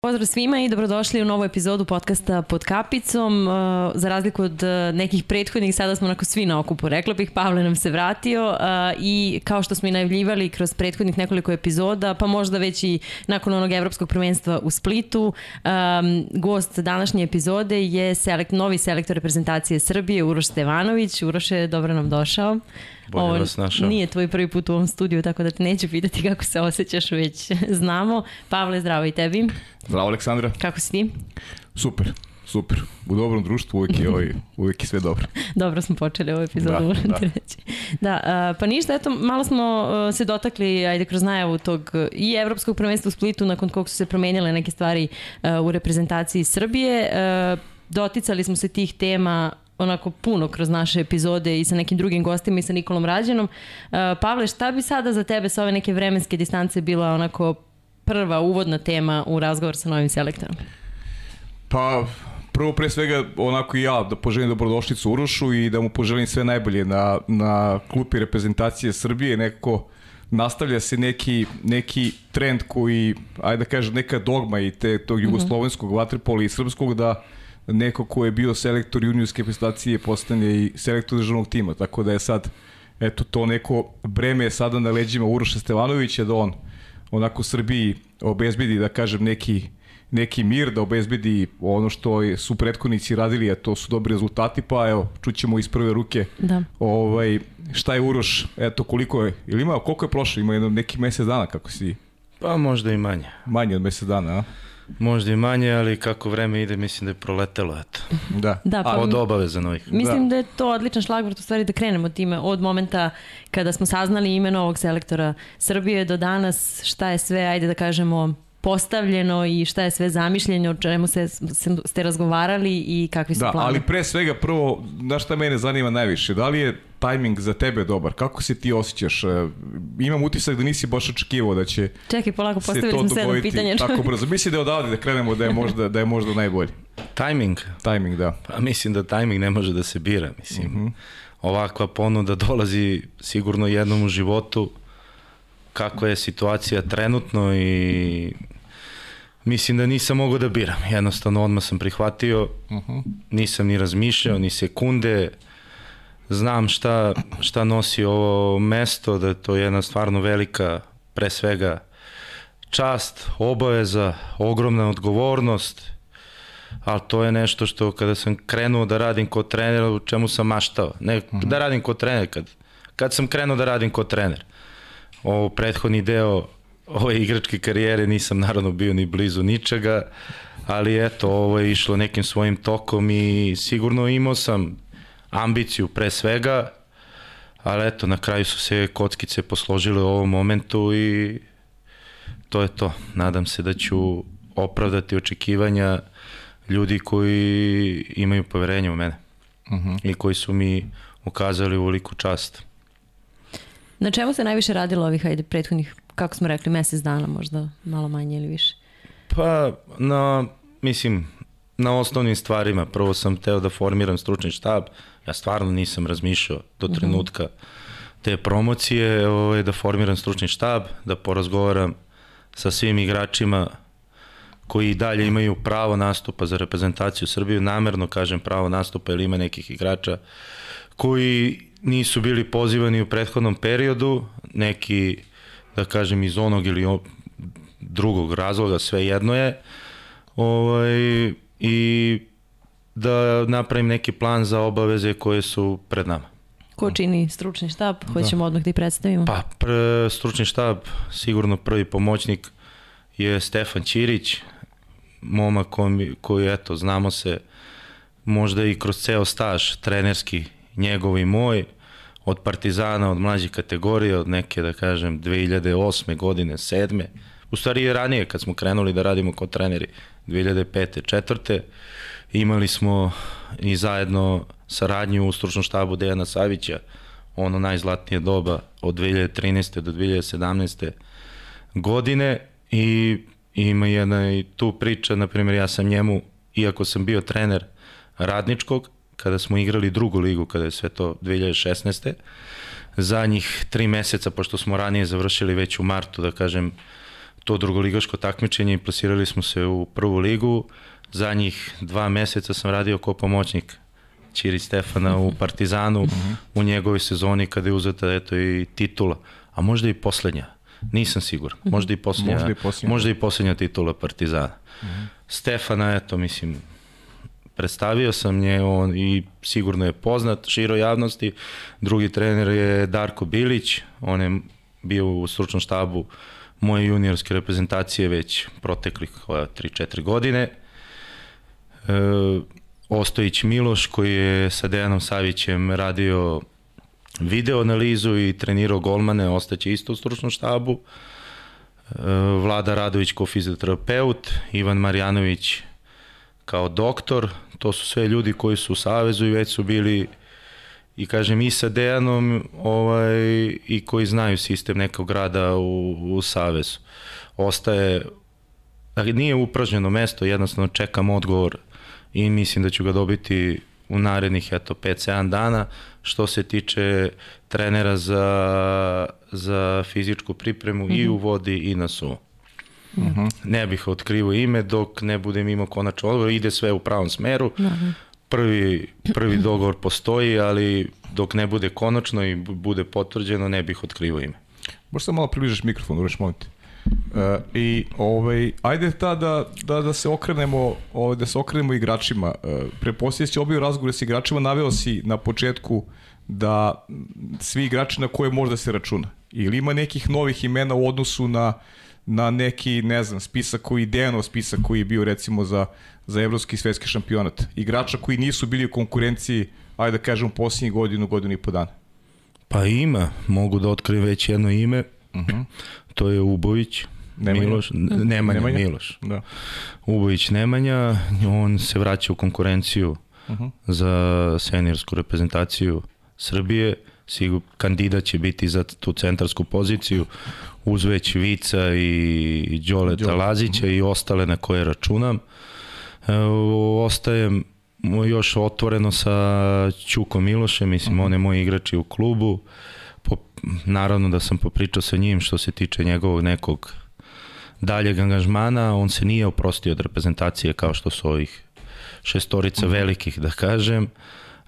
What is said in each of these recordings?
Pozdrav svima i dobrodošli u novu epizodu podcasta Pod kapicom. Uh, za razliku od uh, nekih prethodnih, sada smo onako svi na okupu, rekla bih. Pavle nam se vratio uh, i kao što smo i najavljivali kroz prethodnih nekoliko epizoda, pa možda već i nakon onog evropskog prvenstva u Splitu, gost današnje epizode je selekt, novi selektor reprezentacije Srbije, Uroš Stevanović. Uroše, dobro nam došao. Bolje Ovo vas našao. Nije tvoj prvi put u ovom studiju, tako da te neću pitati kako se osjećaš, već znamo. Pavle, zdravo i tebi. Zdravo, Aleksandra. Kako si ti? Super, super. U dobrom društvu uvijek je, ovaj, uvijek je sve dobro. dobro smo počeli ovu epizodu, da, moram da. ti reći. Da, uh, pa ništa, eto, malo smo uh, se dotakli, ajde, kroz najavu tog i evropskog prvenstva u Splitu, nakon kog su se promenile neke stvari uh, u reprezentaciji Srbije. Uh, doticali smo se tih tema onako puno kroz naše epizode i sa nekim drugim gostima i sa Nikolom Rađenom. Uh, Pavle, šta bi sada za tebe sa ove neke vremenske distance bila onako prva uvodna tema u razgovor sa novim selektorom? Pa, prvo pre svega onako i ja da poželim dobrodošlicu Urošu i da mu poželim sve najbolje na, na klupi reprezentacije Srbije, nekako nastavlja se neki, neki trend koji, ajde da kažem, neka dogma i te, tog mhm. jugoslovenskog vaterpola i srpskog da neko ko je bio selektor juniorske reprezentacije postane i selektor državnog tima, tako da je sad eto to neko breme je sada na leđima Uroša Stevanovića da on onako Srbiji obezbedi da kažem neki neki mir, da obezbedi ono što su prethodnici radili, a to su dobri rezultati, pa evo, čućemo iz prve ruke da. ovaj, šta je Uroš, eto koliko je, ili ima, koliko je prošlo, ima jedno neki mesec dana kako si... Pa možda i manje. Manje od mesec dana, a? Možda i manje, ali kako vreme ide, mislim da je proletelo, eto. Da. da pa, od obaveza novih. Mislim da. da je to odličan šlagvort, u stvari da krenemo time, od momenta kada smo saznali ime novog selektora Srbije do danas, šta je sve, ajde da kažemo, postavljeno i šta je sve zamišljeno, o čemu se, ste razgovarali i kakvi su da, planovi. ali pre svega prvo, da šta mene zanima najviše, da li je tajming za tebe dobar? Kako se ti osjećaš? E, imam utisak da nisi baš očekivao da će Čekaj, polako, postavili smo sedam pitanja. Tako brzo. Mislim da je odavde da krenemo da je možda, da je možda najbolji. Tajming? Tajming, da. Pa mislim da tajming ne može da se bira. Mislim, uh mhm. -huh. ovakva ponuda dolazi sigurno jednom u životu kako je situacija trenutno i mislim da nisam mogao da biram. Jednostavno odmah sam prihvatio, uh mhm. -huh. nisam ni razmišljao, ni sekunde, znam šta, šta nosi ovo mesto, da je to jedna stvarno velika, pre svega, čast, obaveza, ogromna odgovornost, ali to je nešto što kada sam krenuo da radim kod trenera, u čemu sam maštao. Ne mm -hmm. da radim kod trener, kad, kad sam krenuo da radim kod trener. Ovo prethodni deo ove igračke karijere nisam naravno bio ni blizu ničega, ali eto, ovo je išlo nekim svojim tokom i sigurno imao sam ambiciju pre svega, ali eto, na kraju su se kockice posložile u ovom momentu i to je to. Nadam se da ću opravdati očekivanja ljudi koji imaju poverenje u mene uh mhm. -huh. i koji su mi ukazali u veliku čast. Na čemu se najviše radilo ovih, ajde, prethodnih, kako smo rekli, mesec dana, možda malo manje ili više? Pa, na, mislim, na osnovnim stvarima. Prvo sam teo da formiram stručni štab, ja stvarno nisam razmišljao do mhm. trenutka te promocije, ovaj, da formiram stručni štab, da porazgovaram sa svim igračima koji dalje imaju pravo nastupa za reprezentaciju Srbije, namerno kažem pravo nastupa ili ima nekih igrača koji nisu bili pozivani u prethodnom periodu, neki, da kažem, iz onog ili drugog razloga, sve jedno je, ovaj, i da napravim neki plan za obaveze koje su pred nama. Ko čini stručni štab? Hoćemo da. odmah da ih predstavimo. Pa, pr, stručni štab, sigurno prvi pomoćnik je Stefan Ćirić, momak koji, koji, eto, znamo se možda i kroz ceo staž trenerski njegov i moj, od Partizana, od mlađe kategorije, od neke, da kažem, 2008. godine, 7. U stvari je ranije kad smo krenuli da radimo kao treneri, 2005. četvrte. Imali smo i zajedno saradnju u stručnom štabu Dejana Savića, ono najzlatnije doba od 2013. do 2017. godine i ima jedna i tu priča, na primjer ja sam njemu, iako sam bio trener radničkog, kada smo igrali drugu ligu, kada je sve to 2016. Za njih tri meseca, pošto smo ranije završili već u martu, da kažem, to drugoligaško takmičenje i plasirali smo se u prvu ligu. Za njih dva meseca sam radio kao pomoćnik Čiri Stefana u Partizanu u njegovoj sezoni kada je uzeta eto i titula, a možda i poslednja. Nisam siguran. Možda i poslednja, Možda i posljednja. možda i poslednja titula Partizana. Stefana, eto, mislim, predstavio sam nje on i sigurno je poznat široj javnosti. Drugi trener je Darko Bilić, on je bio u stručnom štabu moje juniorske reprezentacije već proteklih 3-4 godine. E, Ostojić Miloš koji je sa Dejanom Savićem radio video analizu i trenirao golmane, ostaće isto u stručnom štabu. E, Vlada Radović kao fizioterapeut, Ivan Marjanović kao doktor, to su sve ljudi koji su u Savezu i već su bili i kažem i sa Dejanom ovaj, i koji znaju sistem nekog grada u, u Savezu. Ostaje, nije upražnjeno mesto, jednostavno čekam odgovor i mislim da ću ga dobiti u narednih eto 5-7 dana što se tiče trenera za, za fizičku pripremu mm -hmm. i u vodi i na suvo. Mm -hmm. Ne bih otkrivo ime dok ne budem imao konačno odgovor, ide sve u pravom smeru. Mm -hmm. Prvi, prvi dogovor postoji, ali dok ne bude konačno i bude potvrđeno, ne bih otkrivo ime. Možeš samo malo približiš mikrofon, ureš molim te. Uh, I ovaj ajde ta da, da, da se okrenemo ovaj, da se okrenemo igračima. Uh, Preposlije obio razgovore sa igračima, naveo si na početku da svi igrači na koje možda se računa. Ili ima nekih novih imena u odnosu na na neki, ne znam, spisak koji Dejanov spisak koji je bio recimo za, za evropski i svetski šampionat. Igrača koji nisu bili u konkurenciji, ajde da kažem, posljednjih godinu, godinu i po dana. Pa ima, mogu da otkrijem već jedno ime. Uh -huh. To je Ubović. Nemanja. Miloš, Nemanja, Nemanja? Miloš. Da. Ubović Nemanja, on se vraća u konkurenciju uh Mhm. -huh. za seniorsku reprezentaciju Srbije. Sigur, kandidat će biti za tu centarsku poziciju uz već Vica i Đoleta Đole. Lazića i ostale na koje računam. E, ostajem još otvoreno sa Ćukom Milošem, mislim, on je moj igrač u klubu. Po, naravno da sam popričao sa njim što se tiče njegovog nekog daljeg angažmana, on se nije oprostio od reprezentacije kao što su ovih šestorica velikih, da kažem,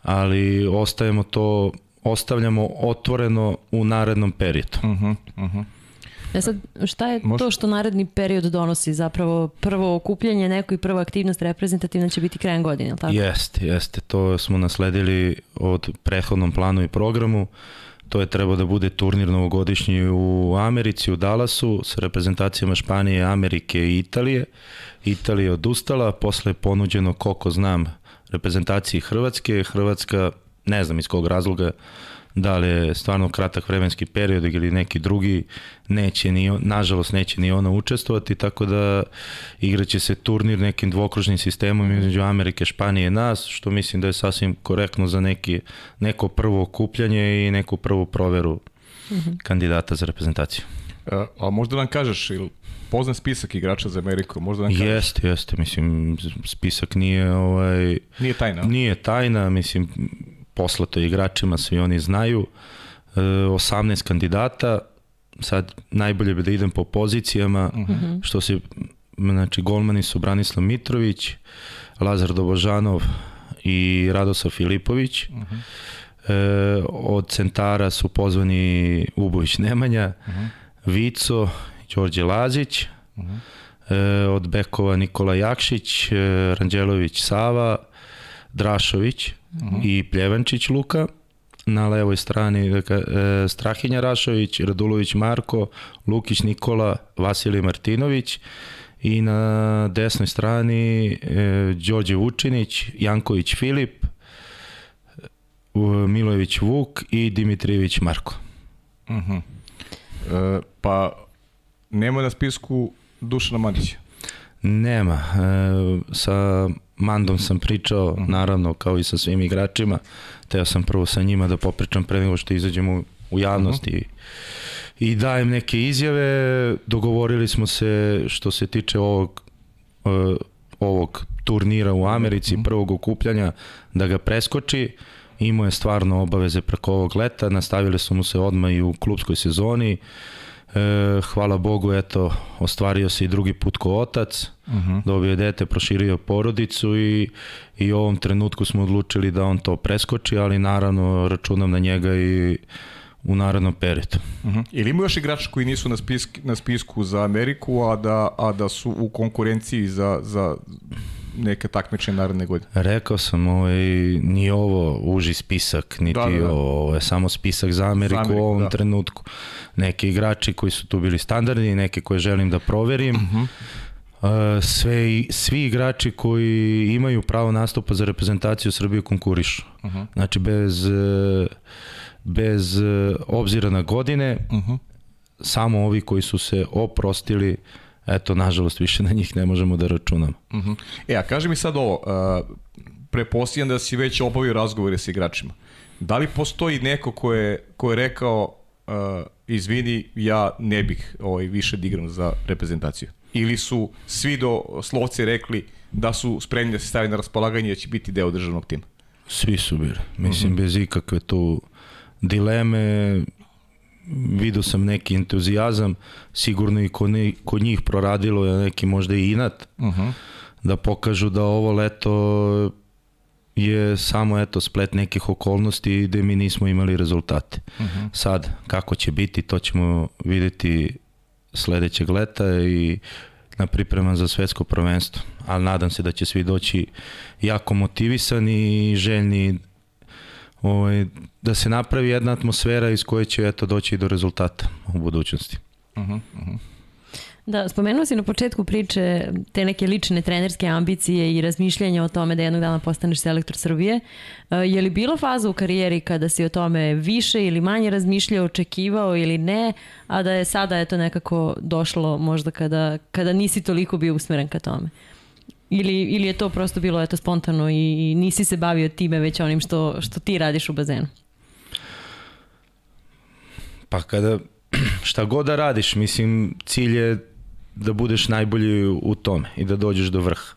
ali ostajemo to, ostavljamo otvoreno u narednom periodu. Uh -huh, uh -huh. E sad, šta je to što naredni period donosi? Zapravo prvo okupljanje neko i prva aktivnost reprezentativna će biti krajem godine, je li tako? Jeste, jeste. To smo nasledili od prethodnom planu i programu. To je trebao da bude turnir novogodišnji u Americi, u Dallasu, sa reprezentacijama Španije, Amerike i Italije. Italija je odustala, posle je ponuđeno, koliko znam, reprezentaciji Hrvatske. Hrvatska, ne znam iz kog razloga, da li je stvarno kratak vremenski period ili neki drugi, neće ni, nažalost neće ni ona učestvovati, tako da igraće se turnir nekim dvokružnim sistemom između Amerike, Španije i nas, što mislim da je sasvim korektno za neki, neko prvo okupljanje i neku prvu proveru kandidata za reprezentaciju. Uh, a možda nam kažeš, ili poznan spisak igrača za Ameriku, možda nam kažeš. Jeste, jeste, mislim, spisak nije ovaj, Nije tajna. Nije tajna, mislim, poslato igračima, svi oni znaju. E, 18 kandidata, sad najbolje bi da idem po pozicijama, uh -huh. što se, znači, golmani su Branislav Mitrović, Lazar Dobožanov i Radosav Filipović. Uh -huh. E, od centara su pozvani Ubović Nemanja, uh -huh. Vico, Đorđe Lazić, uh -huh. e, od bekova Nikola Jakšić, e, Ranđelović Sava, Drašović uh -huh. i Pljevančić Luka. Na levoj strani dakle, e, Strahinja Rašović, Radulović Marko, Lukić Nikola, Vasilij Martinović i na desnoj strani e, Đorđe Vučinić, Janković Filip, e, Milojević Vuk i Dimitrijević Marko. Uh -huh. e, pa nema na spisku Dušana Mandića. Nema. E, sa Mandom sam pričao, naravno, kao i sa svim igračima. Teo sam prvo sa njima da popričam pre nego što izađemo u, u javnost i, i dajem neke izjave. Dogovorili smo se što se tiče ovog, e, ovog turnira u Americi, prvog okupljanja, da ga preskoči. Imao je stvarno obaveze preko ovog leta, nastavili su mu se odmah i u klubskoj sezoni. E, hvala Bogu, eto, ostvario se i drugi put ko otac, uh -huh. dobio je dete, proširio porodicu i, i u ovom trenutku smo odlučili da on to preskoči, ali naravno računam na njega i u narednom periodu. Uh -huh. Ili ima još igrača koji nisu na, spisk, na spisku za Ameriku, a da, a da su u konkurenciji za, za neke takmičenje naredne godine? Rekao sam, ovaj, ni ovo uži spisak, niti da, da, da. ovo je samo spisak za Ameriku, za Ameriku u ovom da. trenutku. Neki igrači koji su tu bili standardni, neke koje želim da proverim. Uh -huh. Uh, sve, svi igrači koji imaju pravo nastupa za reprezentaciju Srbije konkurišu. Uh -huh. Znači bez, bez obzira na godine, uh -huh. samo ovi koji su se oprostili eto, nažalost, više na njih ne možemo da računamo. Uh -huh. E, a kaži mi sad ovo, uh, prepostavljam da si već obavio razgovore sa igračima. Da li postoji neko ko je, ko je rekao, uh, izvini, ja ne bih ovaj, više da igram za reprezentaciju? Ili su svi do slovce rekli da su spremni da se stavi na raspolaganje i da će biti deo državnog tima? Svi su bili. Mislim, uh -huh. bez ikakve tu dileme, vidio sam neki entuzijazam, sigurno i kod, ne, kod njih proradilo je neki možda i inat, uh -huh. da pokažu da ovo leto je samo eto splet nekih okolnosti gde mi nismo imali rezultate. Uh -huh. Sad, kako će biti, to ćemo videti sledećeg leta i na priprema za svetsko prvenstvo. Ali nadam se da će svi doći jako motivisani i željni ovaj, da se napravi jedna atmosfera iz koje će eto, doći do rezultata u budućnosti. Uh -huh, uh -huh. Da, spomenuo si na početku priče te neke lične trenerske ambicije i razmišljanja o tome da jednog dana postaneš selektor Srbije. E, je li bilo faza u karijeri kada si o tome više ili manje razmišljao, očekivao ili ne, a da je sada eto nekako došlo možda kada, kada nisi toliko bio usmeren ka tome? Ili, ili je to prosto bilo eto spontano i, i nisi se bavio time već onim što, što ti radiš u bazenu? Pa kada šta god da radiš, mislim cilj je da budeš najbolji u tome i da dođeš do vrha.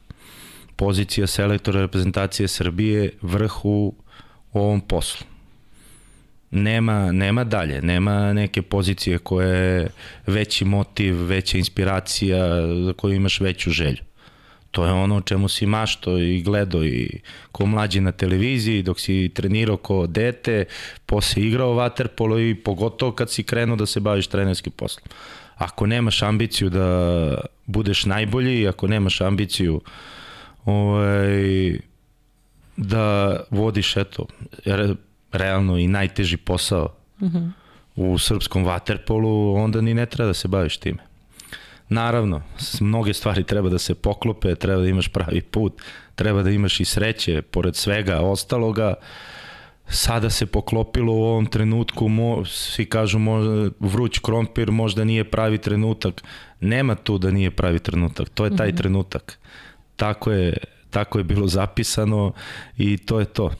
Pozicija selektora reprezentacije Srbije vrh u, ovom poslu. Nema, nema dalje, nema neke pozicije koje je veći motiv, veća inspiracija, za koju imaš veću želju to je ono o čemu si mašto i gledao i ko mlađi na televiziji dok si trenirao ko dete, posle igrao vaterpolo i pogotovo kad si krenuo da se baviš trenerskim poslom. Ako nemaš ambiciju da budeš najbolji, ako nemaš ambiciju ovaj, da vodiš eto, re, realno i najteži posao mm -hmm. u srpskom vaterpolu, onda ni ne treba da se baviš time. Naravno, mnoge stvari treba da se poklope, treba da imaš pravi put, treba da imaš i sreće, pored svega ostaloga. Sada se poklopilo u ovom trenutku, mo, svi kažu možda, vruć krompir možda nije pravi trenutak. Nema tu da nije pravi trenutak, to je taj mm -hmm. trenutak. Tako je, tako je bilo zapisano i to je to.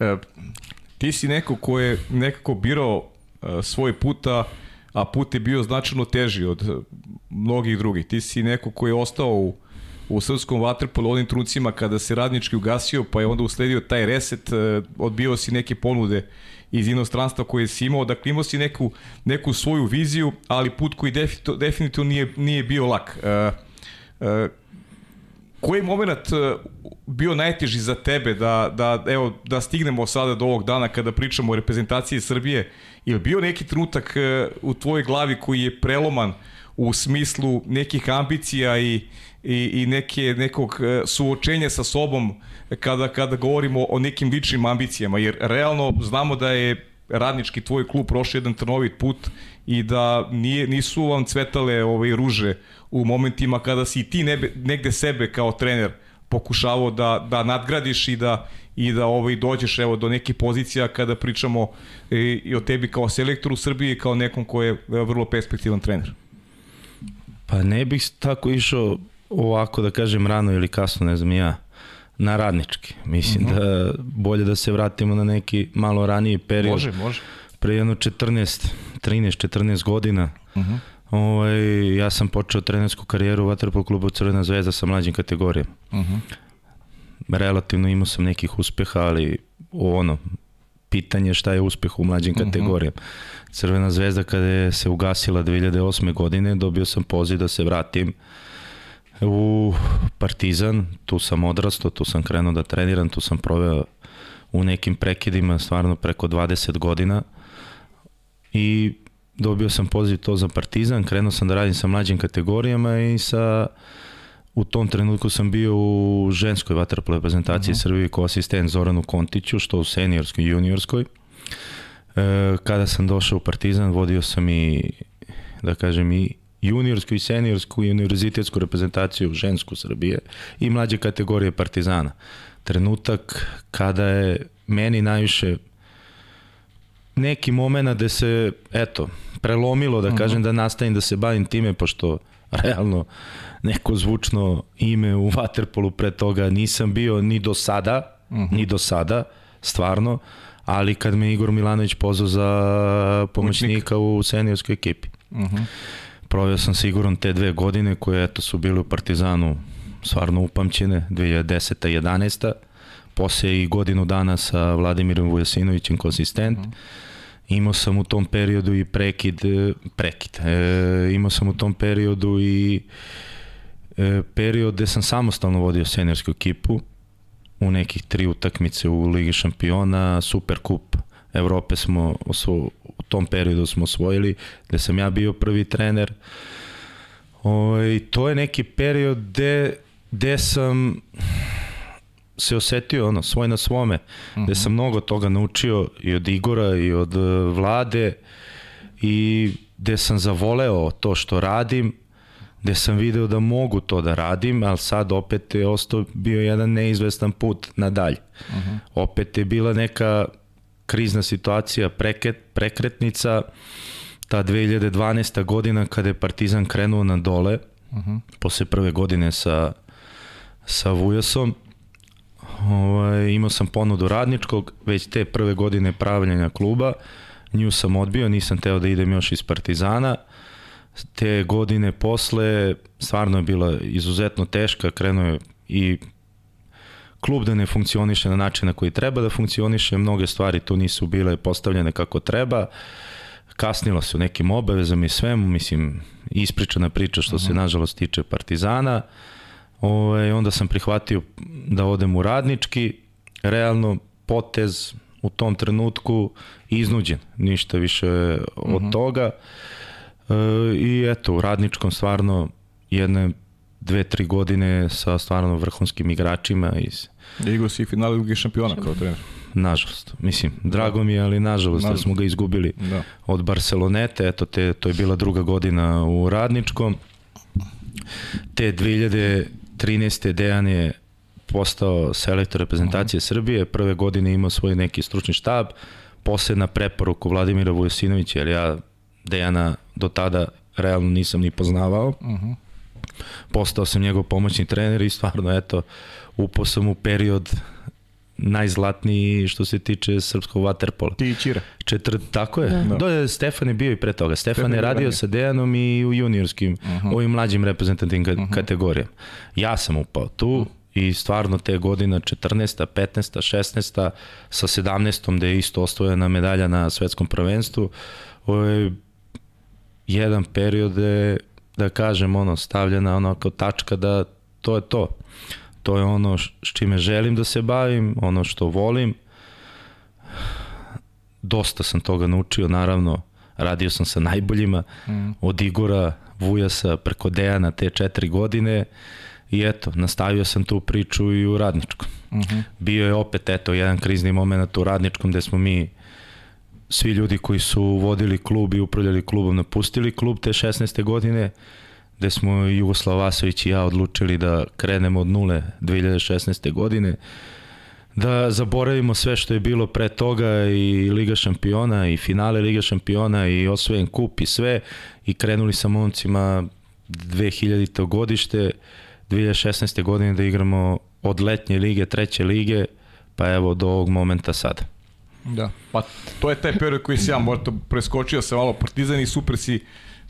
E, ti si neko ko je nekako birao e, svoj puta a put je bio značajno teži od eh, mnogih drugih. Ti si neko koji je ostao u, u srpskom vaterpolu onim trucima kada se radnički ugasio, pa je onda usledio taj reset, eh, odbio si neke ponude iz inostranstva koje si imao, dakle imao si neku, neku svoju viziju, ali put koji definitivno, nije, nije bio lak. Uh, uh, koji moment bio najteži za tebe da, da, evo, da stignemo sada do ovog dana kada pričamo o reprezentaciji Srbije Je li bio neki trenutak e, u tvojoj glavi koji je preloman u smislu nekih ambicija i, i, i neke, nekog e, suočenja sa sobom kada, kada govorimo o nekim ličnim ambicijama? Jer realno znamo da je radnički tvoj klub prošao jedan trnovit put i da nije, nisu vam cvetale ove ruže u momentima kada si ti nebe, negde sebe kao trener pokušavao da, da nadgradiš i da, i da ovaj dođeš evo do nekih pozicija kada pričamo i, e, i o tebi kao selektoru Srbije kao nekom ko je vrlo perspektivan trener. Pa ne bih tako išao ovako da kažem rano ili kasno, ne znam ja, na radnički. Mislim uh mhm. -huh. da bolje da se vratimo na neki malo raniji period. Može, može. Pre jedno 14, 13, 14 godina. Uh mhm. -huh. Ovaj, ja sam počeo trenersku karijeru u Vatrpol klubu Crvena zvezda sa mlađim kategorijama. Uh mhm. -huh relativno imao sam nekih uspeha, ali ono, pitanje šta je uspeh u mlađim mhm. kategorijama. Uh -huh. Crvena zvezda kada je se ugasila 2008. godine, dobio sam poziv da se vratim u Partizan, tu sam odrastao, tu sam krenuo da treniram, tu sam proveo u nekim prekidima stvarno preko 20 godina i dobio sam poziv to za Partizan, krenuo sam da radim sa mlađim kategorijama i sa u tom trenutku sam bio u ženskoj vaterpolo reprezentaciji uh mhm. -huh. Srbije kao asistent Zoranu Kontiću, što u seniorskoj i juniorskoj. E, kada sam došao u Partizan, vodio sam i, da kažem, i juniorsku i seniorsku i univerzitetsku reprezentaciju žensku Srbije i mlađe kategorije Partizana. Trenutak kada je meni najviše neki moment da se, eto, prelomilo, da uh mhm. -huh. kažem, da nastavim da se bavim time, pošto realno neko zvučno ime u Waterpolu pre toga nisam bio ni do sada, uh mhm. -huh. ni do sada, stvarno, ali kad me Igor Milanović pozvao za pomoćnika u seniorskoj ekipi. Uh mhm. -huh. Proveo sam siguran te dve godine koje eto su bile u Partizanu stvarno upamćene, 2010. 11. Posle i godinu dana sa Vladimirom Vujasinovićem konsistent. Uh mhm. -huh Imao sam u tom periodu i prekid, e, prekid. E, imao sam u tom periodu i e, period gde sam samostalno vodio seniorsku ekipu u nekih tri utakmice u Ligi šampiona, Super kup Evrope smo osvo, u tom periodu smo osvojili, gde sam ja bio prvi trener. O, ovaj, I to je neki period gde, gde sam se osetio ono, svoj na svome, uh -huh. gde mhm. sam mnogo toga naučio i od Igora i od e, vlade i gde sam zavoleo to što radim, gde sam video da mogu to da radim, ali sad opet je ostao bio jedan neizvestan put nadalje. Uh mhm. -huh. Opet je bila neka krizna situacija, preket, prekretnica, ta 2012. godina kada je Partizan krenuo na dole, uh mhm. -huh. posle prve godine sa, sa Vujasom, ovaj, imao sam ponudu radničkog, već te prve godine pravljanja kluba, nju sam odbio, nisam teo da idem još iz Partizana, te godine posle stvarno je bila izuzetno teška, krenuo je i klub da ne funkcioniše na način na koji treba da funkcioniše, mnoge stvari tu nisu bile postavljene kako treba, kasnilo se u nekim obavezama i svemu, mislim, ispričana priča što uh -huh. se mhm. nažalost tiče Partizana, uh, Ovaj, onda sam prihvatio da odem u radnički, realno potez u tom trenutku iznuđen, ništa više od mhm. -huh. toga. E, I eto, u radničkom stvarno jedne dve, tri godine sa stvarno vrhunskim igračima iz... Igo si finale Lige šampiona kao trener. Nažalost, mislim, drago mi je, ali nažalost, nažalost. da smo ga izgubili da. od Barcelonete, eto, te, to je bila druga godina u Radničkom. Te 2000 13. Dejan je postao selektor reprezentacije uh -huh. Srbije, prve godine imao svoj neki stručni štab, posle na preporuku Vladimira Vujosinovića, jer ja Dejana do tada realno nisam ni poznavao. Uh -huh. Postao sam njegov pomoćni trener i stvarno, eto, upao sam u period najzlatniji što se tiče srpskog waterpola. Ti i Čira. Četir, tako je. Da. Je Stefan je bio i pre toga. Stefan, Stefan je radio sa Dejanom i u juniorskim, uh -huh. ovim mlađim reprezentativnim ka uh -huh. kategorijama. Ja sam upao tu uh -huh. i stvarno te godina 14. 15. 16. sa 17. gde je isto osvojena medalja na svetskom prvenstvu. Ovo je jedan period je, da kažem, ono, stavljena ono kao tačka da to je to to je ono s čime želim da se bavim, ono što volim. Dosta sam toga naučio, naravno, radio sam sa najboljima, mm. od Igora, Vujasa, preko Dejana te četiri godine i eto, nastavio sam tu priču i u Radničkom. Mm -hmm. Bio je opet, eto, jedan krizni moment u Radničkom gde smo mi svi ljudi koji su vodili klub i upravljali klubom napustili klub te 16. godine gde smo Jugoslav Vasović i ja odlučili da krenemo od nule 2016. godine, da zaboravimo sve što je bilo pre toga i Liga šampiona i finale Liga šampiona i osvojen kup i sve i krenuli sa momcima 2000. godište 2016. godine da igramo od letnje lige, treće lige, pa evo do ovog momenta sada. Da, pa to je taj period koji si ja možda preskočio sa malo Partizan i super si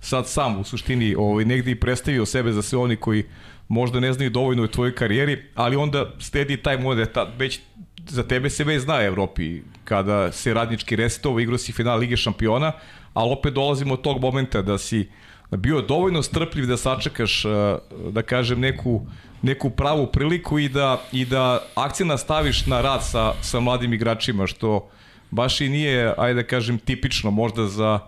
sad sam u suštini ovaj, negde i predstavio sebe za sve oni koji možda ne znaju dovoljno u tvojoj karijeri, ali onda stedi taj moment, ta, već za tebe se već zna Evropi, kada se radnički restovo, igrao si final Lige šampiona, ali opet dolazimo od tog momenta da si bio dovoljno strpljiv da sačekaš, da kažem, neku, neku pravu priliku i da, i da akcija staviš na rad sa, sa mladim igračima, što baš i nije, ajde da kažem, tipično možda za,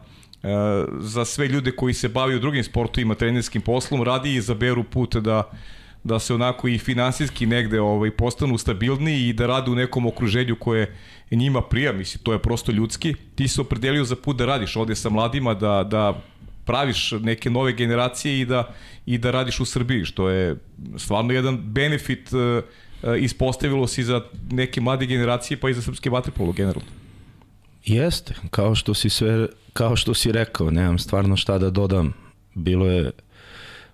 za sve ljude koji se bavaju drugim sportovima, trenerskim poslom, radi i izaberu put da da se onako i finansijski negde ovaj, postanu stabilniji i da rade u nekom okruženju koje njima prija, misli, to je prosto ljudski. Ti se opredelio za put da radiš ovde sa mladima, da, da praviš neke nove generacije i da, i da radiš u Srbiji, što je stvarno jedan benefit uh, ispostavilo si za neke mlade generacije pa i za srpske vaterpolo generalno. Jeste, kao što si sve, kao što si rekao, nemam stvarno šta da dodam. Bilo je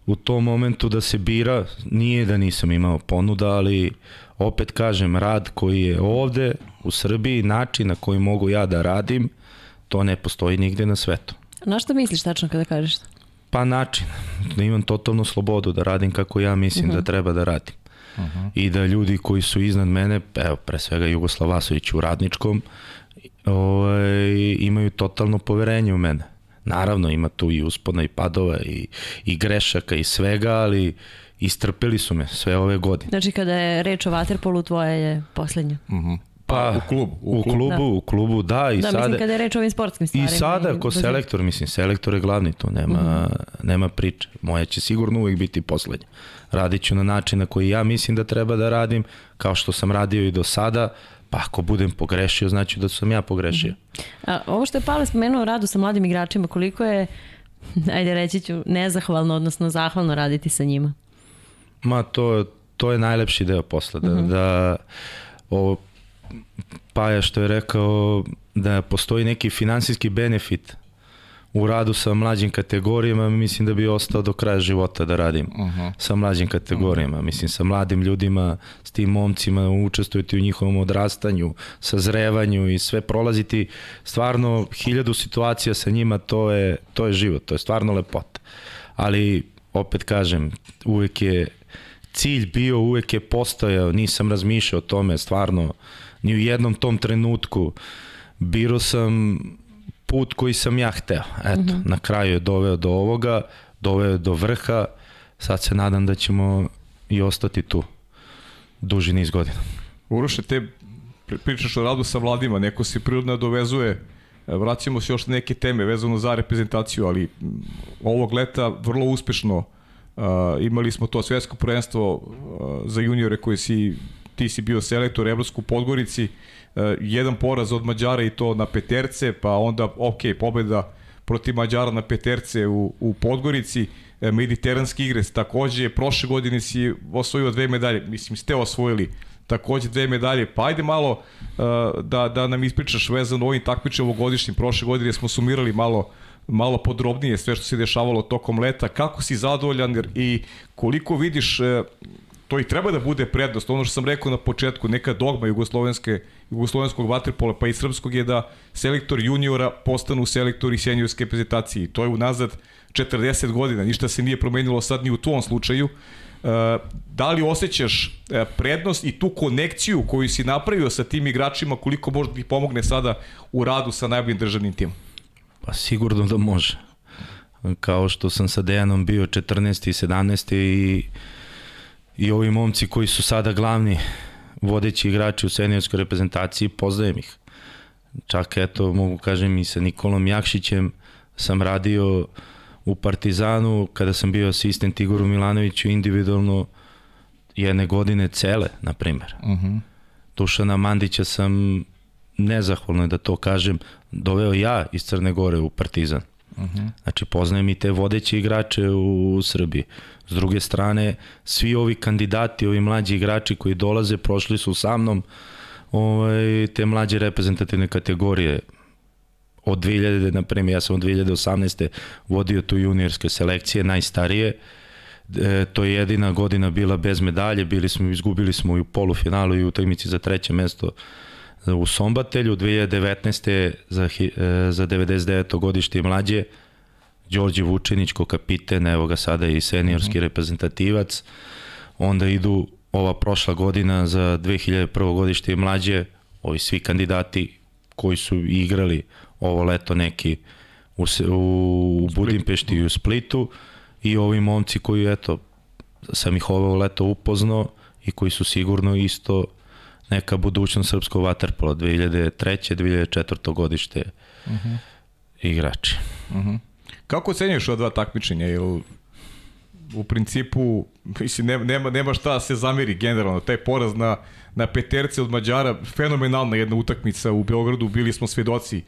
u tom momentu da se bira, nije da nisam imao ponuda, ali opet kažem, rad koji je ovde u Srbiji, način na koji mogu ja da radim, to ne postoji nigde na svetu. Na što misliš tačno kada kažeš to? Pa način, da imam totalnu slobodu, da radim kako ja mislim uh -huh. da mhm. treba da radim. Uh -huh. I da ljudi koji su iznad mene, evo pre svega Jugoslav Vasović u Radničkom, ovaj, imaju totalno poverenje u mene. Naravno, ima tu i uspona i padova i, i grešaka i svega, ali istrpeli su me sve ove godine. Znači, kada je reč o Waterpolu, tvoje je poslednja. Uh mhm. -huh. Pa, u klubu. U, u klubu, da. u klubu, da. I da, sada, mislim kada je reč o ovim sportskim stvarima. I sada, ko selektor, mislim, selektor je glavni tu, nema, uh mhm. -huh. nema priče. Moja će sigurno uvijek biti poslednja. Radit ću na način na koji ja mislim da treba da radim, kao što sam radio i do sada, Pa ako budem pogrešio, znači da sam ja pogrešio. A, ovo što je Pavle spomenuo radu sa mladim igračima, koliko je, ajde reći ću, nezahvalno, odnosno zahvalno raditi sa njima? Ma, to, to je najlepši deo posle, da, mhm. -huh. da ovo, Paja što je rekao da postoji neki finansijski benefit u radu sa mlađim kategorijama, mislim da bi ostao do kraja života da radim uh -huh. sa mlađim kategorijama. Mislim, sa mladim ljudima, s tim momcima, učestvujete u njihovom odrastanju, sazrevanju i sve prolaziti stvarno hiljadu situacija sa njima, to je, to je život, to je stvarno lepota. Ali, opet kažem, uvek je cilj bio, uvek je postojao, nisam razmišljao o tome, stvarno, ni u jednom tom trenutku. Biro sam put koji sam ja hteo. Eto, mm -hmm. na kraju je doveo do ovoga, doveo do vrha, sad se nadam da ćemo i ostati tu duži niz godina. Uroše, te pričaš o radu sa mladima, neko se prirodno dovezuje, vraćamo se još na neke teme vezano za reprezentaciju, ali ovog leta vrlo uspešno uh, imali smo to svetsko prvenstvo uh, za juniore koje si ti si bio selektor Evropsku Podgorici, uh, jedan poraz od Mađara i to na peterce, pa onda, ok, pobeda protiv Mađara na peterce u, u Podgorici, e, mediteranski igres, takođe, prošle godine si osvojio dve medalje, mislim, ste osvojili takođe dve medalje, pa ajde malo uh, da, da nam ispričaš vezano ovim takmičem ovogodišnjim, prošle godine smo sumirali malo malo podrobnije sve što se dešavalo tokom leta, kako si zadovoljan i koliko vidiš to i treba da bude prednost. Ono što sam rekao na početku, neka dogma jugoslovenske, jugoslovenskog vaterpola pa i srpskog je da selektor juniora postanu selektori senjorske prezentacije. To je unazad 40 godina, ništa se nije promenilo sad ni u tvom slučaju. E, da li osjećaš e, prednost i tu konekciju koju si napravio sa tim igračima, koliko može da ih pomogne sada u radu sa najboljim državnim timom? Pa sigurno da može. Kao što sam sa Dejanom bio 14. i 17. i i ovi momci koji su sada glavni vodeći igrači u seniorskoj reprezentaciji, poznajem ih. Čak eto, mogu kažem i sa Nikolom Jakšićem sam radio u Partizanu kada sam bio asistent Igoru Milanoviću individualno jedne godine cele, na primer. Uh mhm. -huh. Dušana Mandića sam nezahvalno da to kažem, doveo ja iz Crne Gore u Partizan. Uh mhm. -huh. Znači poznajem i te vodeće igrače u, u Srbiji. S druge strane, svi ovi kandidati, ovi mlađi igrači koji dolaze, prošli su sa mnom ovaj, te mlađe reprezentativne kategorije. Od 2000, na primjer, ja sam od 2018. vodio tu juniorske selekcije, najstarije. E, to je jedina godina bila bez medalje, bili smo, izgubili smo i u polufinalu i u utakmici za treće mesto u Sombatelju, 2019. za, e, za 99. godište i mlađe, Đorđe Vučinić ko kapiten, evo ga sada i seniorski mm -hmm. reprezentativac, onda idu ova prošla godina za 2001. godište i mlađe, ovi svi kandidati koji su igrali ovo leto neki u, u Budimpešti i u Splitu i ovi momci koji, eto, sam ih ovo leto upoznao i koji su sigurno isto neka budućnost srpskog vaterpola 2003. 2004. godište uh mhm. -huh. igrači. Uh mhm. -huh. Kako ocenjuješ ova dva takmičenja? Jel u principu, mislim, nema, nema, nema šta se zamiri generalno. Taj poraz na, na peterce od Mađara, fenomenalna jedna utakmica u Beogradu, bili smo svedoci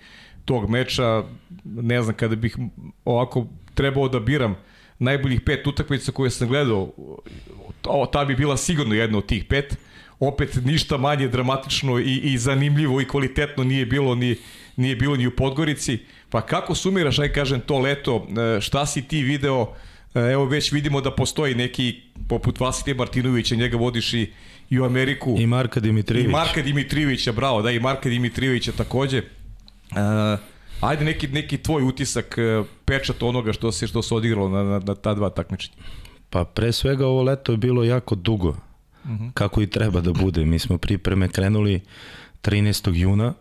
tog meča. Ne znam, kada bih ovako trebao da biram najboljih pet utakmica koje sam gledao, ta bi bila sigurno jedna od tih pet. Opet ništa manje dramatično i, i zanimljivo i kvalitetno nije bilo ni, nije bilo ni u Podgorici. Pa kako sumiraš, aj kažem, to leto, e, šta si ti video, e, evo već vidimo da postoji neki, poput Vasilija Martinovića, njega vodiš i, i u Ameriku. I Marka Dimitrijevića. I Marka Dimitrijevića, bravo, da, i Marka Dimitrijevića takođe. Uh, ajde neki, neki tvoj utisak, pečat onoga što se, što se odigralo na, na, na ta dva takmičenja. Pa pre svega ovo leto je bilo jako dugo, uh mhm. -huh. kako i treba da bude. Mi smo pripreme krenuli 13. juna,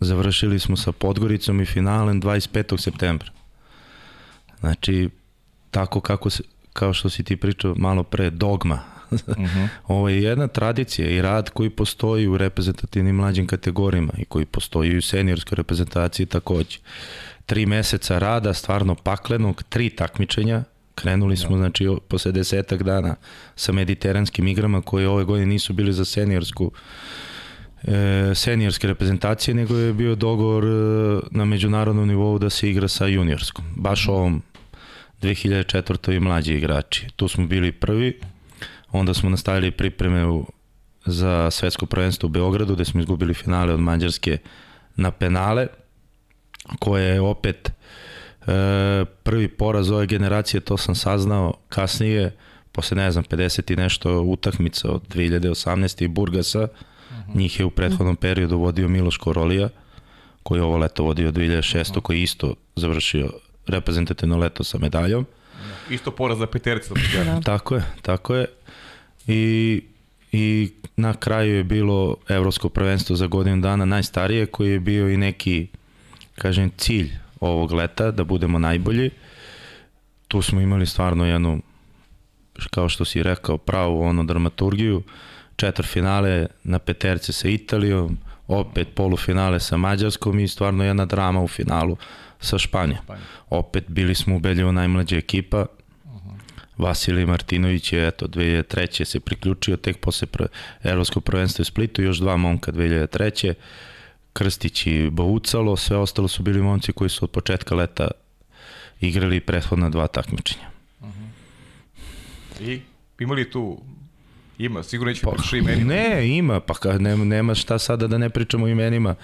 završili smo sa Podgoricom i finalem 25. septembra. Znači, tako kako se, kao što si ti pričao malo pre, dogma. uh mhm. -huh. Ovo je jedna tradicija i rad koji postoji u reprezentativnim mlađim kategorijama i koji postoji i u seniorskoj reprezentaciji takođe. Tri meseca rada, stvarno paklenog, tri takmičenja, Krenuli smo, da. znači, posle desetak dana sa mediteranskim igrama koje ove godine nisu bili za seniorsku e, seniorske reprezentacije, nego je bio dogovor e, na međunarodnom nivou da se igra sa juniorskom. Baš ovom 2004. i mlađi igrači. Tu smo bili prvi, onda smo nastavili pripreme u, za svetsko prvenstvo u Beogradu, gde smo izgubili finale od Mađarske na penale, koje je opet e, prvi poraz ove generacije, to sam saznao kasnije, posle ne znam, 50 i nešto utakmica od 2018. i Burgasa. Njih je u prethodnom periodu vodio Miloš Korolija, koji je ovo leto vodio 2006. Uh -huh. koji isto završio reprezentativno leto sa medaljom. Isto poraz za petericu. Da. Tako je, tako je. I, I na kraju je bilo evropsko prvenstvo za godinu dana najstarije, koji je bio i neki, kažem, cilj ovog leta, da budemo najbolji. Tu smo imali stvarno jednu, kao što si rekao, pravu ono dramaturgiju, četvr finale na peterce sa Italijom, opet polufinale sa Mađarskom i stvarno jedna drama u finalu sa Španijom. Opet bili smo ubedljivo najmlađa ekipa, Vasilij Martinović je eto 2003. se priključio tek posle prve, evropskog prvenstva u Splitu, još dva momka 2003. Krstić i Baucalo, sve ostalo su bili momci koji su od početka leta igrali prethodna dva takmičenja. Uh mhm. -huh. I imali tu Ima, sigurno neće pa, pričati imenima. Ne, ima, pa ka, nema, nema šta sada da ne pričamo o imenima.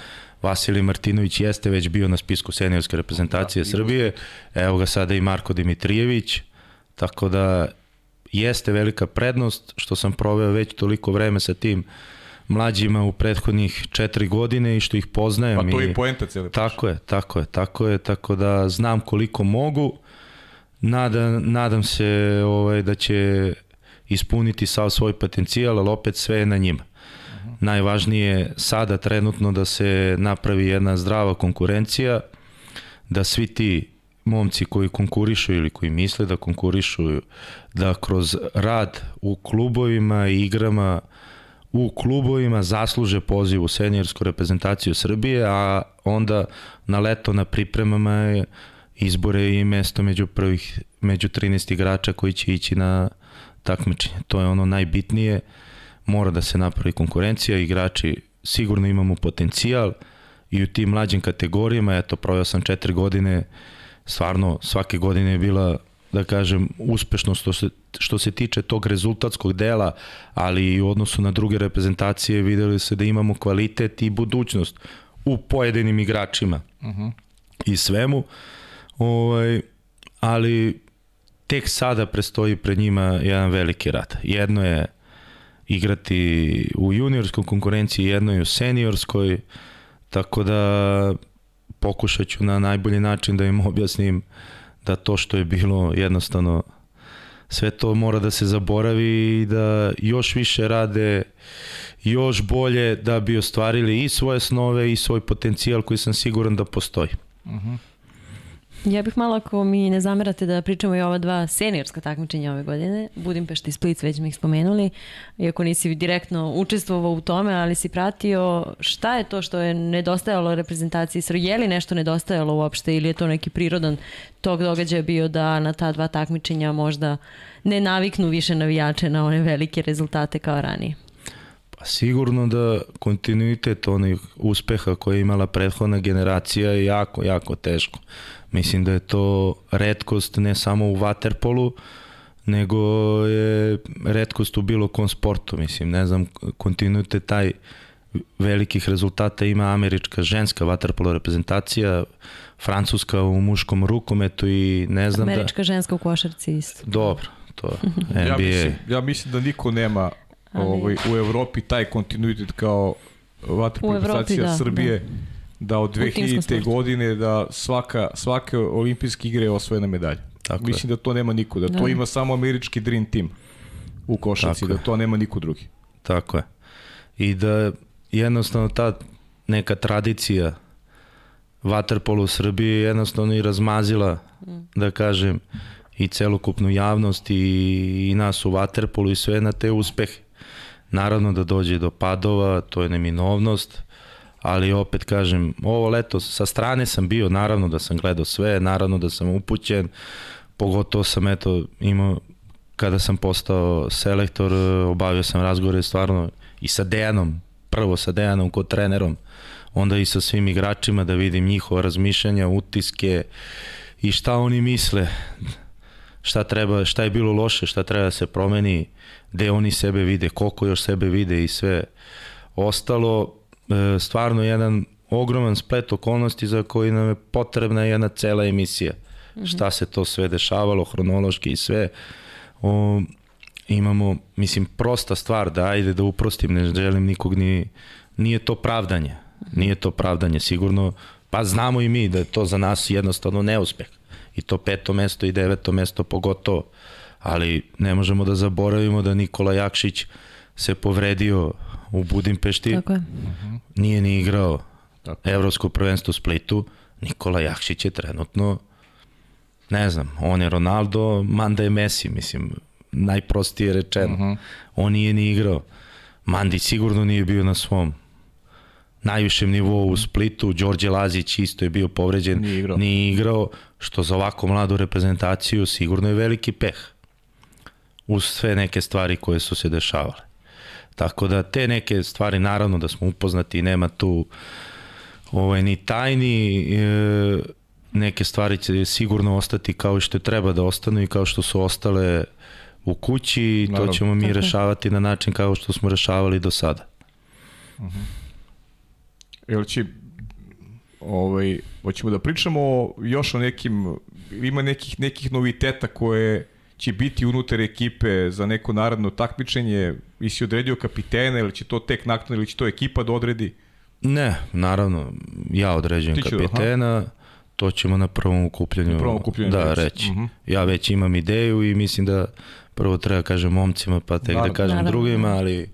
Vasilij Martinović jeste već bio na spisku seniorske reprezentacije da, Srbije, evo ga sada i Marko Dimitrijević, tako da jeste velika prednost što sam proveo već toliko vreme sa tim mlađima u prethodnih četiri godine i što ih poznajem. Pa to je i poenta cijeli Tako je, tako je, tako je, tako da znam koliko mogu. Nadam, nadam se ovaj, da će ispuniti sav svoj potencijal, ali opet sve je na njima. Najvažnije sada trenutno da se napravi jedna zdrava konkurencija, da svi ti momci koji konkurišu ili koji misle da konkurišu, da kroz rad u klubovima i igrama u klubovima zasluže poziv u seniorsku reprezentaciju Srbije, a onda na leto na pripremama izbore i mesto među prvih, među 13 igrača koji će ići na takmičenje. To je ono najbitnije. Mora da se napravi konkurencija, igrači sigurno imamo potencijal i u tim mlađim kategorijama, eto, proveo sam četiri godine, stvarno svake godine je bila da kažem, uspešno što se, što se tiče tog rezultatskog dela, ali i u odnosu na druge reprezentacije videli se da imamo kvalitet i budućnost u pojedinim igračima uh mhm. -huh. i svemu. Ovaj, ali tek sada prestoji pred njima jedan veliki rad. Jedno je igrati u juniorskoj konkurenciji, jedno je u seniorskoj, tako da pokušat ću na najbolji način da im objasnim da to što je bilo jednostavno sve to mora da se zaboravi i da još više rade još bolje da bi ostvarili i svoje snove i svoj potencijal koji sam siguran da postoji. Uh -huh. Ja bih malo, ako mi ne zamerate, da pričamo i ova dva seniorska takmičenja ove godine. Budimpešta i Split, već mi ih spomenuli. Iako nisi direktno učestvovao u tome, ali si pratio šta je to što je nedostajalo reprezentaciji Srbije? Je li nešto nedostajalo uopšte ili je to neki prirodan tog događaja bio da na ta dva takmičenja možda ne naviknu više navijače na one velike rezultate kao ranije? Pa sigurno da kontinuitet onih uspeha koje je imala prethodna generacija je jako, jako teško. Mislim da je to redkost ne samo u vaterpolu, nego je redkost u bilo kom sportu. Mislim, ne znam, kontinuitet taj velikih rezultata ima američka ženska vaterpolo reprezentacija, francuska u muškom rukometu i ne znam američka da... Američka ženska u košarci isto. Dobro, to NBA. ja, mislim, ja mislim da niko nema Ali... ovaj, u Evropi taj kontinuitet kao vaterpolo reprezentacija da, Srbije. Da da od 2000. godine da svaka, svake olimpijske igre je osvojena medalja. Tako Mislim je. da to nema niko, da, da to ima samo američki Dream Team u košarci, Tako da je. to nema niko drugi. Tako je. I da jednostavno ta neka tradicija vaterpolu u Srbiji jednostavno i razmazila, mm. da kažem, i celokupnu javnost i, i nas u vaterpolu i sve na te uspehe. Naravno da dođe do padova, to je neminovnost, ali opet kažem, ovo leto sa strane sam bio, naravno da sam gledao sve, naravno da sam upućen, pogotovo sam eto imao kada sam postao selektor, obavio sam razgovore stvarno i sa Dejanom, prvo sa Dejanom kod trenerom, onda i sa svim igračima da vidim njihova razmišljanja, utiske i šta oni misle, šta treba, šta je bilo loše, šta treba da se promeni, gde oni sebe vide, koliko još sebe vide i sve ostalo stvarno jedan ogroman splet okolnosti za koji nam je potrebna jedna cela emisija. Mm -hmm. Šta se to sve dešavalo, hronološki i sve. O, imamo, mislim, prosta stvar da ajde da uprostim, ne želim nikog ni, nije to pravdanje. Nije to pravdanje, sigurno, pa znamo i mi da je to za nas jednostavno neuspeh. I to peto mesto i deveto mesto pogotovo. Ali ne možemo da zaboravimo da Nikola Jakšić se povredio u Budimpešti. Tako je. Nije ni igrao Tako. Evropsko prvenstvo u Splitu. Nikola Jakšić je trenutno ne znam, on je Ronaldo, Manda je Messi, mislim, najprostije rečeno. Uh -huh. On nije ni igrao. Mandi sigurno nije bio na svom najvišem nivou u Splitu, Đorđe Lazić isto je bio povređen, nije igrao. nije igrao, što za ovako mladu reprezentaciju sigurno je veliki peh uz sve neke stvari koje su se dešavale. Tako da te neke stvari naravno da smo upoznati i nema tu ovaj, ni tajni e, neke stvari će sigurno ostati kao što treba da ostanu i kao što su ostale u kući i to ćemo mi rešavati na način kao što smo rešavali do sada. Uh -huh. Jel će ovaj, hoćemo da pričamo još o nekim, ima nekih, nekih noviteta koje će biti unutar ekipe za neko narodno takmičenje i si odredio kapitena ili će to tek nakon ili će to ekipa da odredi? Ne, naravno, ja određujem Ti kapitena, aha. to ćemo na prvom okupljanju, na prvom okupljanju da reći. Uh mhm. -huh. Ja već imam ideju i mislim da prvo treba kažem momcima pa tek da naravno. da kažem naravno. drugima, ali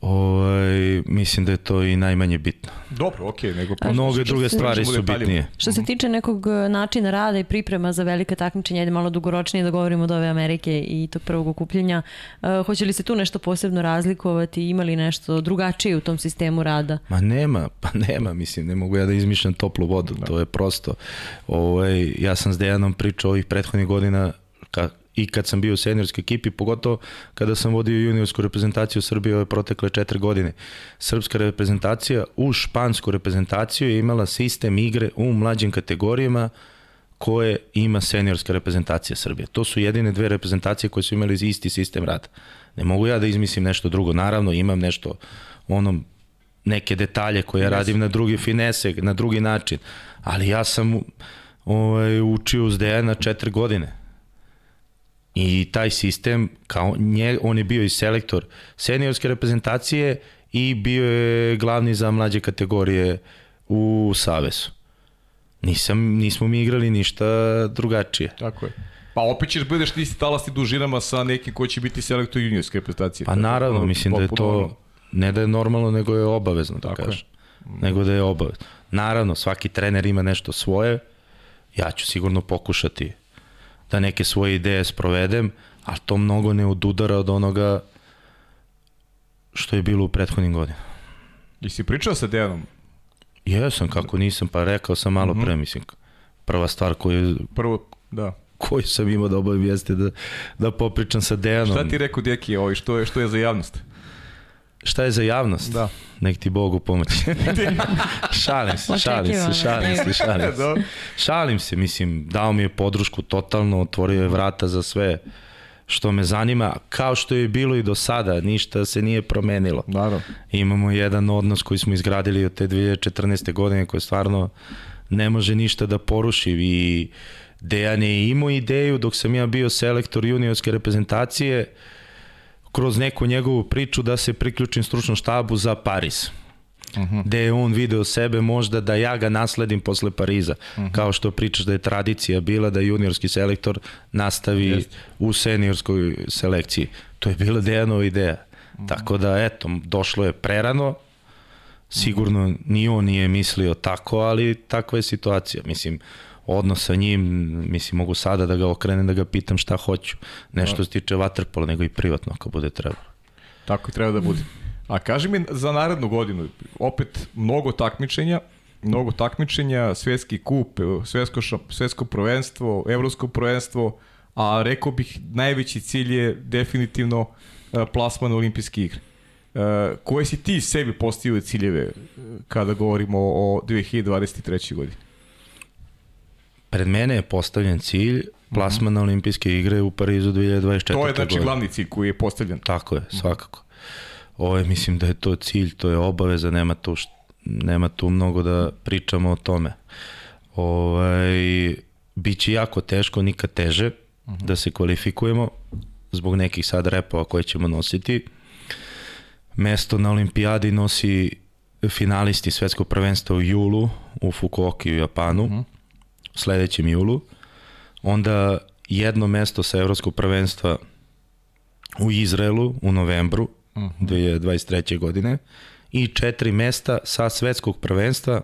Ovaj, mislim da je to i najmanje bitno. Dobro, okej, okay, nego pa mnoge druge stvari su bitnije. Što se tiče nekog e, načina rada i priprema za velike takmičenja, ajde malo dugoročnije da govorimo od ove Amerike i tog prvog okupljenja, uh, hoće li se tu nešto posebno razlikovati, ima li nešto drugačije u tom sistemu rada? Ma nema, pa nema, mislim, ne mogu ja da izmišljam toplu vodu, da. to je prosto. Ovaj, ja sam s Dejanom pričao ovih prethodnih godina ka, i kad sam bio u seniorskoj ekipi, pogotovo kada sam vodio juniorsku reprezentaciju Srbije ove protekle četiri godine. Srpska reprezentacija u špansku reprezentaciju je imala sistem igre u mlađim kategorijama koje ima seniorska reprezentacija Srbije. To su jedine dve reprezentacije koje su imali isti sistem rada. Ne mogu ja da izmislim nešto drugo. Naravno, imam nešto onom neke detalje koje ja radim na drugi finese, na drugi način. Ali ja sam ovaj, učio uz Dejana četiri godine I taj sistem, kao nje, on je bio i selektor seniorske reprezentacije i bio je glavni za mlađe kategorije u Savesu. Nisam, nismo mi igrali ništa drugačije. Tako je. Pa opet ćeš budeš ti talasti dužinama sa nekim ko će biti selektor juniorske reprezentacije. Pa naravno, mislim da je to, ne da je normalno, nego je obavezno, da kažem. Nego da je obavezno. Naravno, svaki trener ima nešto svoje, ja ću sigurno pokušati da neke svoje ideje sprovedem, ali to mnogo ne odudara od onoga što je bilo u prethodnim godinama. I si pričao sa Dejanom? Jesam, kako nisam, pa rekao sam malo mm -hmm. pre, mislim, prva stvar koju... Prvo, da. Koju sam imao da obavim jeste da, da popričam sa Dejanom. Šta ti rekao Deki ovaj, što je, što je za javnost? Šta je za javnost? Da. Nek ti Bog u pomoći. šalim se, šalim se, šalim se, šalim se. Šalim se, mislim, dao mi je podršku totalno, otvorio je vrata za sve što me zanima, kao što je bilo i do sada, ništa se nije promenilo. Naravno. Imamo jedan odnos koji smo izgradili od te 2014. godine koji stvarno ne može ništa da poruši i Dejan je imao ideju dok sam ja bio selektor juniorske reprezentacije kroz neku njegovu priču da se priključim stručnom štabu za Paris. Uh -huh. gde je on video sebe možda da ja ga nasledim posle Pariza. Uh -huh. Kao što pričaš da je tradicija bila da juniorski selektor nastavi Jest. u seniorskoj selekciji. To je bila Dejanova ideja. Uh -huh. Tako da, eto, došlo je prerano, sigurno ni on nije mislio tako, ali takva je situacija. Mislim, odnos sa njim, mislim, mogu sada da ga okrenem, da ga pitam šta hoću. Nešto se tiče vaterpola, nego i privatno, ako bude trebalo. Tako i treba da bude. A kaži mi za narednu godinu, opet mnogo takmičenja, mnogo takmičenja, svetski kup, svetsko, svetsko prvenstvo, evropsko prvenstvo, a rekao bih najveći cilj je definitivno e, plasman olimpijske igre. E, koje si ti sebi postavio ciljeve e, kada govorimo o 2023. godini? Pred mene je postavljen cilj plasman na olimpijske igre u Parizu 2024. To je znači glavni cilj koji je postavljen. Tako je, svakako. Ovo je, mislim da je to cilj, to je obaveza, nema tu, nema tu mnogo da pričamo o tome. Ovaj, biće jako teško, nikad teže uh -huh. da se kvalifikujemo zbog nekih sad repova koje ćemo nositi. Mesto na olimpijadi nosi finalisti svetskog prvenstva u julu u Fukuoki u Japanu, uh -huh. Sledećem julu. Onda jedno mesto sa evropskog prvenstva u Izraelu u novembru, uh -huh. 2023. godine i četiri mesta sa svetskog prvenstva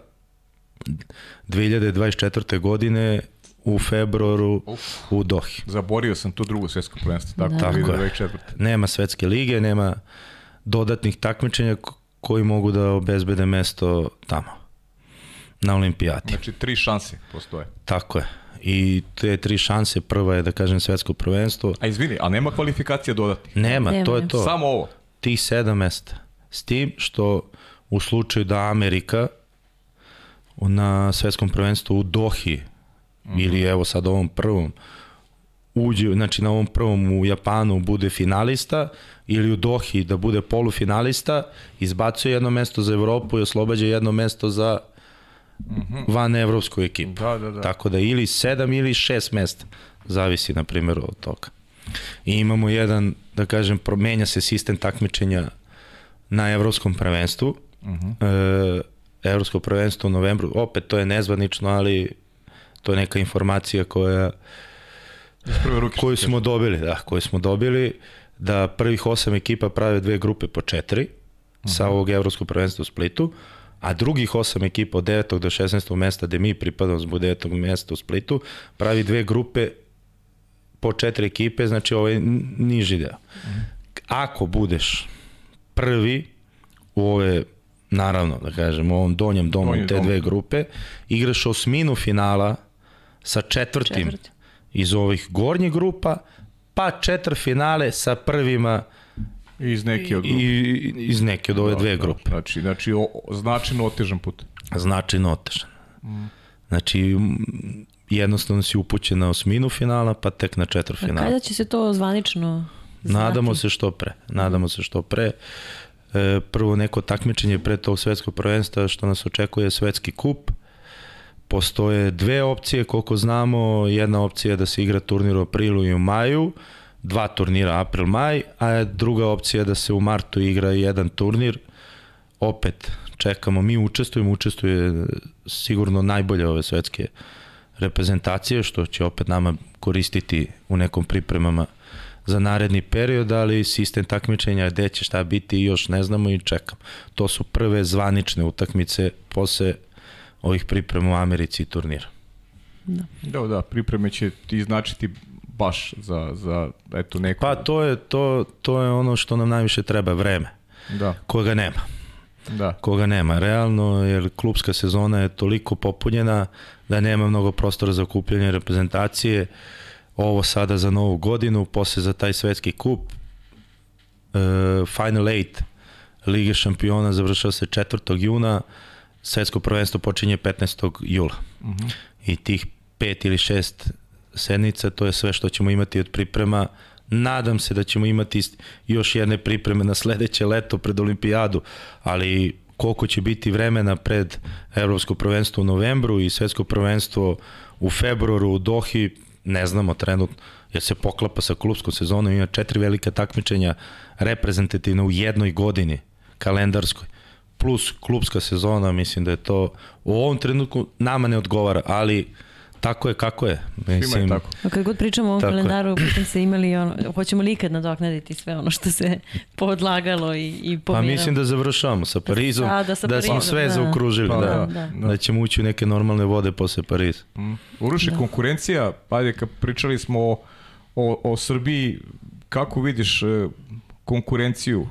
2024. godine u februaru Uf. u Dohi. Zaborio sam tu drugo svetsko prvenstvo. Tako, da. tako je. Nema svetske lige, nema dodatnih takmičenja koji mogu da obezbede mesto tamo na olimpijati. Znači tri šanse postoje. Tako je. I te tri šanse, prva je da kažem svetsko prvenstvo. A izvini, a nema kvalifikacija dodatnih? Nema, nema, to je to. Samo ovo? tih sedam mesta. S tim što u slučaju da Amerika na svetskom prvenstvu u Dohi mm -hmm. ili evo sad ovom prvom uđe, znači na ovom prvom u Japanu bude finalista ili u Dohi da bude polufinalista, izbacuje jedno mesto za Evropu i oslobađa jedno mesto za. Van evropsku ekipu. Da, da, da. Tako da ili sedam ili šest mesta, zavisi na primjer od toga. I imamo jedan, da kažem, promenja se sistem takmičenja na evropskom prvenstvu. Uh mhm. -huh. e, evropsko prvenstvo u novembru, opet to je nezvanično, ali to je neka informacija koja koju smo dobili, da, koju smo dobili da prvih osam ekipa prave dve grupe po četiri uh -huh. sa mhm. ovog evropskog prvenstva u Splitu, a drugih osam ekipa od 9. do 16. mesta gde mi pripadamo zbog 9. mesta u Splitu pravi dve grupe po četiri ekipe, znači ovaj niži deo. Ako budeš prvi u ove, naravno, da kažem, u ovom donjem domu Donji te dom. dve grupe, igraš osminu finala sa četvrtim Četvrt. iz ovih gornjih grupa, pa četvr finale sa prvima iz neke od grupe. I, iz neke od ove da, dve da. grupe. Znači, znači o, značajno otežan put. Značajno otežan. Mm. Znači, jednostavno si upućen na osminu finala, pa tek na četvr finala. Kada će se to zvanično znati? Nadamo se što pre. Nadamo se što pre. E, prvo neko takmičenje pre tog svetskog prvenstva što nas očekuje svetski kup. Postoje dve opcije koliko znamo. Jedna opcija je da se igra turnir u aprilu i u maju, dva turnira april-maj, a druga opcija je da se u martu igra jedan turnir. Opet čekamo, mi učestvujemo, učestvuje sigurno najbolje ove svetske reprezentacije, što će opet nama koristiti u nekom pripremama za naredni period, ali sistem takmičenja gde će šta biti još ne znamo i čekam. To su prve zvanične utakmice posle ovih priprema u Americi i turnira. Da. Da, da, pripreme će ti značiti baš za, za eto neko... Pa to je, to, to je ono što nam najviše treba, vreme. Da. Koga nema. Da. Koga nema. Realno, jer klubska sezona je toliko popunjena da nema mnogo prostora za okupljanje reprezentacije. Ovo sada za novu godinu, posle za taj svetski kup, uh, Final 8 Lige šampiona završava se 4. juna, svetsko prvenstvo počinje 15. jula. Uh mhm. -huh. I tih pet ili šest sednica, to je sve što ćemo imati od priprema. Nadam se da ćemo imati još jedne pripreme na sledeće leto pred olimpijadu, ali koliko će biti vremena pred evropsko prvenstvo u novembru i svetsko prvenstvo u februaru u Dohi, ne znamo trenutno, jer se poklapa sa klubskom sezonom, ima četiri velike takmičenja reprezentativne u jednoj godini kalendarskoj plus klubska sezona, mislim da je to u ovom trenutku nama ne odgovara, ali Tako je, kako je. Mislim, je tako. A kad god pričamo o ovom kalendaru, pitam se imali ono, hoćemo li ikad nadoknaditi sve ono što se podlagalo i, i pomiramo. Pa mislim da završavamo sa Parizom, da, da, sa da smo sve da. zaokružili, pa, da, da, da, da. ćemo ući u neke normalne vode posle Pariza. Mm. Uruši da. konkurencija, ajde kad pričali smo o, o, o Srbiji, kako vidiš e, konkurenciju?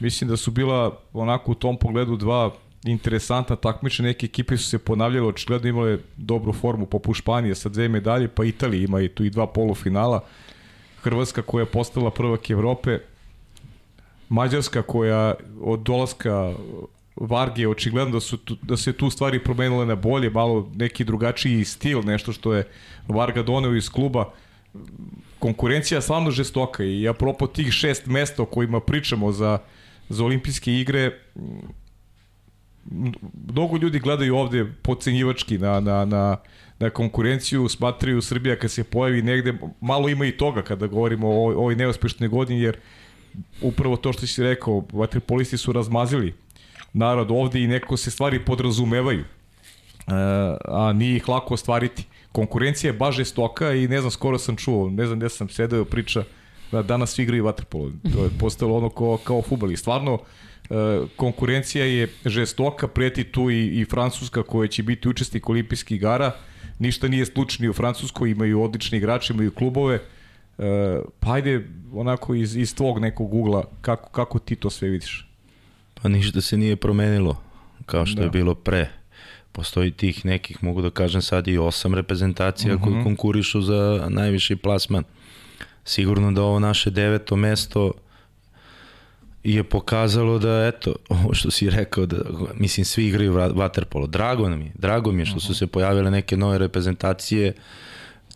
Mislim da su bila onako u tom pogledu dva interesantna takmičenja, neke ekipe su se ponavljale, očigledno imale dobru formu, poput Španije sa dve medalje, pa Italija ima i tu i dva polufinala, Hrvatska koja je postala prvak Evrope, Mađarska koja od dolaska Varge očigledno da, su tu, da se tu stvari promenile na bolje, malo neki drugačiji stil, nešto što je Varga doneo iz kluba. Konkurencija je stvarno žestoka i apropo tih šest mesta o kojima pričamo za, za olimpijske igre, mnogo ljudi gledaju ovde pocenjivački na, na, na, na konkurenciju, smatraju Srbija kad se pojavi negde, malo ima i toga kada govorimo o ovoj neuspešnoj godini, jer upravo to što si rekao, vatripolisti su razmazili narod ovde i neko se stvari podrazumevaju, e, a nije ih lako ostvariti. Konkurencija je baš žestoka i ne znam, skoro sam čuo, ne znam gde sam sedeo priča, da danas svi igraju vaterpolo. To je postalo ono kao, kao futbol. I stvarno, konkurencija je žestoka, preti tu i, i Francuska koja će biti učesnik olimpijskih igara. Ništa nije slučajno u Francuskoj, imaju odlični igrači, imaju klubove. E, pa ajde, onako iz, iz tvog nekog ugla, kako, kako ti to sve vidiš? Pa ništa se nije promenilo, kao što da. je bilo pre. Postoji tih nekih, mogu da kažem sad i osam reprezentacija uh -huh. koji mhm. konkurišu za najviši plasman. Sigurno da ovo naše deveto mesto je pokazalo da, eto, ovo što si rekao, da, mislim, svi igraju vaterpolo. Drago nam je, drago mi je što su se pojavile neke nove reprezentacije,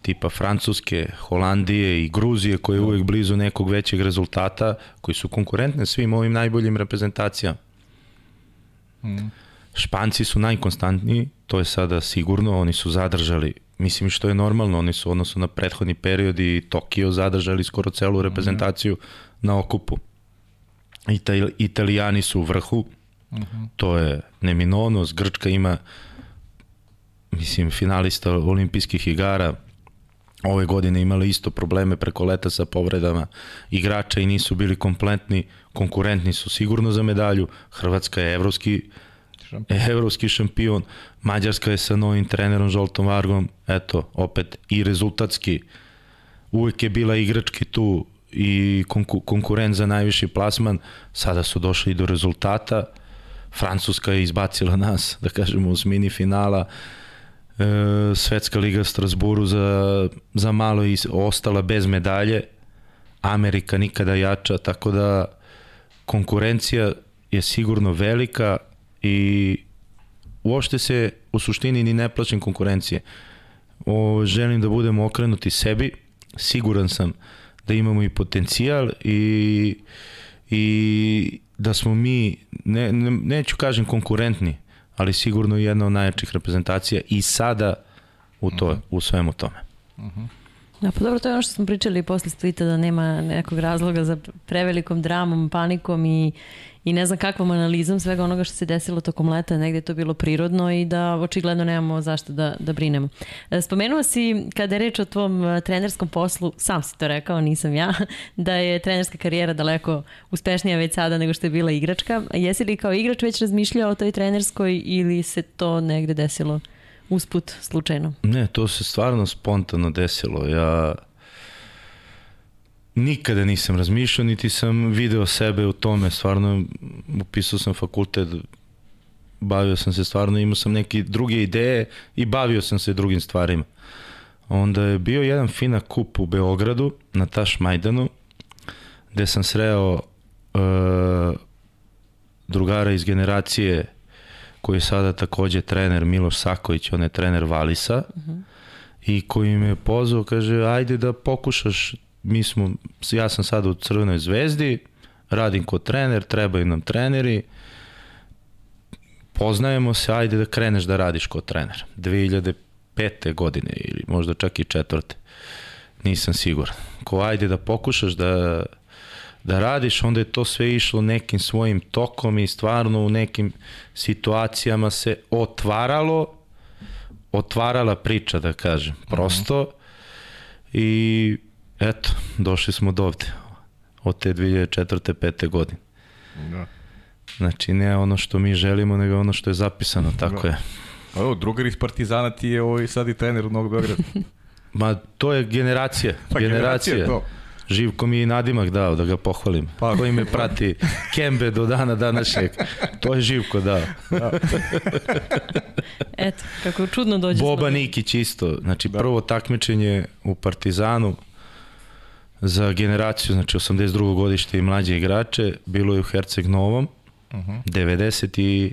tipa Francuske, Holandije i Gruzije, koje je uvek blizu nekog većeg rezultata, koji su konkurentne svim ovim najboljim reprezentacijama. Mm. Španci su najkonstantniji, to je sada sigurno, oni su zadržali, mislim što je normalno, oni su odnosno na prethodni period i Tokio zadržali skoro celu reprezentaciju mm. na okupu. Ital, Italijani su u vrhu, uh mhm. -huh. to je neminovnost, Grčka ima mislim, finalista olimpijskih igara, ove godine imali isto probleme preko leta sa povredama. Igrača i nisu bili kompletni, konkurentni su sigurno za medalju, Hrvatska je evropski šampion. evropski šampion, Mađarska je sa novim trenerom Žoltom Vargom, eto, opet i rezultatski, uvek je bila igrački tu i konku, konkurent za najviši plasman, sada su došli do rezultata. Francuska je izbacila nas, da kažemo, uz mini finala. E, Svetska liga Strasburu za, za malo i ostala bez medalje. Amerika nikada jača, tako da konkurencija je sigurno velika i uopšte se u suštini ni ne plaćem konkurencije. O, želim da budemo okrenuti sebi, siguran sam da imamo i potencijal i, i da smo mi, ne, ne, neću kažem konkurentni, ali sigurno jedna od najjačih reprezentacija i sada u, to, uh -huh. u svemu tome. Uh -huh. Da, pa dobro, to je ono što smo pričali posle Splita, da nema nekog razloga za prevelikom dramom, panikom i, i ne znam kakvom analizom svega onoga što se desilo tokom leta, negde je to bilo prirodno i da očigledno nemamo zašto da, da brinemo. E, spomenuo si, kada je reč o tvom e, trenerskom poslu, sam si to rekao, nisam ja, da je trenerska karijera daleko uspešnija već sada nego što je bila igračka. Jesi li kao igrač već razmišljao o toj trenerskoj ili se to negde desilo usput, slučajno? Ne, to se stvarno spontano desilo. Ja nikada nisam razmišljao, niti sam video sebe u tome. Stvarno, upisao sam fakultet, bavio sam se stvarno, imao sam neke druge ideje i bavio sam se drugim stvarima. Onda je bio jedan fina kup u Beogradu, na Taš Majdanu, gde sam sreo uh, drugara iz generacije koji je sada takođe trener Miloš Saković, on je trener Valisa, uh -huh. i koji me je pozvao, kaže, ajde da pokušaš, mi smo, ja sam sada u Crvenoj zvezdi, radim kod trener, trebaju nam treneri, poznajemo se, ajde da kreneš da radiš kod trener. 2005. godine ili možda čak i četvrte. Nisam siguran. Ko ajde da pokušaš da da radiš, onda je to sve išlo nekim svojim tokom i stvarno u nekim situacijama se otvaralo, otvarala priča, da kažem, prosto. Mm -hmm. I eto, došli smo do ovde, od te 2004. 5. godine. Da. Znači, ne ono što mi želimo, nego ono što je zapisano, tako da. je. Evo, drugar iz Partizana ti je ovaj sad i trener u Novog Beograda. Ma, to je generacija. Pa, generacija. generacija to. Živko mi je nadimak dao da ga pohvalim. Pa, koji me prati Kembe do dana današnjeg. To je Živko dao. Da. Eto, kako čudno dođe. Boba Nikić isto. Znači da. prvo takmičenje u Partizanu za generaciju, znači 82. godište i mlađe igrače, bilo je u Herceg Novom, uh -huh. 90 i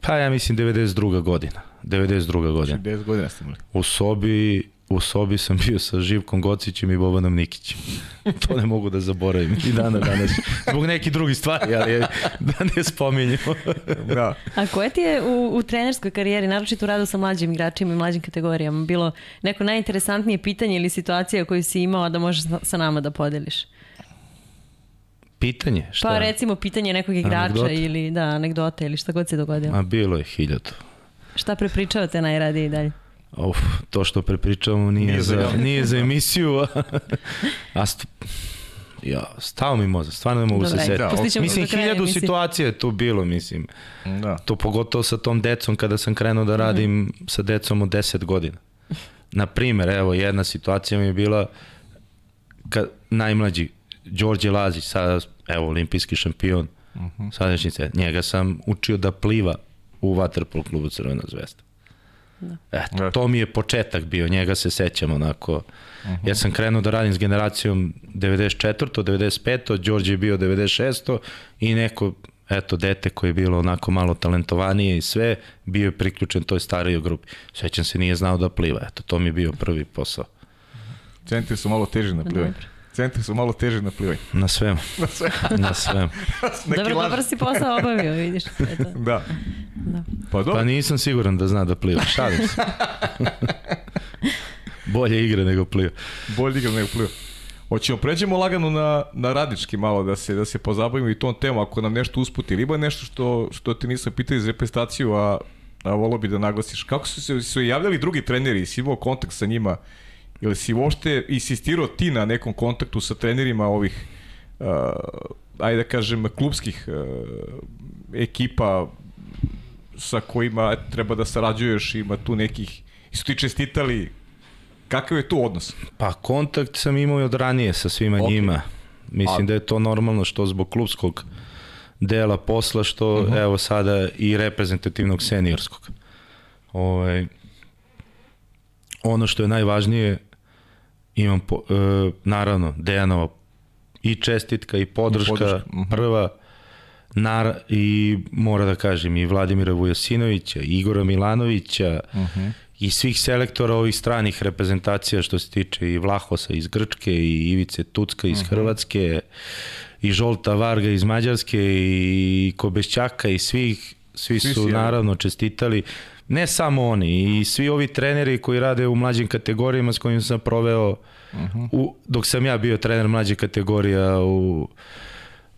pa ja mislim 92. godina. 92. godina. 10 godina ste imali. U sobi u sobi sam bio sa Živkom Gocićem i Bobanom Nikićem. to ne mogu da zaboravim i dana danas. Zbog nekih drugih stvari, ali da ne spominjemo. da. A koje ti je u, u trenerskoj karijeri, naročito u radu sa mlađim igračima i mlađim kategorijama, bilo neko najinteresantnije pitanje ili situacija koju si imao da možeš sa nama da podeliš? Pitanje? Šta? Pa recimo pitanje nekog igrača anegdota? ili da, anegdota ili šta god se dogodilo. A bilo je hiljadu. Šta prepričavate najradije dalje? Uf, to što prepričavamo nije, nije, za, nije za emisiju. a st ja, stao mi mozak, stvarno ne mogu Dobre, se setiti. Da, mislim, hiljadu situacija je tu bilo, mislim. Da. To pogotovo sa tom decom, kada sam krenuo da radim mm -hmm. sa decom od 10 godina. Na primer, evo, jedna situacija mi je bila kad najmlađi, Đorđe Lazić, sada, evo, olimpijski šampion, uh mhm. -huh. sadašnjice, njega sam učio da pliva u Waterpolo klubu Crvena zvezda. Da. Eto, to mi je početak bio, njega se sećam onako. Uh -huh. Ja sam krenuo da radim s generacijom 94. 95. Đorđe je bio 96. i neko eto, dete koje je bilo onako malo talentovanije i sve, bio je priključen toj starijoj grupi. Sećam se, nije znao da pliva. Eto, to mi je bio prvi posao. Centri su malo teži na plivanje. Centri su malo teži na plivanje. Na svemu. na svemu. na svemu. dobro, dobro si posao obavio, vidiš. Eto. Da. da. Pa, dobro. pa nisam siguran da zna da pliva. Šalim se. Bolje igre nego pliva. Bolje igre nego pliva. Hoćemo pređemo lagano na, na radički malo da se da se pozabavimo i tom temu ako nam nešto usputi. Ili ima nešto što, što ti nisam pitao iz reprezentaciju, a, a volao bi da naglasiš. Kako su se su javljali drugi treneri? Si imao kontakt sa njima? Ili si uopšte insistirao ti na nekom kontaktu sa trenerima ovih, uh, ajde da kažem, klubskih uh, ekipa sa kojima treba da sarađuješ, ima tu nekih, su ti čestitali, kakav je tu odnos? Pa kontakt sam imao i od ranije sa svima okay. njima. Mislim A... da je to normalno što zbog klubskog dela posla, što uh mhm. -huh. evo sada i reprezentativnog seniorskog. Ovaj, ono što je najvažnije, imam po, e, naravno Dejanova i čestitka i podrška, I podrška. Uh mhm. -huh. prva nar, i mora da kažem i Vladimira Vujasinovića, i Igora Milanovića uh mhm. -huh. i svih selektora ovih stranih reprezentacija što se tiče i Vlahosa iz Grčke i Ivice Tucka iz uh mhm. -huh. Hrvatske i Žolta Varga iz Mađarske i Kobešćaka i svih svi, svi su naravno čestitali ne samo oni, i svi ovi treneri koji rade u mlađim kategorijama s kojim sam proveo, uh -huh. u, dok sam ja bio trener mlađe kategorija u,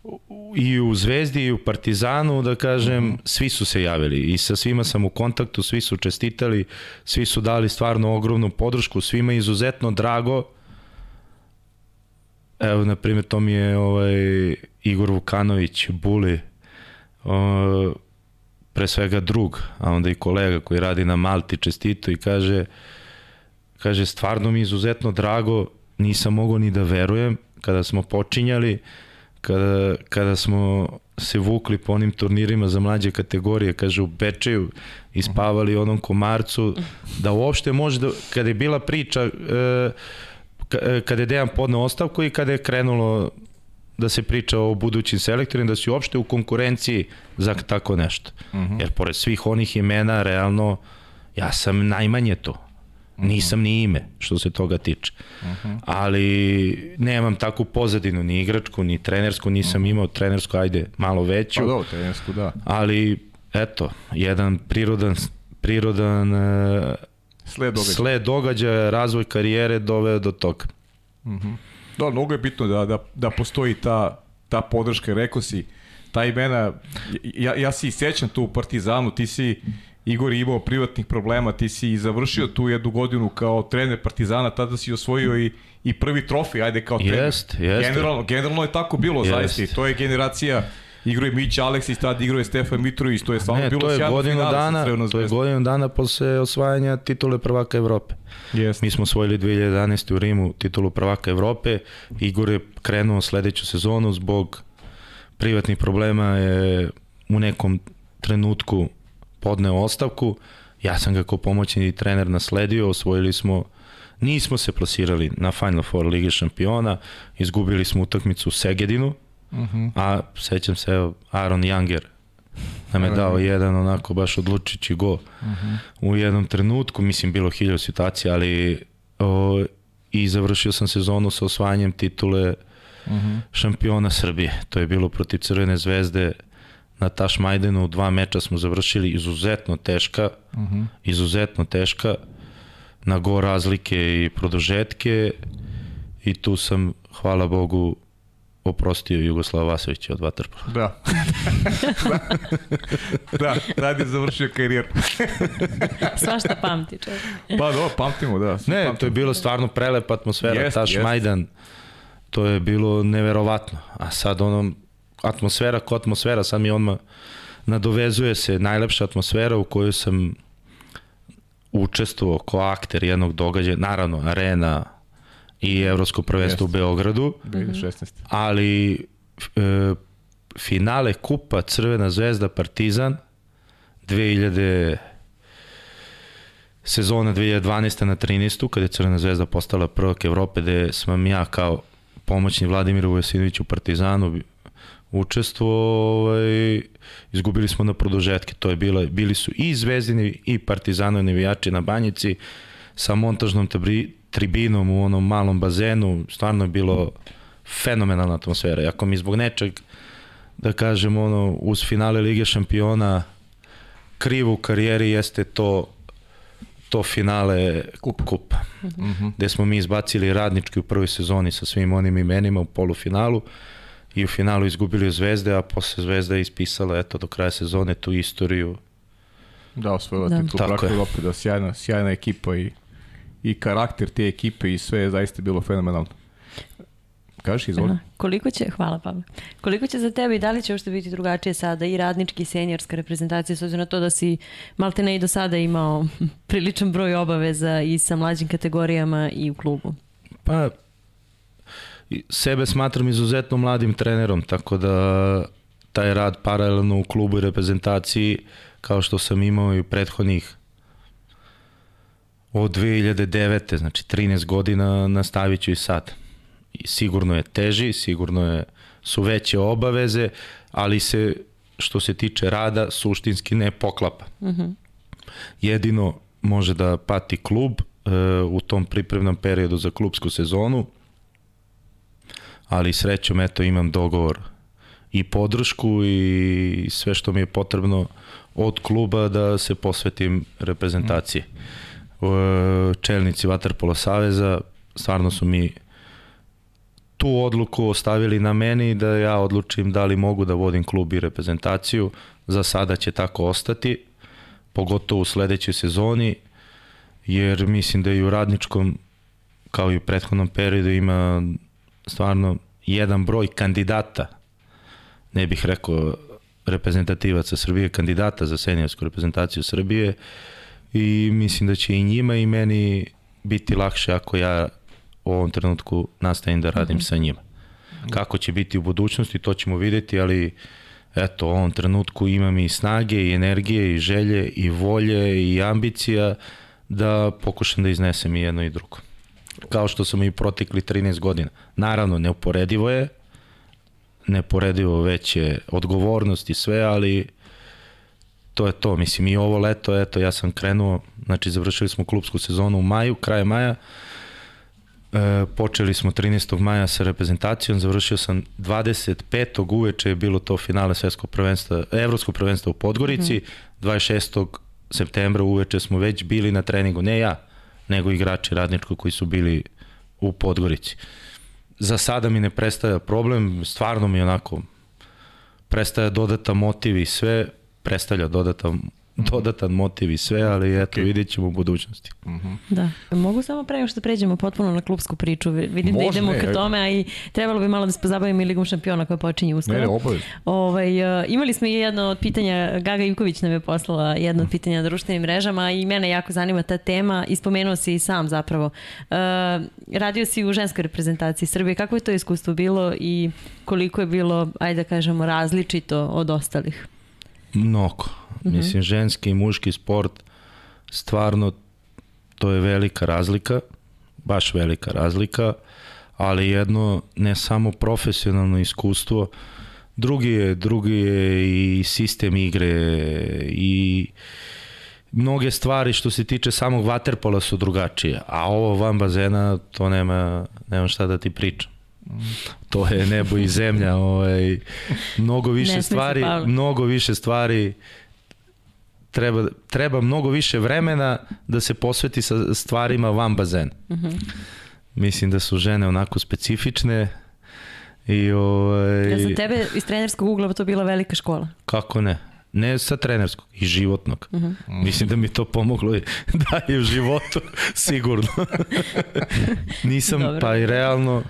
u, i u Zvezdi i u Partizanu, da kažem, uh -huh. svi su se javili i sa svima sam u kontaktu, svi su čestitali, svi su dali stvarno ogromnu podršku, svima izuzetno drago. Evo, na primjer, to mi je ovaj, Igor Vukanović, Buli, o, pre svega drug, a onda i kolega koji radi na Malti čestito i kaže kaže stvarno mi izuzetno drago, nisam mogao ni da verujem kada smo počinjali, kada, kada smo se vukli po onim turnirima za mlađe kategorije, kaže u Bečeju i spavali onom komarcu, da uopšte može da, kada je bila priča e, e, kada je Dejan podneo ostavku i kada je krenulo da se priča o budućim selektorima, da si uopšte u konkurenciji za tako nešto. Uh mhm. -huh. Jer pored svih onih imena, realno, ja sam najmanje to. Mhm. Nisam ni ime, što se toga tiče. Uh mhm. -huh. Ali nemam takvu pozadinu, ni igračku, ni trenersku, nisam uh -huh. imao trenersku, ajde, malo veću. Pa dobro, trenersku, da. Ali, eto, jedan prirodan, prirodan uh, sled događaja. sled događaja, razvoj karijere doveo do toga. Uh -huh. Da, mnogo je bitno da, da, da postoji ta, ta podrška, rekao si, ta imena, ja, ja si sećam tu u Partizanu, ti si Igor imao privatnih problema, ti si završio tu jednu godinu kao trener Partizana, tada si osvojio i, i prvi trofej, ajde kao trener. Jest, jest. Generalno, generalno je tako bilo, jest. zaista, i to je generacija Igro je Mić Aleksić, tad igro je Stefan Mitrović, to je stvarno ne, bilo to je godinu dana, To je godinu dana posle osvajanja titule prvaka Evrope. Yes. Mi smo osvojili 2011. u Rimu titulu prvaka Evrope. Igor je krenuo sledeću sezonu zbog privatnih problema je u nekom trenutku podneo ostavku. Ja sam ga kao pomoćni trener nasledio, osvojili smo Nismo se plasirali na Final Four Lige šampiona, izgubili smo utakmicu u Segedinu, Uh -huh. A sećam se, evo, Aaron Younger nam je dao jedan onako baš odlučići go uh -huh. u jednom trenutku, mislim bilo hiljada situacija, ali o, i završio sam sezonu sa osvajanjem titule uh -huh. šampiona Srbije. To je bilo protiv Crvene zvezde na Taš Majdenu, dva meča smo završili izuzetno teška, uh -huh. izuzetno teška, na go razlike i produžetke i tu sam, hvala Bogu, oprostio Jugoslava Vasovića od Vatrpola. Da. da. da, tad je završio karijer. Svašta pamti čovjek. Pa do, pamtimo, da. Ne, pamtimo. to je bilo stvarno prelepa atmosfera, jest, Taš jest. Majdan. To je bilo neverovatno. A sad ono, atmosfera ko atmosfera, sad mi odmah nadovezuje se najlepša atmosfera u kojoj sam učestvovao kao akter jednog događaja, naravno arena, i evropsko prvenstvo u Beogradu. 2016. Ali e, finale kupa Crvena zvezda Partizan 2000 sezona 2012. na 13. kada je Crvena zvezda postala prvak Evrope gde sam ja kao pomoćni Vladimir Vujasinović u Partizanu učestvovao, ovaj, izgubili smo na produžetke. To je bila, bili su i Zvezdini i Partizanovi navijači na Banjici sa montažnom tribinom u onom malom bazenu, stvarno je bilo fenomenalna atmosfera. Ako mi zbog nečeg, da kažem, ono, uz finale Lige šampiona krivo u karijeri jeste to to finale kup. kupa. Mm -hmm. Gde smo mi izbacili radnički u prvoj sezoni sa svim onim imenima u polufinalu i u finalu izgubili Zvezde, a posle Zvezda je ispisala eto do kraja sezone tu istoriju. Da, osvojila da. titul Brako Evrope, da sjajna, sjajna ekipa i i karakter te ekipe i sve je zaista bilo fenomenalno. Kažeš, izvoli. Koliko će, hvala Pavle, koliko će za tebe i da li će uopšte biti drugačije sada i radnički i senjorska reprezentacija s obzirom na to da si malte ne i do sada imao priličan broj obaveza i sa mlađim kategorijama i u klubu? Pa, sebe smatram izuzetno mladim trenerom, tako da taj rad paralelno u klubu i reprezentaciji kao što sam imao i prethodnih od 2009. znači 13 godina nastavit ću i sad. I sigurno je teži, sigurno je, su veće obaveze, ali se što se tiče rada suštinski ne poklapa. Mhm. -huh. Jedino može da pati klub e, u tom pripremnom periodu za klubsku sezonu, ali srećom eto imam dogovor i podršku i sve što mi je potrebno od kluba da se posvetim reprezentaciji. Mm. Čelnici Vaterpola Saveza stvarno su mi tu odluku ostavili na meni da ja odlučim da li mogu da vodim klub i reprezentaciju. Za sada će tako ostati, pogotovo u sledećoj sezoni, jer mislim da i u radničkom, kao i u prethodnom periodu, ima stvarno jedan broj kandidata, ne bih rekao reprezentativaca Srbije, kandidata za seniorsku reprezentaciju Srbije i mislim da će i njima i meni biti lakše ako ja u ovom trenutku nastavim da radim mm -hmm. sa njima. Kako će biti u budućnosti, to ćemo videti, ali eto, u ovom trenutku imam i snage, i energije, i želje, i volje, i ambicija da pokušam da iznesem i jedno i drugo. Kao što sam i protekli 13 godina. Naravno, neuporedivo je, neporedivo veće odgovornost i sve, ali to je to. Mislim, i ovo leto, eto, ja sam krenuo, znači završili smo klubsku sezonu u maju, kraje maja, E, počeli smo 13. maja sa reprezentacijom, završio sam 25. uveče je bilo to finale svetskog prvenstva, evropskog prvenstva u Podgorici, mm -hmm. 26. septembra uveče smo već bili na treningu, ne ja, nego igrači radničko koji su bili u Podgorici. Za sada mi ne prestaje problem, stvarno mi onako prestaje dodata motiv i sve, predstavlja dodata dodatan motiv i sve, ali eto, okay. vidjet ćemo u budućnosti. Uh mhm. -huh. Da. Mogu samo pre što pređemo potpuno na klubsku priču. Vidim da Može, da idemo ka tome, a i trebalo bi malo da se pozabavimo i Ligom šampiona koja počinje uskoro. Ne, ne, obavezno. Ovaj, uh, imali smo i jedno od pitanja, Gaga Ivković nam je poslala jedno od pitanja na društvenim mrežama i mene jako zanima ta tema. Ispomenuo si i sam zapravo. Uh, radio si u ženskoj reprezentaciji Srbije. Kako je to iskustvo bilo i koliko je bilo, ajde da kažemo, različito od ostalih? Mnogo. Mm -hmm. Mislim, ženski i muški sport, stvarno, to je velika razlika, baš velika razlika, ali jedno ne samo profesionalno iskustvo, drugi je, drugi je i sistem igre i mnoge stvari što se tiče samog vaterpola su drugačije, a ovo van bazena to nema, nema šta da ti pričam. To je nebo i zemlja, ovaj mnogo više stvari, mnogo više stvari treba, treba mnogo više vremena da se posveti sa stvarima van bazena. Uh mhm. -huh. Mislim da su žene onako specifične i ovaj... Ja za tebe iz trenerskog ugla to bila velika škola. Kako ne? Ne sa trenerskog, i životnog. Uh mhm. -huh. Mislim da mi to pomoglo i da je u životu, sigurno. Nisam, Dobro. pa i realno,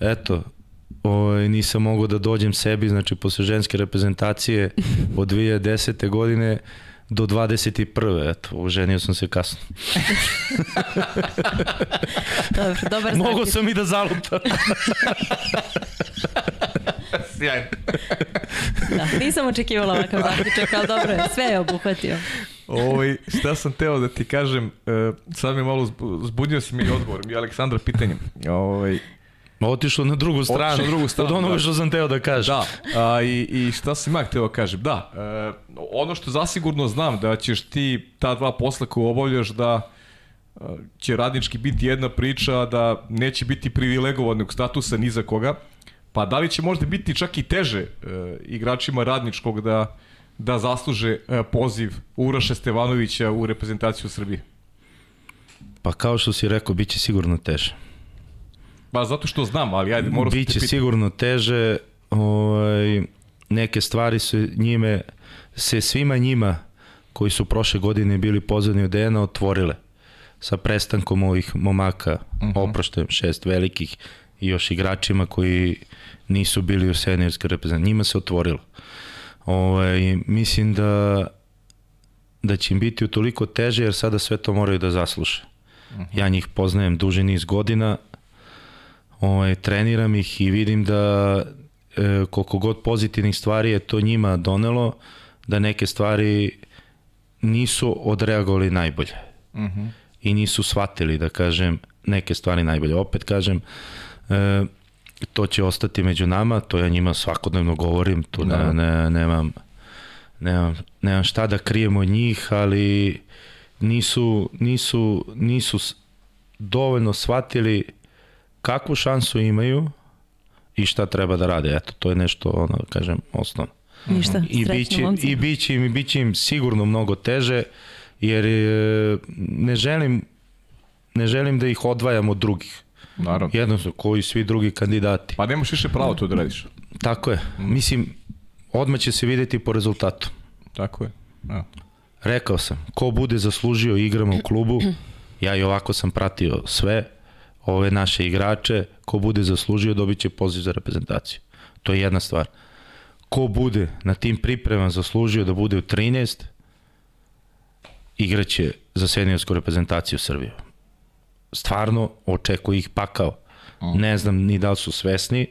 eto, ovaj, nisam mogao da dođem sebi, znači posle ženske reprezentacije od 2010. godine do 21. Eto, oženio sam se kasno. Dobro, dobar Mogu sam i da zalutam. Sjajno. da, nisam očekivala ovakav zaključak, ali dobro je, sve je obuhvatio. Ovo, ovaj, šta sam teo da ti kažem, uh, sad mi malo zbunio si mi odgovor, mi je Aleksandra pitanje. Ovaj, Otišao na drugu stranu, na drugu stranu od onoga da. što sam teo da kažem. Da, a, i, i šta sam ja hteo da kažem, da, e, ono što zasigurno znam da ćeš ti ta dva posla koje obavljaš da e, će radnički biti jedna priča, da neće biti privilegovanog statusa ni za koga, pa da li će možda biti čak i teže e, igračima radničkog da, da zasluže e, poziv Uraša Stevanovića u reprezentaciju Srbije? Pa kao što si rekao, bit će sigurno teže. Pa zato što znam, ali ajde, moram Biće se sigurno teže, ovaj, neke stvari su njime, se svima njima koji su prošle godine bili pozvani od DNA otvorile sa prestankom ovih momaka, uh mhm. -huh. oproštajem šest velikih i još igračima koji nisu bili u seniorskoj reprezentaciji. Njima se otvorilo. Ovaj, mislim da da će im biti toliko teže jer sada sve to moraju da zasluše. Uh mhm. -huh. Ja njih poznajem duži niz godina, ovaj, treniram ih i vidim da e, koliko god pozitivnih stvari je to njima donelo, da neke stvari nisu odreagovali najbolje. Uh mhm. -huh. I nisu shvatili, da kažem, neke stvari najbolje. Opet kažem, e, to će ostati među nama, to ja njima svakodnevno govorim, tu ne, ne, nemam, nemam, nemam šta da krijem od njih, ali nisu, nisu, nisu dovoljno shvatili kakvu šansu imaju i šta treba da rade. Eto, to je nešto, ono, kažem, osnovno. Ništa, I biće, i biće im, biće im sigurno mnogo teže, jer e, ne želim ne želim da ih odvajam od drugih. Naravno. Jednostavno, koji svi drugi kandidati. Pa nemaš više pravo to da radiš. Tako je. Mislim, odmah će se videti po rezultatu. Tako je. Ja. Rekao sam, ko bude zaslužio igrama u klubu, ja i ovako sam pratio sve ove naše igrače, ko bude zaslužio dobit će poziv za reprezentaciju. To je jedna stvar. Ko bude na tim pripremama zaslužio da bude u 13, igraće za seniorsku reprezentaciju Srbije. Stvarno očekuju ih pakao. Ne znam ni da li su svesni,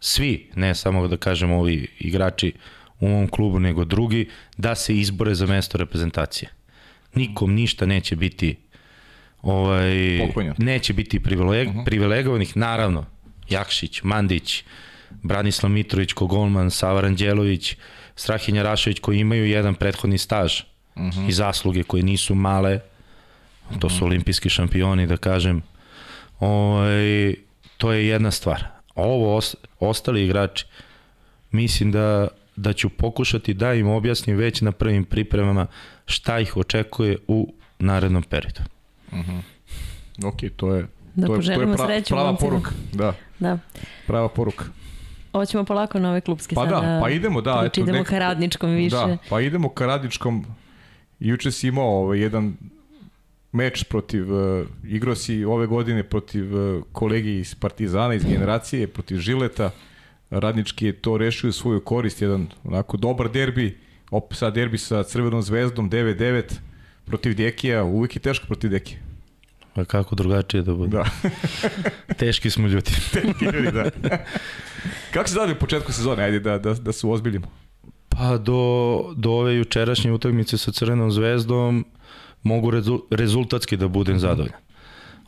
svi, ne samo da kažem ovi igrači u mom klubu, nego drugi, da se izbore za mesto reprezentacije. Nikom ništa neće biti ovaj, neće biti privileg, privilegovanih, naravno, Jakšić, Mandić, Branislav Mitrović, Kogolman, Sava Ranđelović, Strahinja Rašović koji imaju jedan prethodni staž i zasluge koje nisu male, to su olimpijski šampioni, da kažem, ovaj, to je jedna stvar. Ovo, os, ostali igrači, mislim da, da ću pokušati da im objasnim već na prvim pripremama šta ih očekuje u narednom periodu. Ok, to je, Da to je, to je pra, sreću prava momcima. poruka. Da, Da. prava poruka. Hoćemo polako na ove klubske Pa sada. da, pa idemo, da, eto, idemo nek- ka radničkom više. Da, pa idemo ka radničkom. Juče si imao ovaj, jedan meč protiv, uh, igrao si ove godine protiv uh, kolegi iz Partizana, iz generacije, protiv Žileta. Radnički je to rešio svoju korist, jedan onako dobar derbi, opet sad derbi sa Crvenom zvezdom, 9-9 protiv Dekija, uvijek je teško protiv Dekija. Pa kako drugačije da bude. Da, Teški smo ljudi. ljudi, da. Kako se dali u početku sezone, ajde da, da, da se ozbiljimo. Pa do, do ove jučerašnje utakmice sa Crvenom zvezdom mogu rezu, rezultatski da budem zadovoljan.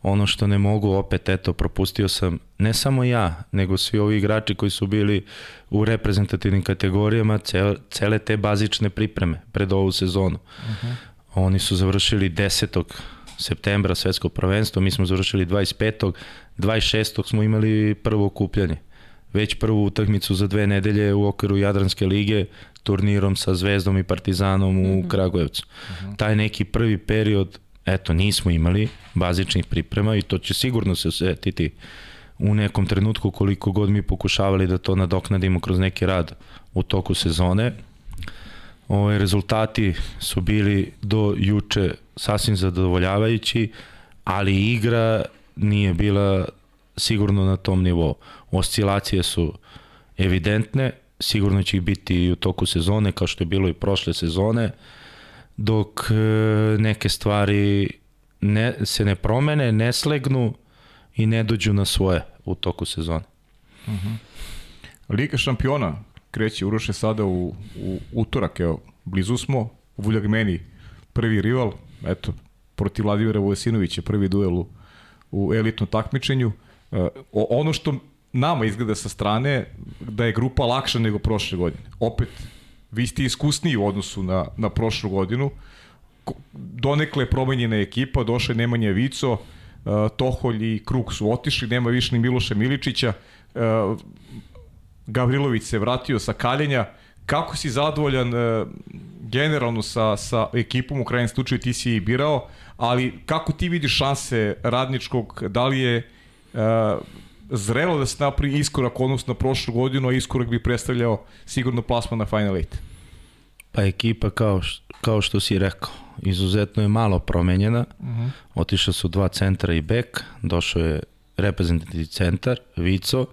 Ono što ne mogu, opet eto, propustio sam, ne samo ja, nego svi ovi igrači koji su bili u reprezentativnim kategorijama, cel, cele te bazične pripreme pred ovu sezonu. Oni su završili 10. septembra svetsko prvenstvo, mi smo završili 25. 26. smo imali prvo okupljanje. Već prvu utakmicu za dve nedelje u okviru Jadranske lige turnirom sa Zvezdom i Partizanom u Kragujevcu. Taj neki prvi period, eto, nismo imali bazičnih priprema i to će sigurno se osetiti u nekom trenutku koliko god mi pokušavali da to nadoknadimo kroz neki rad u toku sezone. Ove, rezultati su bili do juče sasvim zadovoljavajući, ali igra nije bila sigurno na tom nivou. Oscilacije su evidentne, sigurno će ih biti i u toku sezone, kao što je bilo i prošle sezone, dok e, neke stvari ne, se ne promene, ne slegnu i ne dođu na svoje u toku sezone. Liga šampiona kreće Uroše sada u, u utorak, evo, blizu smo, Vuljak meni prvi rival, eto, protiv Vladimira Vojsinovića, prvi duel u, u elitnom takmičenju. E, ono što nama izgleda sa strane, da je grupa lakša nego prošle godine. Opet, vi ste iskusniji u odnosu na, na prošlu godinu, donekle je promenjena ekipa, došao je Nemanja Vico, uh, Toholj i Kruk su otišli, nema više ni Miloša Miličića, uh, Gavrilović se vratio sa kaljenja. Kako si zadovoljan uh, generalno sa, sa ekipom, u krajnjem slučaju ti si i birao, ali kako ti vidiš šanse radničkog, da li je uh, zrelo da se napravi iskorak odnosno na prošlu godinu, a iskorak bi predstavljao sigurno plasman na Final 8? Pa ekipa kao, kao što si rekao, izuzetno je malo promenjena. Uh -huh. Otišla su dva centra i bek, došao je reprezentativni centar, Vico.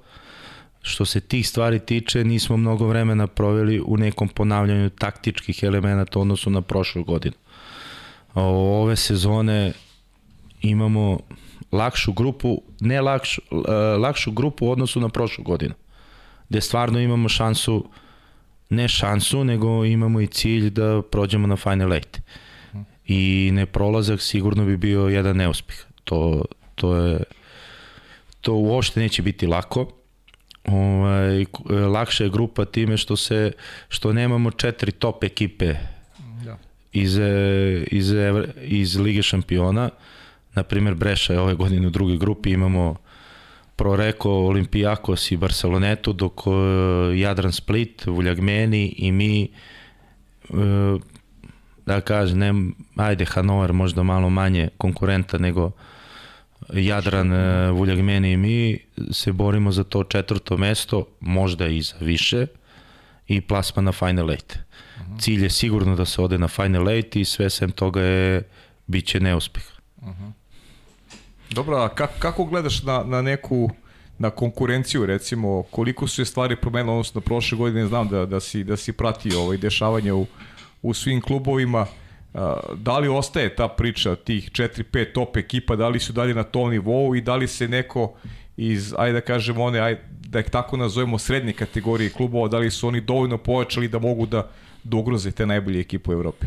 Što se tih stvari tiče, nismo mnogo vremena proveli u nekom ponavljanju taktičkih elemenata odnosu na prošlu godinu. Ove sezone imamo lakšu grupu, ne lakšu, e, lakšu grupu u odnosu na prošlu godinu, gde stvarno imamo šansu ne šansu, nego imamo i cilj da prođemo na Final 8. I neprolazak sigurno bi bio jedan neuspeh. To, to je to uopšte neće biti lako. Ovaj, k- lakša je grupa time što se što nemamo četiri top ekipe Da. iz, e, iz, iz Lige šampiona. Na primjer, Breša je ove godine u drugoj grupi, imamo Proreko, Olimpijakos i Barcelonetu, dok e, Jadran Split, Vuljagmeni i mi e, da kažem, ne, ajde Hanover možda malo manje konkurenta nego Jadran, e, Vuljagmeni i mi se borimo za to četvrto mesto, možda i za više i plasma na Final Eight. Uh -huh. Cilj je sigurno da se ode na Final Eight i sve sem toga je bit će neuspeh. Uh -huh. Dobro, a kako, kako gledaš na, na neku na konkurenciju recimo koliko su je stvari promenile odnosno prošle godine znam da da si da si pratio ovaj dešavanja u u svim klubovima da li ostaje ta priča tih 4-5 top ekipa, da li su dalje na tom nivou i da li se neko iz, ajde da kažemo one, ajde, da ih tako nazovemo srednje kategorije klubova, da li su oni dovoljno pojačali da mogu da, da ugroze te najbolje ekipe u Evropi?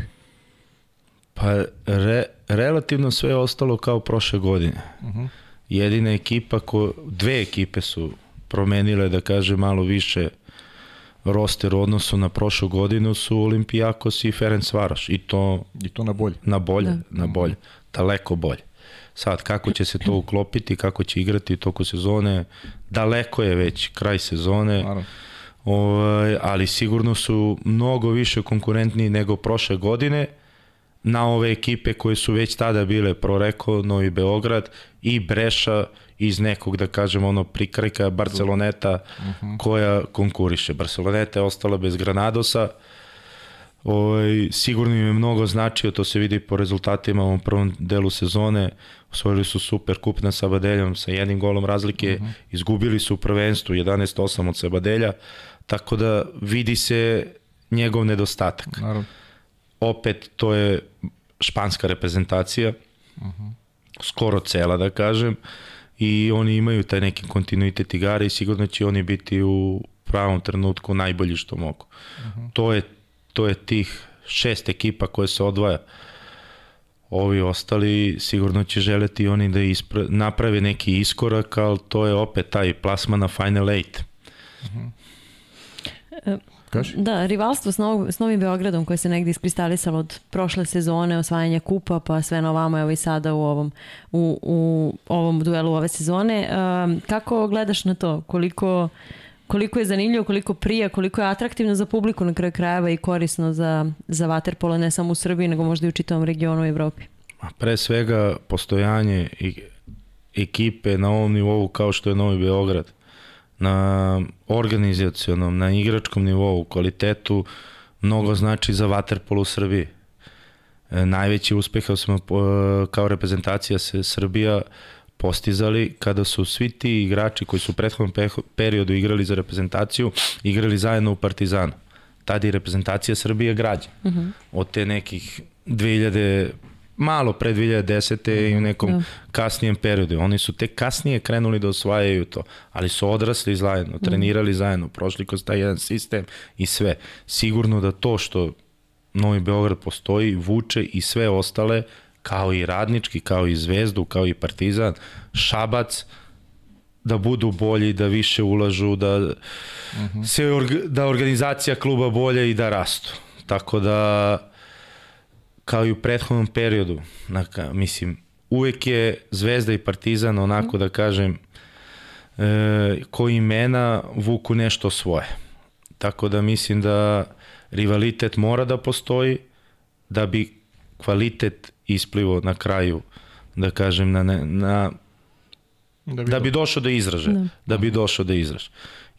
Pa re, relativno sve je ostalo kao prošle godine. Uh -huh. Jedina ekipa, ko, dve ekipe su promenile, da kaže, malo više roster u odnosu na prošlu godinu su Olimpijakos i Ferenc Varoš i to i to na bolje. Na bolje, da. na bolje, daleko bolje. Sad kako će se to uklopiti, kako će igrati toku sezone, daleko je već kraj sezone. Naravno. Ovaj, ali sigurno su mnogo više konkurentni nego prošle godine na ove ekipe koje su već tada bile Proreko, Novi Beograd i Breša iz nekog, da kažemo, ono prikrajka Barceloneta uh -huh. koja konkuriše. Barceloneta je ostala bez Granadosa, Ovaj, sigurno im je mnogo značio, to se vidi po rezultatima u prvom delu sezone. Osvojili su super kup na Sabadeljom sa jednim golom razlike, uh -huh. izgubili su prvenstvo 11-8 od Sabadelja, tako da vidi se njegov nedostatak. Naravno. Opet, to je španska reprezentacija, uh -huh. skoro cela da kažem, i oni imaju taj neki kontinuitet igara i sigurno će oni biti u pravom trenutku najbolji što mogu. Uh -huh. To je to je tih šest ekipa koje se odvaja. Ovi ostali sigurno će želeti oni da ispra, naprave neki iskorak, ali to je opet taj plasma na Final Eight. Uh -huh. Kaži? Da, rivalstvo s, Nov, s Novim Beogradom koje se negde iskristalisalo od prošle sezone, osvajanja kupa, pa sve na ovamo, evo i sada u ovom, u, u ovom duelu ove sezone. Um, kako gledaš na to? Koliko, koliko je zanimljivo, koliko prija, koliko je atraktivno za publiku na kraju krajeva i korisno za, za vaterpolo, ne samo u Srbiji, nego možda i u čitavom regionu i Evropi? Pre svega postojanje i ekipe na ovom nivou kao što je Novi Beograd na organizacionom, na igračkom nivou, kvalitetu, mnogo znači za Waterpolo u Srbiji. E, najveći uspeh smo e, kao reprezentacija se Srbija postizali kada su svi ti igrači koji su u prethodnom periodu igrali za reprezentaciju, igrali zajedno u Partizanu. Tada je reprezentacija Srbije građa. Uh mhm. -huh. Od te nekih 2000 malo pre 2010. i u nekom da. kasnijem periodu. Oni su tek kasnije krenuli da osvajaju to, ali su odrasli zajedno, mhm. trenirali zajedno, prošli kroz taj jedan sistem i sve. Sigurno da to što Novi Beograd postoji, vuče i sve ostale, kao i Radnički, kao i Zvezdu, kao i Partizan, Šabac, da budu bolji, da više ulažu, da, uh mhm. -huh. se, da organizacija kluba bolje i da rastu. Tako da kao i u prethodnom periodu, naka, mislim, uvek je Zvezda i Partizan onako da kažem e, koji imena vuku nešto svoje. Tako da mislim da rivalitet mora da postoji da bi kvalitet isplivo na kraju da kažem na, na da bi, da bi došao da izraže, da. da bi došao da izraže.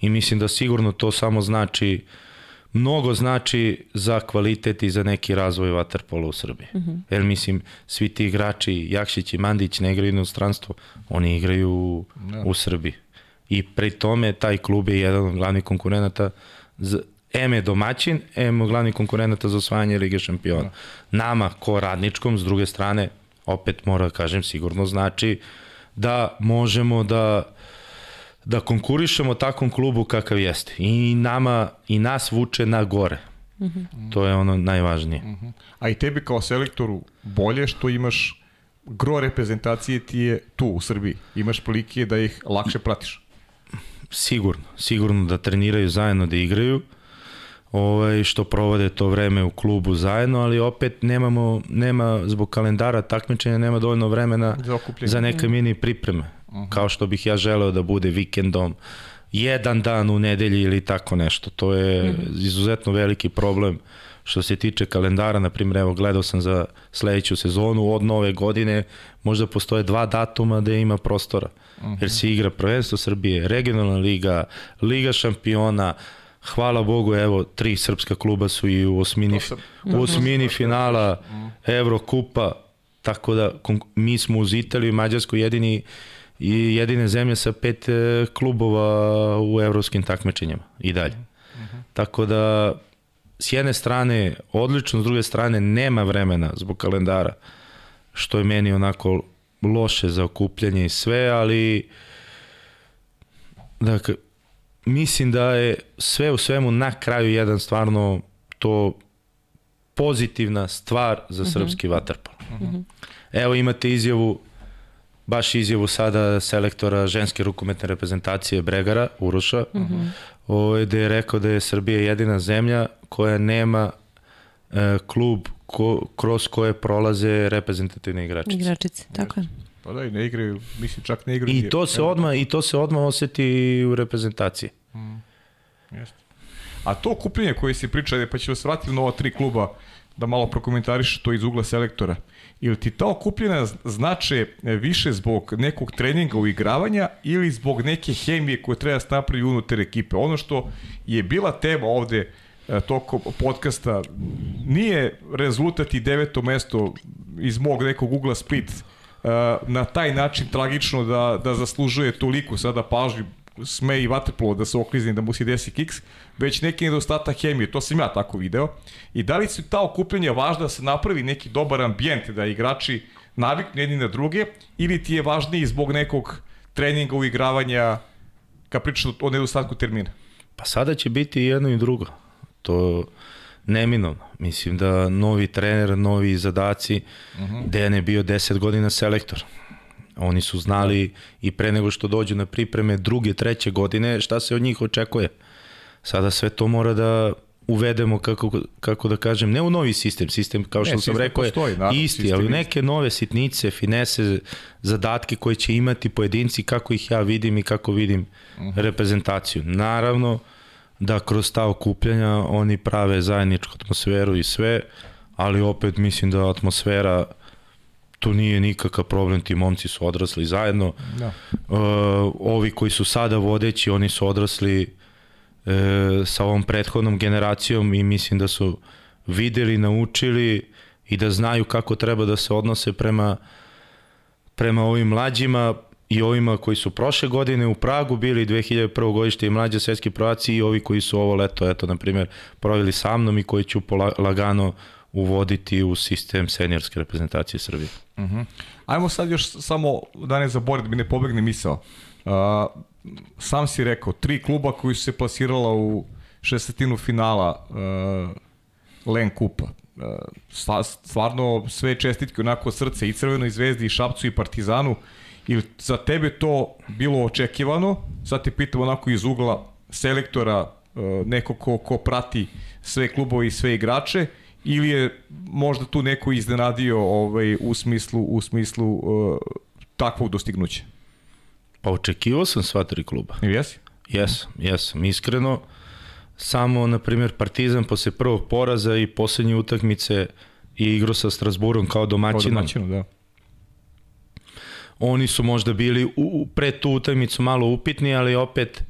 I mislim da sigurno to samo znači uh, mnogo znači za kvalitet i za neki razvoj vaterpola u Srbiji. Mhm. -huh. Jer mislim, svi ti igrači, Jakšić i Mandić ne igraju inostranstvo, oni igraju no. Da. u Srbiji. I pri tome taj klub je jedan od glavnih konkurenata za, M je domaćin, M je glavni konkurenata za osvajanje Lige šampiona. No. Da. Nama, ko radničkom, s druge strane, opet mora da kažem, sigurno znači da možemo da da konkurišemo takvom klubu kakav jeste. I nama, i nas vuče na gore. Mm -hmm. To je ono najvažnije. Mm -hmm. A i tebi kao selektoru bolje što imaš gro reprezentacije ti je tu u Srbiji. Imaš prilike da ih lakše pratiš. Sigurno, sigurno da treniraju zajedno, da igraju. Ovaj, što provode to vreme u klubu zajedno, ali opet nemamo, nema zbog kalendara takmičenja nema dovoljno vremena za, za neke mini pripreme. Uh -huh. Kao što bih ja želeo da bude vikendom, jedan dan u nedelji ili tako nešto. To je uh -huh. izuzetno veliki problem što se tiče kalendara, na primjer, evo gledao sam za sledeću sezonu od nove godine, možda postoje dva datuma da ima prostora. Uh -huh. Jer se igra prvenstvo Srbije, regionalna liga, liga šampiona, hvala Bogu, evo, tri srpska kluba su i u osmini, sam, u osmini finala Evrokupa, tako da mi smo uz Italiju i Mađarsku jedini i jedine zemlje sa pet e, klubova u evropskim takmičenjima i dalje. Uh -huh. Tako da s jedne strane odlično, s druge strane nema vremena zbog kalendara, što je meni onako loše za okupljanje i sve, ali dakle, mislim da je sve u svemu na kraju jedan stvarno to pozitivna stvar za mhm. srpski uh -huh. vaterpol. Uh -huh. Evo imate izjavu baš izjavu sada selektora ženske rukometne reprezentacije Bregara, Uroša, uh mhm. -huh. ovaj, gde je rekao da je Srbija jedina zemlja koja nema e, klub ko, kroz koje prolaze reprezentativne igračice. Igračice, tako je. Pa da, i ne igraju, mislim čak ne igraju. I to se odmah, i to se odmah oseti u reprezentaciji. Mm. Jeste. A to kupljenje koje si pričao, pa ćemo se vratiti na ova tri kluba da malo prokomentariš to iz ugla selektora. Ili ti ta okupljena znače više zbog nekog treninga uigravanja ili zbog neke hemije koje treba da napravi unutar ekipe? Ono što je bila tema ovde e, toko podcasta nije rezultat i deveto mesto iz mog nekog ugla Split e, na taj način tragično da, da zaslužuje toliko sada pažnju sme i vaterpolo da se oklizni da mu se desi kiks, već neki nedostatak hemije, to sam ja tako video. I da li su ta okupljenja važna da se napravi neki dobar ambijent, da igrači naviknu jedni na druge, ili ti je važniji zbog nekog treninga, uigravanja, ka pričaš o nedostatku termina? Pa sada će biti jedno i drugo. To neminovno. Mislim da novi trener, novi zadaci, uh mhm. -huh. Dejan je bio 10 godina selektor. Oni su znali i pre nego što dođu na pripreme druge, treće godine šta se od njih očekuje. Sada sve to mora da uvedemo, kako, kako da kažem, ne u novi sistem, sistem kao što ne, sam rekao postoji, je isti, ali neke nove sitnice, finese, zadatke koje će imati pojedinci, kako ih ja vidim i kako vidim uh mhm. -huh. reprezentaciju. Naravno da kroz ta okupljanja oni prave zajedničku atmosferu i sve, ali opet mislim da atmosfera to nije nikakav problem, ti momci su odrasli zajedno. Da. Uh, ovi koji su sada vodeći, oni su odrasli uh, sa ovom prethodnom generacijom i mislim da su videli, naučili i da znaju kako treba da se odnose prema, prema ovim mlađima i ovima koji su prošle godine u Pragu bili 2001. godište i mlađe svetski prvaci i ovi koji su ovo leto, eto, na primjer, proveli sa mnom i koji ću lagano uvoditi u sistem seniorske reprezentacije Srbije. Uh mhm. -huh. Ajmo sad još samo da ne zaboravim da mi ne pobegne misao. Uh, sam si rekao, tri kluba koji su se plasirala u šestatinu finala uh, Len Kupa. Uh, stvarno sve čestitke onako srce i Crvenoj zvezdi i Šapcu i Partizanu. Ili za tebe to bilo očekivano? Sad te pitam onako iz ugla selektora, uh, neko ko, ko prati sve klubove i sve igrače ili je možda tu neko iznenadio ovaj, u smislu, u smislu uh, takvog dostignuća? Pa očekivao sam sva tri kluba. I jesi? Jesam, jesam, iskreno. Samo, na primjer, Partizan posle prvog poraza i poslednje utakmice i igrao sa Strasburom kao domaćinom. Kao domaćinom, da. Oni su možda bili u, pre tu utakmicu malo upitni, ali opet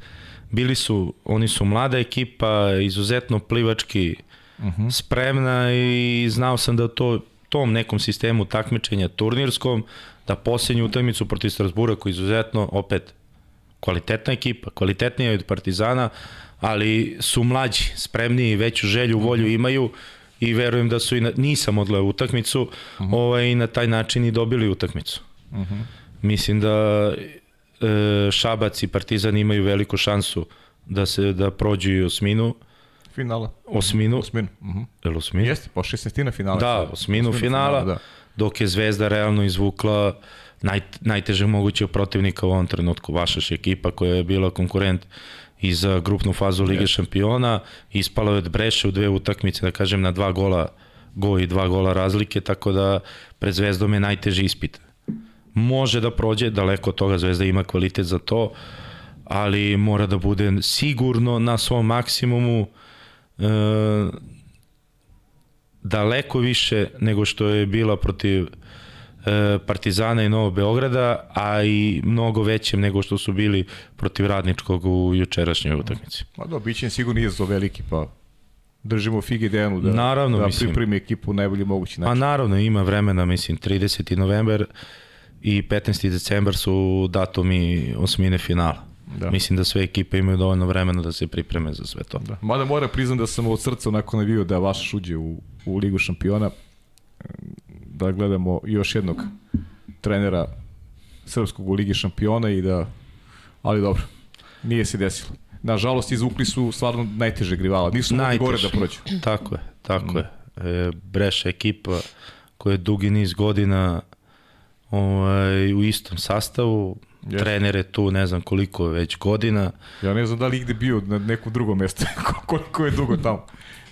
bili su, oni su mlada ekipa, izuzetno plivački uh -huh. spremna i znao sam da to tom nekom sistemu takmičenja turnirskom, da posljednju utakmicu protiv Strasbura koji izuzetno opet kvalitetna ekipa, kvalitetnija od Partizana, ali su mlađi, spremniji, veću želju, volju imaju i verujem da su i na, nisam odleo utakmicu uh -huh. ovaj, i na taj način i dobili utakmicu. Uh -huh. Mislim da e, Šabac i Partizan imaju veliku šansu da se da prođu i osminu finala. Osminu. Osminu. Uh -huh. Je li osminu? Jeste, po šestestina finala. Da, osminu, osminu finala, finala da. dok je Zvezda realno izvukla naj, najtežeg mogućeg protivnika u ovom trenutku. Vašaš ekipa koja je bila konkurent i za grupnu fazu Lige yes. šampiona, ispalo je od Breše u dve utakmice, da kažem, na dva gola go i dva gola razlike, tako da pred Zvezdom je najteži ispit. Može da prođe, daleko od toga Zvezda ima kvalitet za to, ali mora da bude sigurno na svom maksimumu daleko više nego što je bila protiv e, Partizana i Novog Beograda, a i mnogo većem nego što su bili protiv Radničkog u jučerašnjoj utakmici. Ma da, bit će sigurno izazov veliki, pa držimo figi Dejanu da, naravno, da mislim, pripremi ekipu u najbolji mogući način. Pa naravno, ima vremena, mislim, 30. novembar i 15. decembar su datumi osmine finala. Da. Mislim da sve ekipe imaju dovoljno vremena da se pripreme za sve to. Da. Mada mora priznam da sam od srca onako navio da vaš uđe u, u Ligu šampiona, da gledamo još jednog trenera srpskog u Ligi šampiona i da, ali dobro, nije se desilo. Nažalost, izvukli su stvarno najteže rivala. Nisu mogli gore da prođu. Tako je, tako mm. je. E, Breša ekipa koja je dugi niz godina ovaj, u istom sastavu, Yes. Trener je tu ne znam koliko već godina. Ja ne znam da li igde bio na nekom drugom mjestu, koliko je dugo tamo.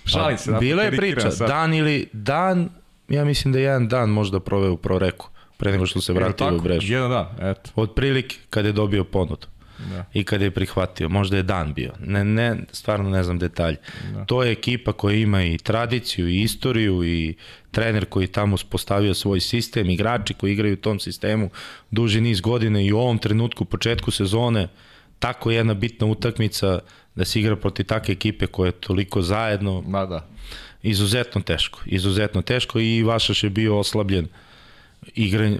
Šali se. Pa, bila je priča, sad. dan ili dan, ja mislim da je jedan dan možda proveo u Proreku, pre nego što se vratio u Brešu. Jedan dan, eto. Od prilike kad je dobio ponudu. Da. I kad je prihvatio, možda je dan bio. Ne, ne, stvarno ne znam detalje. Da. To je ekipa koja ima i tradiciju i istoriju i trener koji tamo uspostavio svoj sistem, igrači koji igraju u tom sistemu duži niz godine i u ovom trenutku, početku sezone, tako jedna bitna utakmica da se igra proti takve ekipe koje je toliko zajedno. Ma da. Izuzetno teško. Izuzetno teško i Vašaš je bio oslabljen igran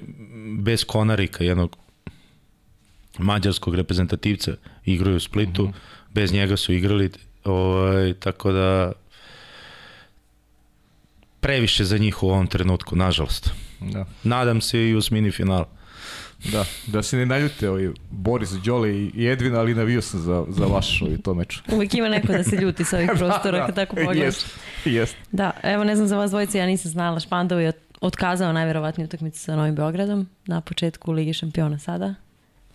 bez Konarika, jednog mađarskog reprezentativca igraju u Splitu, uh mhm. -huh. bez njega su igrali, ovaj, tako da previše za njih u ovom trenutku, nažalost. Da. Nadam se i u smini finala. Da, da se ne naljute ovi Boris, Đole i Edvin, ali navio sam za, za vaš ovi to meč. Uvijek ima neko da se ljuti sa ovih prostora, da, kad tako pogledaš. Jest, jest. Da, evo ne znam za vas dvojice, ja nisam znala, Špandov je otkazao najverovatniju utakmicu sa Novim Beogradom na početku Ligi šampiona sada.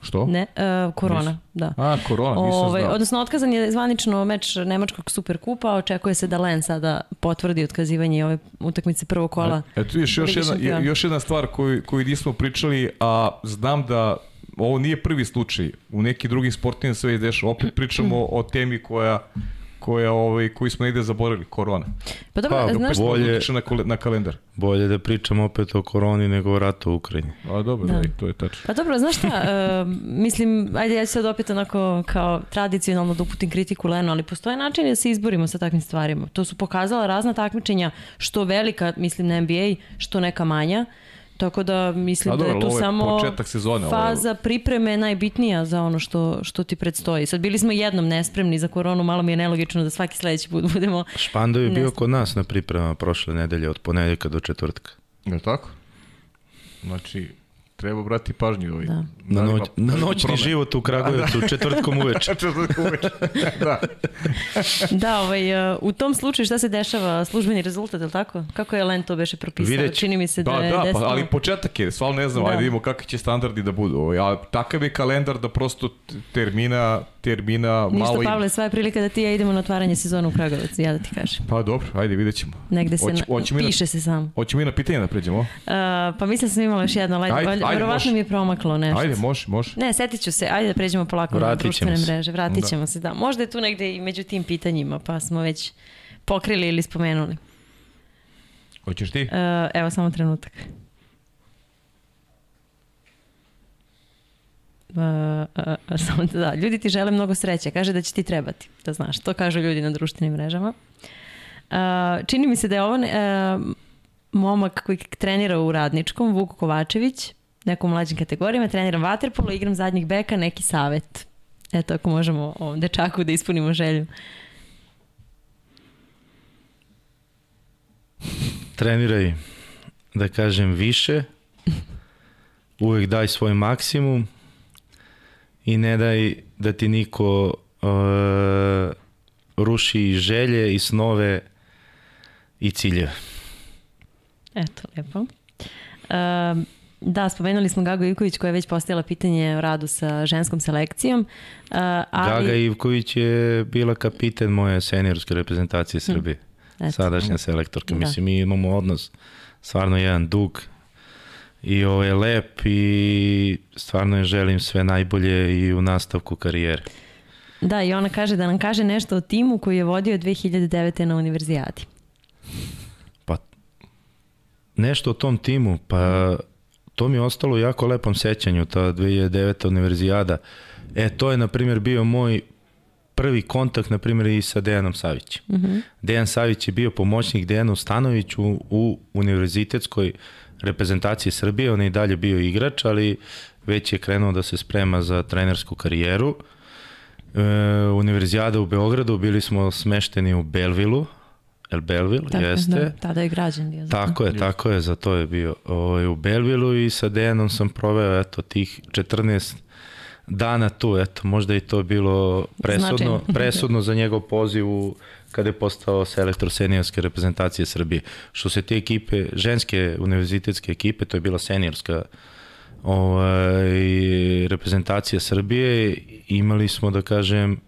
Što? Ne, uh, korona, Nis... da. A, korona, nisam Ove, znao. Odnosno, otkazan je zvanično meč Nemačkog Superkupa, očekuje se da Len sada potvrdi otkazivanje ove utakmice prvog kola. E, eto, još, još, jedna, još jedna stvar koju, koju nismo pričali, a znam da ovo nije prvi slučaj. U neki drugim sportima sve dešava. Opet pričamo o temi koja koja, ovaj, koji smo negde zaboravili, korona. Pa dobro, pa, znaš... Bolje, na, na kalendar. Bolje da pričamo opet o koroni nego o ratu u Ukrajini. A dobro, da. da to je tačno. Pa dobro, znaš šta, uh, mislim, ajde ja ću sad opet onako kao tradicionalno da uputim kritiku Lenu, ali postoje način da se izborimo sa takvim stvarima. To su pokazala razna takmičenja, što velika, mislim na NBA, što neka manja. Uh, Tako da mislim dobro, da je tu samo početak sezone, faza ovo... pripreme najbitnija za ono što, što ti predstoji. Sad bili smo jednom nespremni za koronu, malo mi je nelogično da svaki sledeći put budemo Špando je bio kod nas na pripremama prošle nedelje od ponedeljka do četvrtka. Je tako? Znači, treba brati pažnju ovaj. Da. Na, noć, na noćni promen. život u Kragujevcu, da, da. četvrtkom uveče. četvrtkom uveče, da. da, ovaj, uh, u tom slučaju šta se dešava? Službeni rezultat, je li tako? Kako je Len to beše propisao? Videć. Čini mi se da, da je da, desno... pa, ali početak je, stvarno ne znam, da. ajde vidimo kakvi će standardi da budu. Ovaj, a takav je kalendar da prosto termina termina Ništa, malo... Ništa, Pavle, sva je prilika da ti ja idemo na otvaranje sezona u Kragovac, ja da ti kažem. Pa dobro, ajde, vidjet ćemo. Negde se, Oć, na, piše na, se sam. Hoćemo mi na pitanje da pređemo? Uh, pa mislim da sam imala još jedno, ajde, ajde, ajde verovatno mi je promaklo nešto. Ajde, može, može. Ne, setit ću se, ajde da pređemo polako Vratit na društvene se. mreže, vratit da. ćemo da. se, da. Možda je tu negde i među tim pitanjima, pa smo već pokrili ili spomenuli. Hoćeš ti? Uh, evo, samo trenutak. Uh, uh, samo da, da, ljudi ti žele mnogo sreće, kaže da će ti trebati, da znaš, to kažu ljudi na društvenim mrežama. Uh, čini mi se da je ovo uh, momak koji trenira u Radničkom, Vuk Kovačević, nekom mlađim kategorijama, treniram vaterpolo, igram zadnjih beka, neki savet. Eto, ako možemo ovom dečaku da ispunimo želju. Treniraj, da kažem, više, uvek daj svoj maksimum, i ne daj da ti niko uh, ruši želje i snove i ciljeve. Eto, lepo. Um, Da, spomenuli smo Gago Ivković koja je već postavila pitanje o radu sa ženskom selekcijom. Uh, ali... Gaga Ivković je bila kapiten moje seniorske reprezentacije Srbije. Hmm. Sadašnja selektorka. Da. Mislim, mi imamo odnos stvarno jedan dug i ovo je lep i stvarno je želim sve najbolje i u nastavku karijere. Da, i ona kaže da nam kaže nešto o timu koji je vodio 2009. na univerzijadi. Pa, nešto o tom timu, pa to mi je ostalo u jako lepom sećanju, ta 2009. univerzijada. E, to je, na primjer, bio moj prvi kontakt, na primjer, i sa Dejanom Savićem. Uh -huh. Dejan Savić je bio pomoćnik Dejanu Stanoviću u, u univerzitetskoj reprezentaciji Srbije, on je i dalje bio igrač, ali već je krenuo da se sprema za trenersku karijeru. E, univerzijada u Beogradu, bili smo smešteni u Belvilu, El Belville, tako, jeste. Da, tada je građan bio. Tako je, tako je, za to je bio ovaj, u Belvilu i sa Dejanom sam proveo eto, tih 14 dana tu, eto, možda i to bilo presudno, presudno za njegov poziv u, kada je postao selektor seniorske reprezentacije Srbije. Što se te ekipe, ženske univerzitetske ekipe, to je bila seniorska ovaj, reprezentacija Srbije, imali smo, da kažem,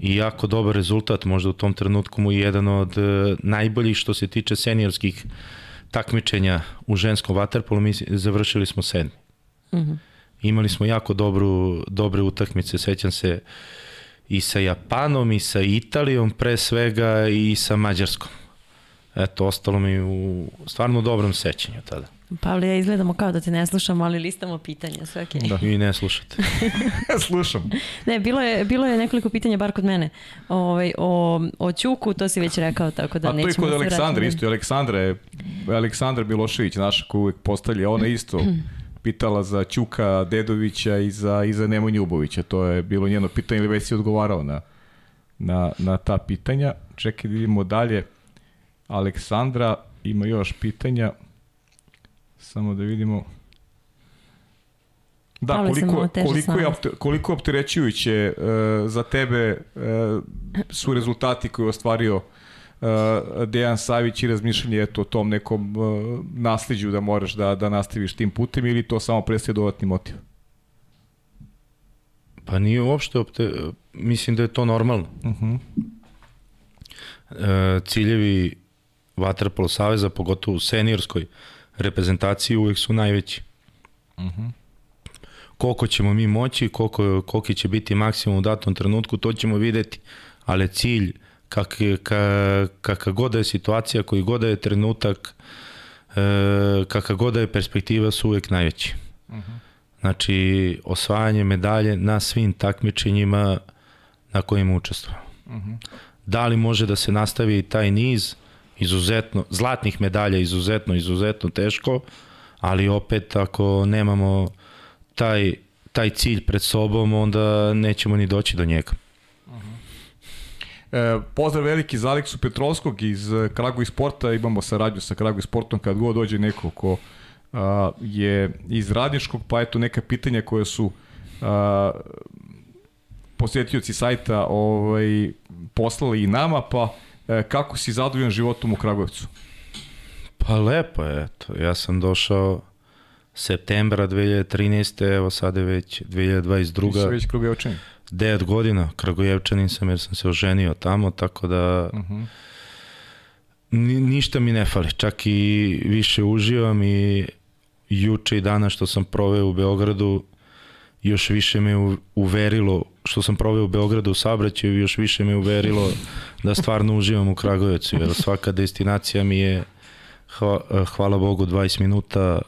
i jako dobar rezultat, možda u tom trenutku mu jedan od e, najboljih što se tiče seniorskih takmičenja u ženskom vaterpolu, mi završili smo sedmi. Mm -hmm. Imali smo jako dobru, dobre utakmice, sećam se i sa Japanom i sa Italijom pre svega i sa Mađarskom. Eto, ostalo mi u stvarno dobrom sećanju tada. Pavle, ja izgledamo kao da te ne slušamo, ali listamo pitanja, sve okej. Okay. Da. I ne slušate. Slušam. Ne, bilo je, bilo je nekoliko pitanja, bar kod mene, o, ovaj, o, o Ćuku, to si već rekao, tako da nećemo... A to je kod Aleksandra, isto i Aleksandra je, Aleksandra Milošević, naša ko uvek postavlja, ona isto pitala za Ćuka Dedovića i za, i za Nemanju Ubovića, to je bilo njeno pitanje ili već si odgovarao na, na, na ta pitanja. Čekaj da vidimo dalje. Aleksandra ima još pitanja. Samo da vidimo. Da, koliko, koliko, je, koliko opterećujuće uh, za tebe uh, su rezultati koje je ostvario uh, Dejan Savić i razmišljanje eto, o tom nekom uh, nasliđu da moraš da, da nastaviš tim putem ili to samo prestaje dodatni motiv? Pa nije uopšte, opte, mislim da je to normalno. Uh -huh. uh, ciljevi Vaterpolo Saveza, pogotovo u seniorskoj reprezentaciji, uvek su najveći. Uh mhm. -huh. Koliko ćemo mi moći, koliko, koliko će biti maksimum u datom trenutku, to ćemo videti, ali cilj, kak, ka, kakav god da je situacija, koji god da je trenutak, e, kakav god da je perspektiva, su uvek najveći. Uh mhm. -huh. Znači, osvajanje medalje na svim takmičenjima na kojima učestvujemo. Uh mhm. -huh. Da li može da se nastavi taj niz, izuzetno, zlatnih medalja izuzetno, izuzetno teško, ali opet ako nemamo taj, taj cilj pred sobom, onda nećemo ni doći do njega. E, pozdrav veliki za Aleksu Petrovskog iz Kragu Sporta, imamo saradnju sa Kragu Sportom kad god dođe neko ko a, je iz Radničkog, pa eto neka pitanja koje su a, posjetioci sajta ovaj, poslali i nama, pa E, kako si zadovoljan životom u Kragujevcu? Pa lepo je, eto. Ja sam došao septembra 2013. Evo sad je već 2022. Ti si već Kragujevčanin? 9 godina Kragujevčanin sam jer sam se oženio tamo, tako da uh -huh. ni, ništa mi ne fali. Čak i više uživam i juče i dana što sam proveo u Beogradu još više me uverilo što sam proveo u Beogradu u saobraćaju još više me uverilo da stvarno uživam u Kragujevcu jer svaka destinacija mi je hvala Bogu 20 minuta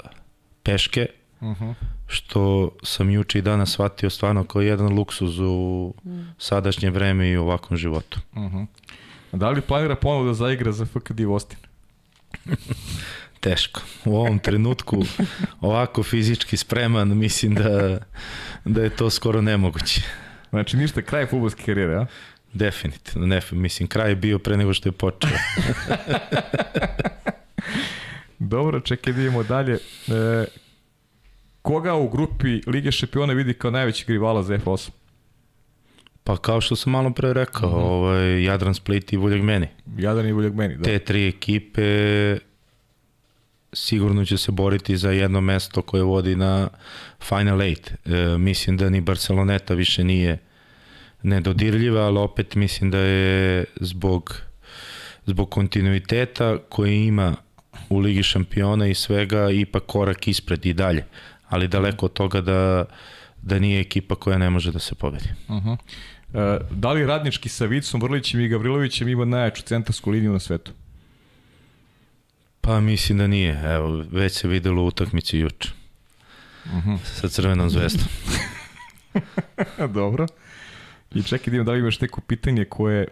peške uh mhm. -huh. što sam juče i danas shvatio stvarno kao jedan luksuz u sadašnje vreme i u ovakvom životu. Uh mhm. -huh. Da li planira ponovo da zaigra za FK Divostin? teško. U ovom trenutku ovako fizički spreman, mislim da, da je to skoro nemoguće. Znači ništa, kraj futbolske karijere, a? Definitivno, ne, mislim, kraj je bio pre nego što je počeo. Dobro, čekaj da idemo dalje. E, koga u grupi Lige šampiona vidi kao najveći rivala za F8? Pa kao što sam malo pre rekao, mhm. -huh. ovaj, Jadran Split i Vuljeg meni. Jadran i Vuljeg meni, da. Te tri ekipe sigurno će se boriti za jedno mesto koje vodi na Final Eight. E, mislim da ni Barceloneta više nije nedodirljiva, ali opet mislim da je zbog, zbog kontinuiteta koji ima u Ligi šampiona i svega ipak korak ispred i dalje. Ali daleko od toga da, da nije ekipa koja ne može da se pobedi. Uh -huh. e, da li radnički sa Vicom, Vrlićem i Gavrilovićem ima najjaču centarsku liniju na svetu? Pa mislim da nije. Evo, već se videlo u utakmici juče. Uh -huh. Sa crvenom zvezdom. Dobro. I čekaj da da li imaš neko pitanje koje...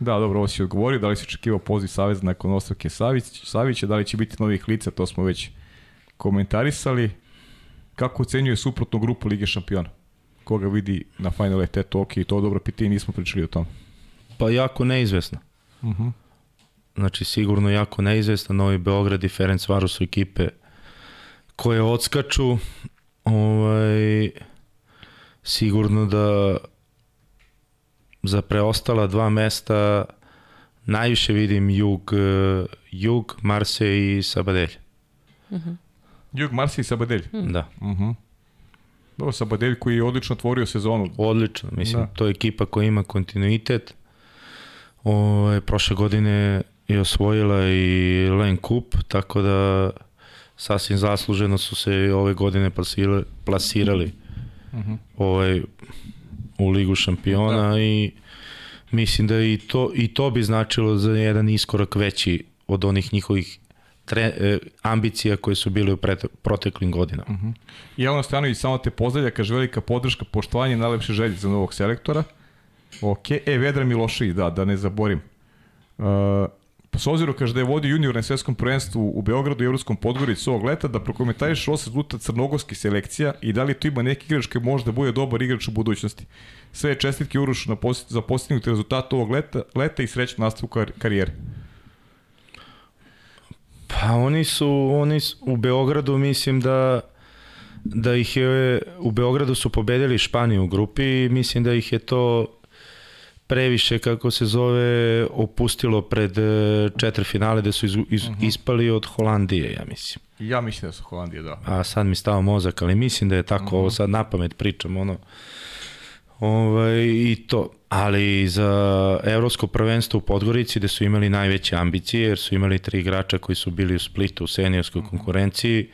Da, dobro, ovo si odgovorio. Da li si očekivao poziv Saveza nakon ostavke Savić, Savića? Da li će biti novih lica? To smo već komentarisali. Kako ocenjuje suprotnu grupu Lige šampiona? Koga vidi na Final Eight? Eto, ok, to dobro pitanje, nismo pričali o tom. Pa jako neizvesno. Uh -huh. Znači, sigurno jako neizvesno. Novi Beograd i Ferenc Varu su ekipe koje odskaču. Ovaj, sigurno da za preostala dva mesta najviše vidim Jug, Jug Marse i Sabadelj. Uh -huh. Jug, Marse i Sabadelj? Hmm. Da. Uh -huh. Dobro, Sabadelj koji je odlično otvorio sezonu. Odlično, mislim, da. to je ekipa koja ima kontinuitet. Ove, prošle godine je osvojila i Len Kup, tako da sasvim zasluženo su se ove godine plasirali, plasirali uh -huh. ovaj, u Ligu šampiona da. i mislim da i to, i to bi značilo za jedan iskorak veći od onih njihovih tre, e, ambicija koje su bile u pret, proteklim godinama. Uh -huh. Jelena Stanović samo te pozdravlja, kaže velika podrška, poštovanje, najlepše želje za novog selektora. Ok, e, Vedra Milošević, da, da ne zaborim. Uh, s obzirom kaže da je vodio junior na svetskom prvenstvu u Beogradu i Evropskom Podgorici ovog leta, da prokomentariš osad rezultat crnogorskih selekcija i da li tu ima neki igrač koji može da bude dobar igrač u budućnosti. Sve čestitke Urošu na post, za postignut rezultat ovog leta, leta i srećan nastavu kar, karijere. Pa oni su, oni su, u Beogradu mislim da da ih je, u Beogradu su pobedili Španiju u grupi i mislim da ih je to previše, kako se zove, opustilo pred e, četiri finale da su iz, iz, uh mhm. -huh. ispali od Holandije, ja mislim. Ja mislim da su Holandije, da. A sad mi stao mozak, ali mislim da je tako, uh -huh. ovo mhm. sad na pamet pričam, ono, ovaj, i to, ali za evropsko prvenstvo u Podgorici gde su imali najveće ambicije, jer su imali tri igrača koji su bili u Splitu u seniorskoj uh mhm. konkurenciji,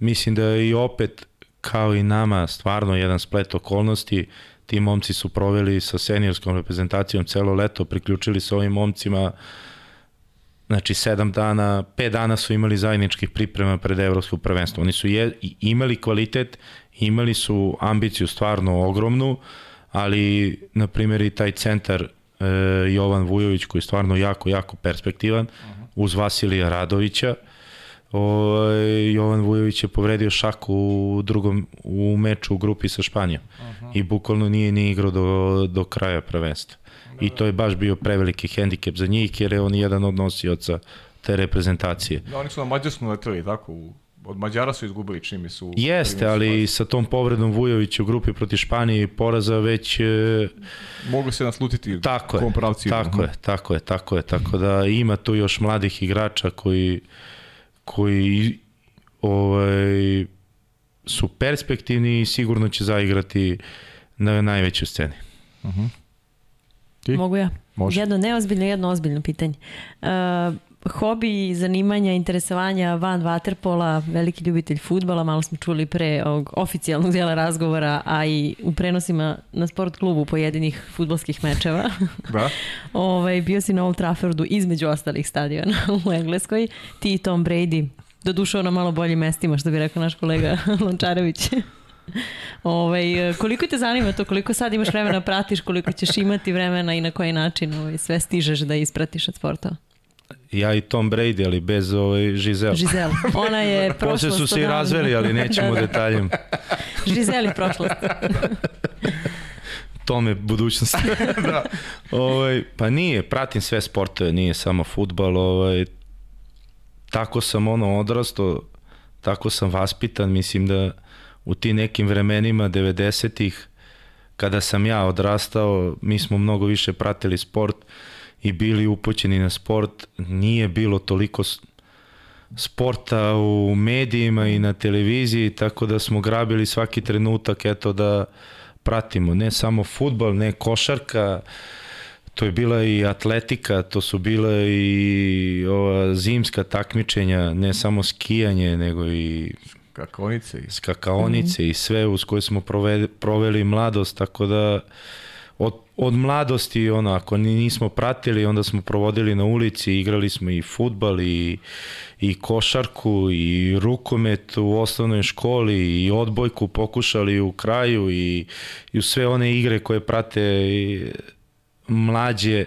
mislim da je i opet, kao i nama, stvarno jedan splet okolnosti, ti momci su proveli sa seniorskom reprezentacijom celo leto, priključili se ovim momcima, znači sedam dana, pet dana su imali zajedničkih priprema pred evropsko prvenstvo. Oni su je, imali kvalitet, imali su ambiciju stvarno ogromnu, ali, na primjer, i taj centar e, Jovan Vujović, koji je stvarno jako, jako perspektivan, uh -huh. uz Vasilija Radovića, O, Jovan Vujović je povredio šaku u drugom u meču u grupi sa Španijom. Uh -huh. I bukvalno nije ni igrao do, do kraja prvenstva. Da, I to je baš bio preveliki hendikep za njih jer je on jedan od nosioca te reprezentacije. Da, oni su na Mađarsku leteli, tako? U, od Mađara su izgubili čimi su... Jeste, ali sa tom povredom Vujovića u grupi proti Španije i poraza već... E, Mogu se naslutiti tako je, tako je, tako je, tako je, tako da ima tu još mladih igrača koji koji ovaj, su perspektivni i sigurno će zaigrati na najvećoj sceni. Uh -huh. Ti? Mogu ja. Može. Jedno neozbiljno, jedno ozbiljno pitanje. Uh, hobi, zanimanja, interesovanja van vaterpola, veliki ljubitelj futbala, malo smo čuli pre ovog oficijalnog dijela razgovora, a i u prenosima na sport klubu pojedinih futbolskih mečeva. Da. ovaj, bio si na Old Traffordu između ostalih stadiona u Engleskoj. Ti i Tom Brady, dodušao na malo boljim mestima, što bi rekao naš kolega Lončarević. ovaj, koliko te zanima to, koliko sad imaš vremena pratiš, koliko ćeš imati vremena i na koji način ovaj, sve stižeš da ispratiš od sporta? Ja i Tom Brady, ali bez ovaj Žizel. Žizel. Ona je prošlost. Posle su se i razveli, ali nećemo da, da. detaljem. Žizel je prošlost. Tom je budućnost. da. ovaj, pa nije, pratim sve sportove, nije samo futbal, ovaj, tako sam ono odrasto, tako sam vaspitan, mislim da u ti nekim vremenima 90-ih kada sam ja odrastao, mi smo mnogo više pratili sport i bili upućeni na sport, nije bilo toliko sporta u medijima i na televiziji, tako da smo grabili svaki trenutak eto da pratimo ne samo futbal, ne košarka, to je bila i atletika, to su bile i ova zimska takmičenja, ne samo skijanje, nego i Skakaonice. Skakaonice mm -hmm. i sve uz koje smo proveli, proveli mladost, tako da od, od mladosti, ono, ako nismo pratili, onda smo provodili na ulici, igrali smo i futbal i, i košarku i rukomet u osnovnoj školi i odbojku pokušali u kraju i, i u sve one igre koje prate mlađe,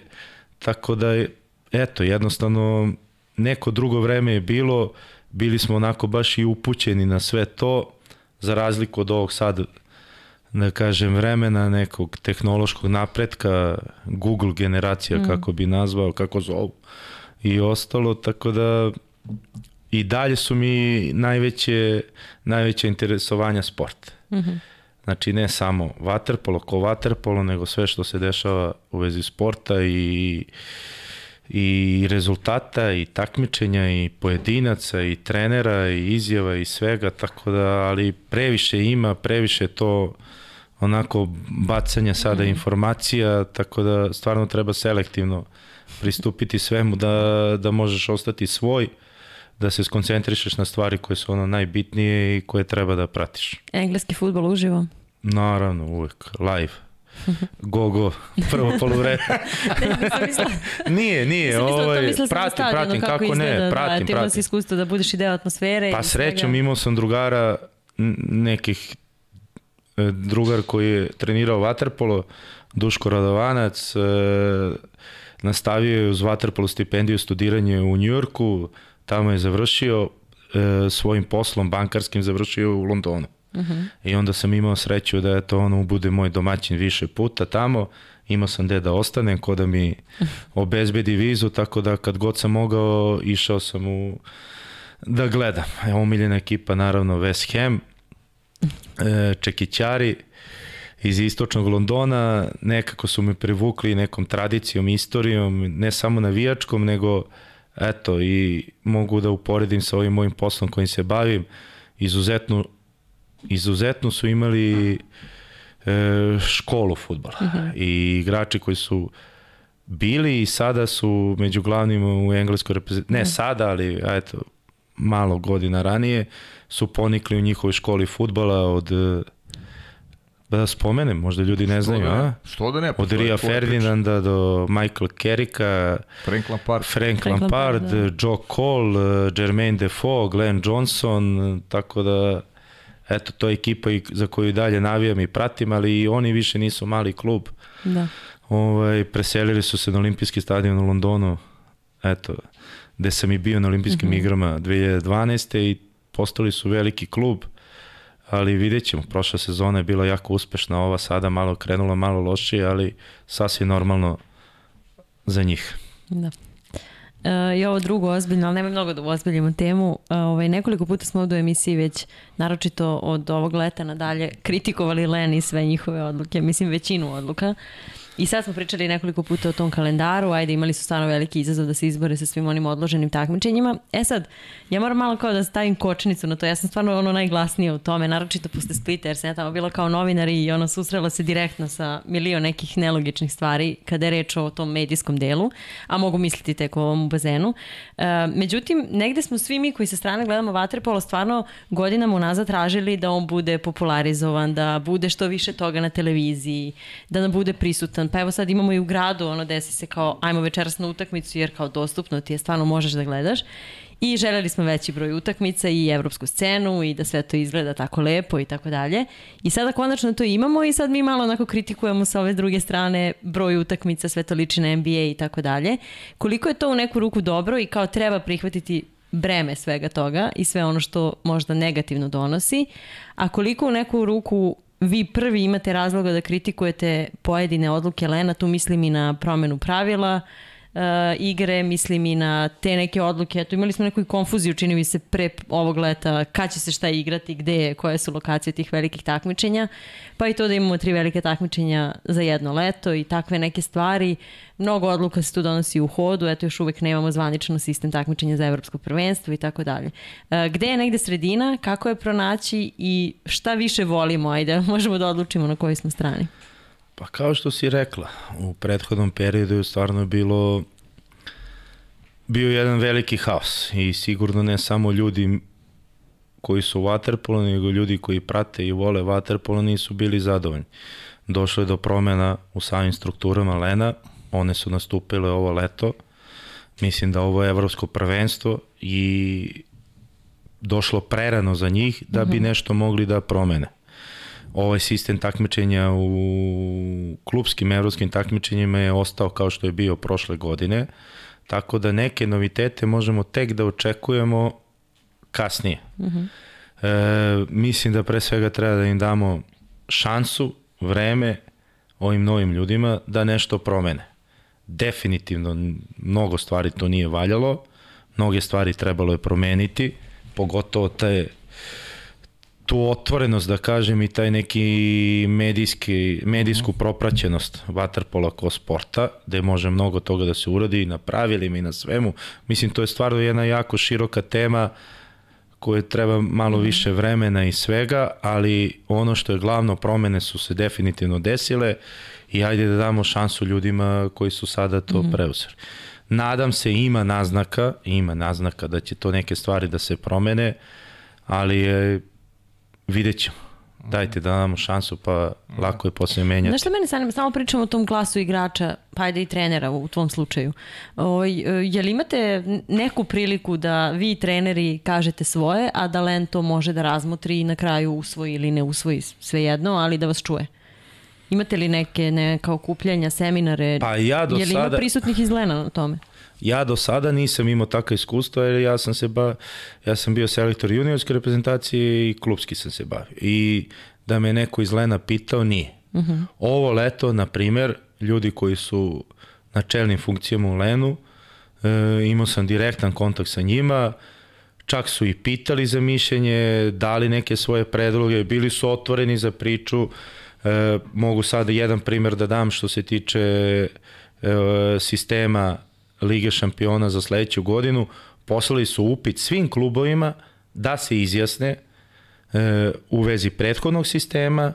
tako da eto, jednostavno neko drugo vreme je bilo, bili smo onako baš i upućeni na sve to, za razliku od ovog sad da kažem, vremena nekog tehnološkog napretka, Google generacija, mm. kako bi nazvao, kako zovu i ostalo, tako da i dalje su mi najveće, najveće interesovanja sport. Mm -hmm. Znači ne samo vaterpolo ko vaterpolo, nego sve što se dešava u vezi sporta i i rezultata i takmičenja i pojedinaca i trenera i izjava i svega tako da ali previše ima previše to onako bacanja sada mm. informacija tako da stvarno treba selektivno pristupiti svemu da, da možeš ostati svoj da se skoncentrišeš na stvari koje su ono najbitnije i koje treba da pratiš. Engleski futbol uživo? Naravno, uvek, live. Go, go, prvo polovreme. nije, nije, ovaj, pratim, pratim, kako, kako ne, da, pratim, da, pratim. Ti iskustvo da budeš i deo atmosfere. Pa srećom imao sam drugara nekih drugar koji je trenirao vaterpolo, Duško Radovanac, e, nastavio je uz vaterpolo stipendiju studiranje u Njujorku, tamo je završio e, svojim poslom bankarskim završio u Londonu. Uh -huh. I onda sam imao sreću da je to ono bude moj domaćin više puta tamo. Imao sam gde da ostanem, ko da mi obezbedi vizu, tako da kad god sam mogao, išao sam u da gledam. E, omiljena ekipa, naravno, West Ham, e, Čekićari, iz istočnog Londona, nekako su me privukli nekom tradicijom, istorijom, ne samo navijačkom, nego eto i mogu da uporedim sa ovim mojim poslom kojim se bavim, izuzetno izuzetno su imali e, školu futbala uh mhm. -huh. i igrači koji su bili i sada su među glavnim u engleskoj reprezentaciji, ne uh mhm. -huh. sada, ali eto, malo godina ranije, su ponikli u njihovoj školi futbala od da spomenem, možda ljudi ne znaju, da a? Što da ne? Od Ria Ferdinanda do Michael Kerrika, Frank Lampard, Frank, Frank Lampard, Lampard da. Joe Cole, Jermaine Defoe, Glenn Johnson, tako da eto, to je ekipa za koju dalje navijam i pratim, ali i oni više nisu mali klub. Da. Ovaj, preselili su se na olimpijski stadion u Londonu, eto, gde sam i bio na olimpijskim mm -hmm. igrama 2012. i postali su veliki klub, ali vidjet ćemo, prošla sezona je bila jako uspešna, ova sada malo krenula malo lošije, ali sasvim normalno za njih. Da. Uh, I ovo drugo ozbiljno, ali nema mnogo da ozbiljimo temu. Uh, ovaj, nekoliko puta smo ovdje u emisiji već, naročito od ovog leta nadalje, kritikovali Len i sve njihove odluke, mislim većinu odluka. I sad smo pričali nekoliko puta o tom kalendaru, ajde imali su stvarno veliki izazov da se izbore sa svim onim odloženim takmičenjima. E sad, ja moram malo kao da stavim kočnicu na to, ja sam stvarno ono najglasnija u tome, naročito posle Splita, jer sam ja tamo bila kao novinar i ono susrela se direktno sa milion nekih nelogičnih stvari kada je reč o tom medijskom delu, a mogu misliti tek o ovom bazenu. E, međutim, negde smo svi mi koji sa strane gledamo Vatrepolo stvarno godinama unazad tražili da on bude popularizovan, da bude što više toga na televiziji, da nam bude prisutan pa evo sad imamo i u gradu, ono desi se kao ajmo večeras na utakmicu jer kao dostupno ti je, stvarno možeš da gledaš. I želeli smo veći broj utakmica i evropsku scenu i da sve to izgleda tako lepo i tako dalje. I sada konačno to imamo i sad mi malo onako kritikujemo sa ove druge strane broj utakmica, sve to liči na NBA i tako dalje. Koliko je to u neku ruku dobro i kao treba prihvatiti breme svega toga i sve ono što možda negativno donosi, a koliko u neku ruku vi prvi imate razloga da kritikujete pojedine odluke Lena, tu mislim i na promenu pravila, igre, mislim i na te neke odluke. Eto, imali smo neku konfuziju, čini mi se, pre ovog leta, kad će se šta igrati, gde je, koje su lokacije tih velikih takmičenja, pa i to da imamo tri velike takmičenja za jedno leto i takve neke stvari. Mnogo odluka se tu donosi u hodu, eto još uvek nemamo zvanično sistem takmičenja za evropsko prvenstvo i tako dalje. E, gde je negde sredina, kako je pronaći i šta više volimo, ajde, možemo da odlučimo na kojoj smo strani. Pa kao što si rekla, u prethodnom periodu je stvarno bilo bio jedan veliki haos i sigurno ne samo ljudi koji su waterpolo, nego ljudi koji prate i vole waterpolo nisu bili zadovoljni. Došlo je do promena u samim strukturama Lena, one su nastupile ovo leto, mislim da ovo je evropsko prvenstvo i došlo prerano za njih da bi mhm. nešto mogli da promene ovaj sistem takmičenja u klubskim evropskim takmičenjima je ostao kao što je bio prošle godine, tako da neke novitete možemo tek da očekujemo kasnije. Mhm. -huh. e, mislim da pre svega treba da im damo šansu, vreme ovim novim ljudima da nešto promene. Definitivno mnogo stvari to nije valjalo, mnoge stvari trebalo je promeniti, pogotovo te tu otvorenost, da kažem, i taj neki medijski, medijsku mhm. propraćenost vaterpola ko sporta, gde može mnogo toga da se uradi i na pravilima i na svemu. Mislim, to je stvarno jedna jako široka tema koje treba malo mhm. više vremena i svega, ali ono što je glavno, promene su se definitivno desile i ajde da damo šansu ljudima koji su sada to mm. preuzeli. Nadam se ima naznaka, ima naznaka da će to neke stvari da se promene, ali je vidjet ćemo. Dajte da damo šansu, pa lako je posle menjati. Znaš što mene sanima, samo pričamo o tom glasu igrača, pa ajde i trenera u tvom slučaju. O, ovaj, je li imate neku priliku da vi treneri kažete svoje, a da Len to može da razmotri i na kraju usvoji ili ne usvoji svejedno, ali da vas čuje? Imate li neke neka okupljanja, seminare? Pa ja do je li sada... ima prisutnih iz Lena na tome? Ja do sada nisam imao takva iskustva jer ja sam se ba, ja sam bio selektor juniorske reprezentacije i klubski sam se bavio. I da me neko iz Lena pitao, nije. Uh mhm. -huh. Ovo leto, na primer, ljudi koji su na čelnim funkcijama u Lenu, e, imao sam direktan kontakt sa njima, čak su i pitali za mišljenje, dali neke svoje predloge, bili su otvoreni za priču. E, mogu sada jedan primer da dam što se tiče e, sistema Lige šampiona za sledeću godinu, poslali su upit svim klubovima da se izjasne e, u vezi prethodnog sistema,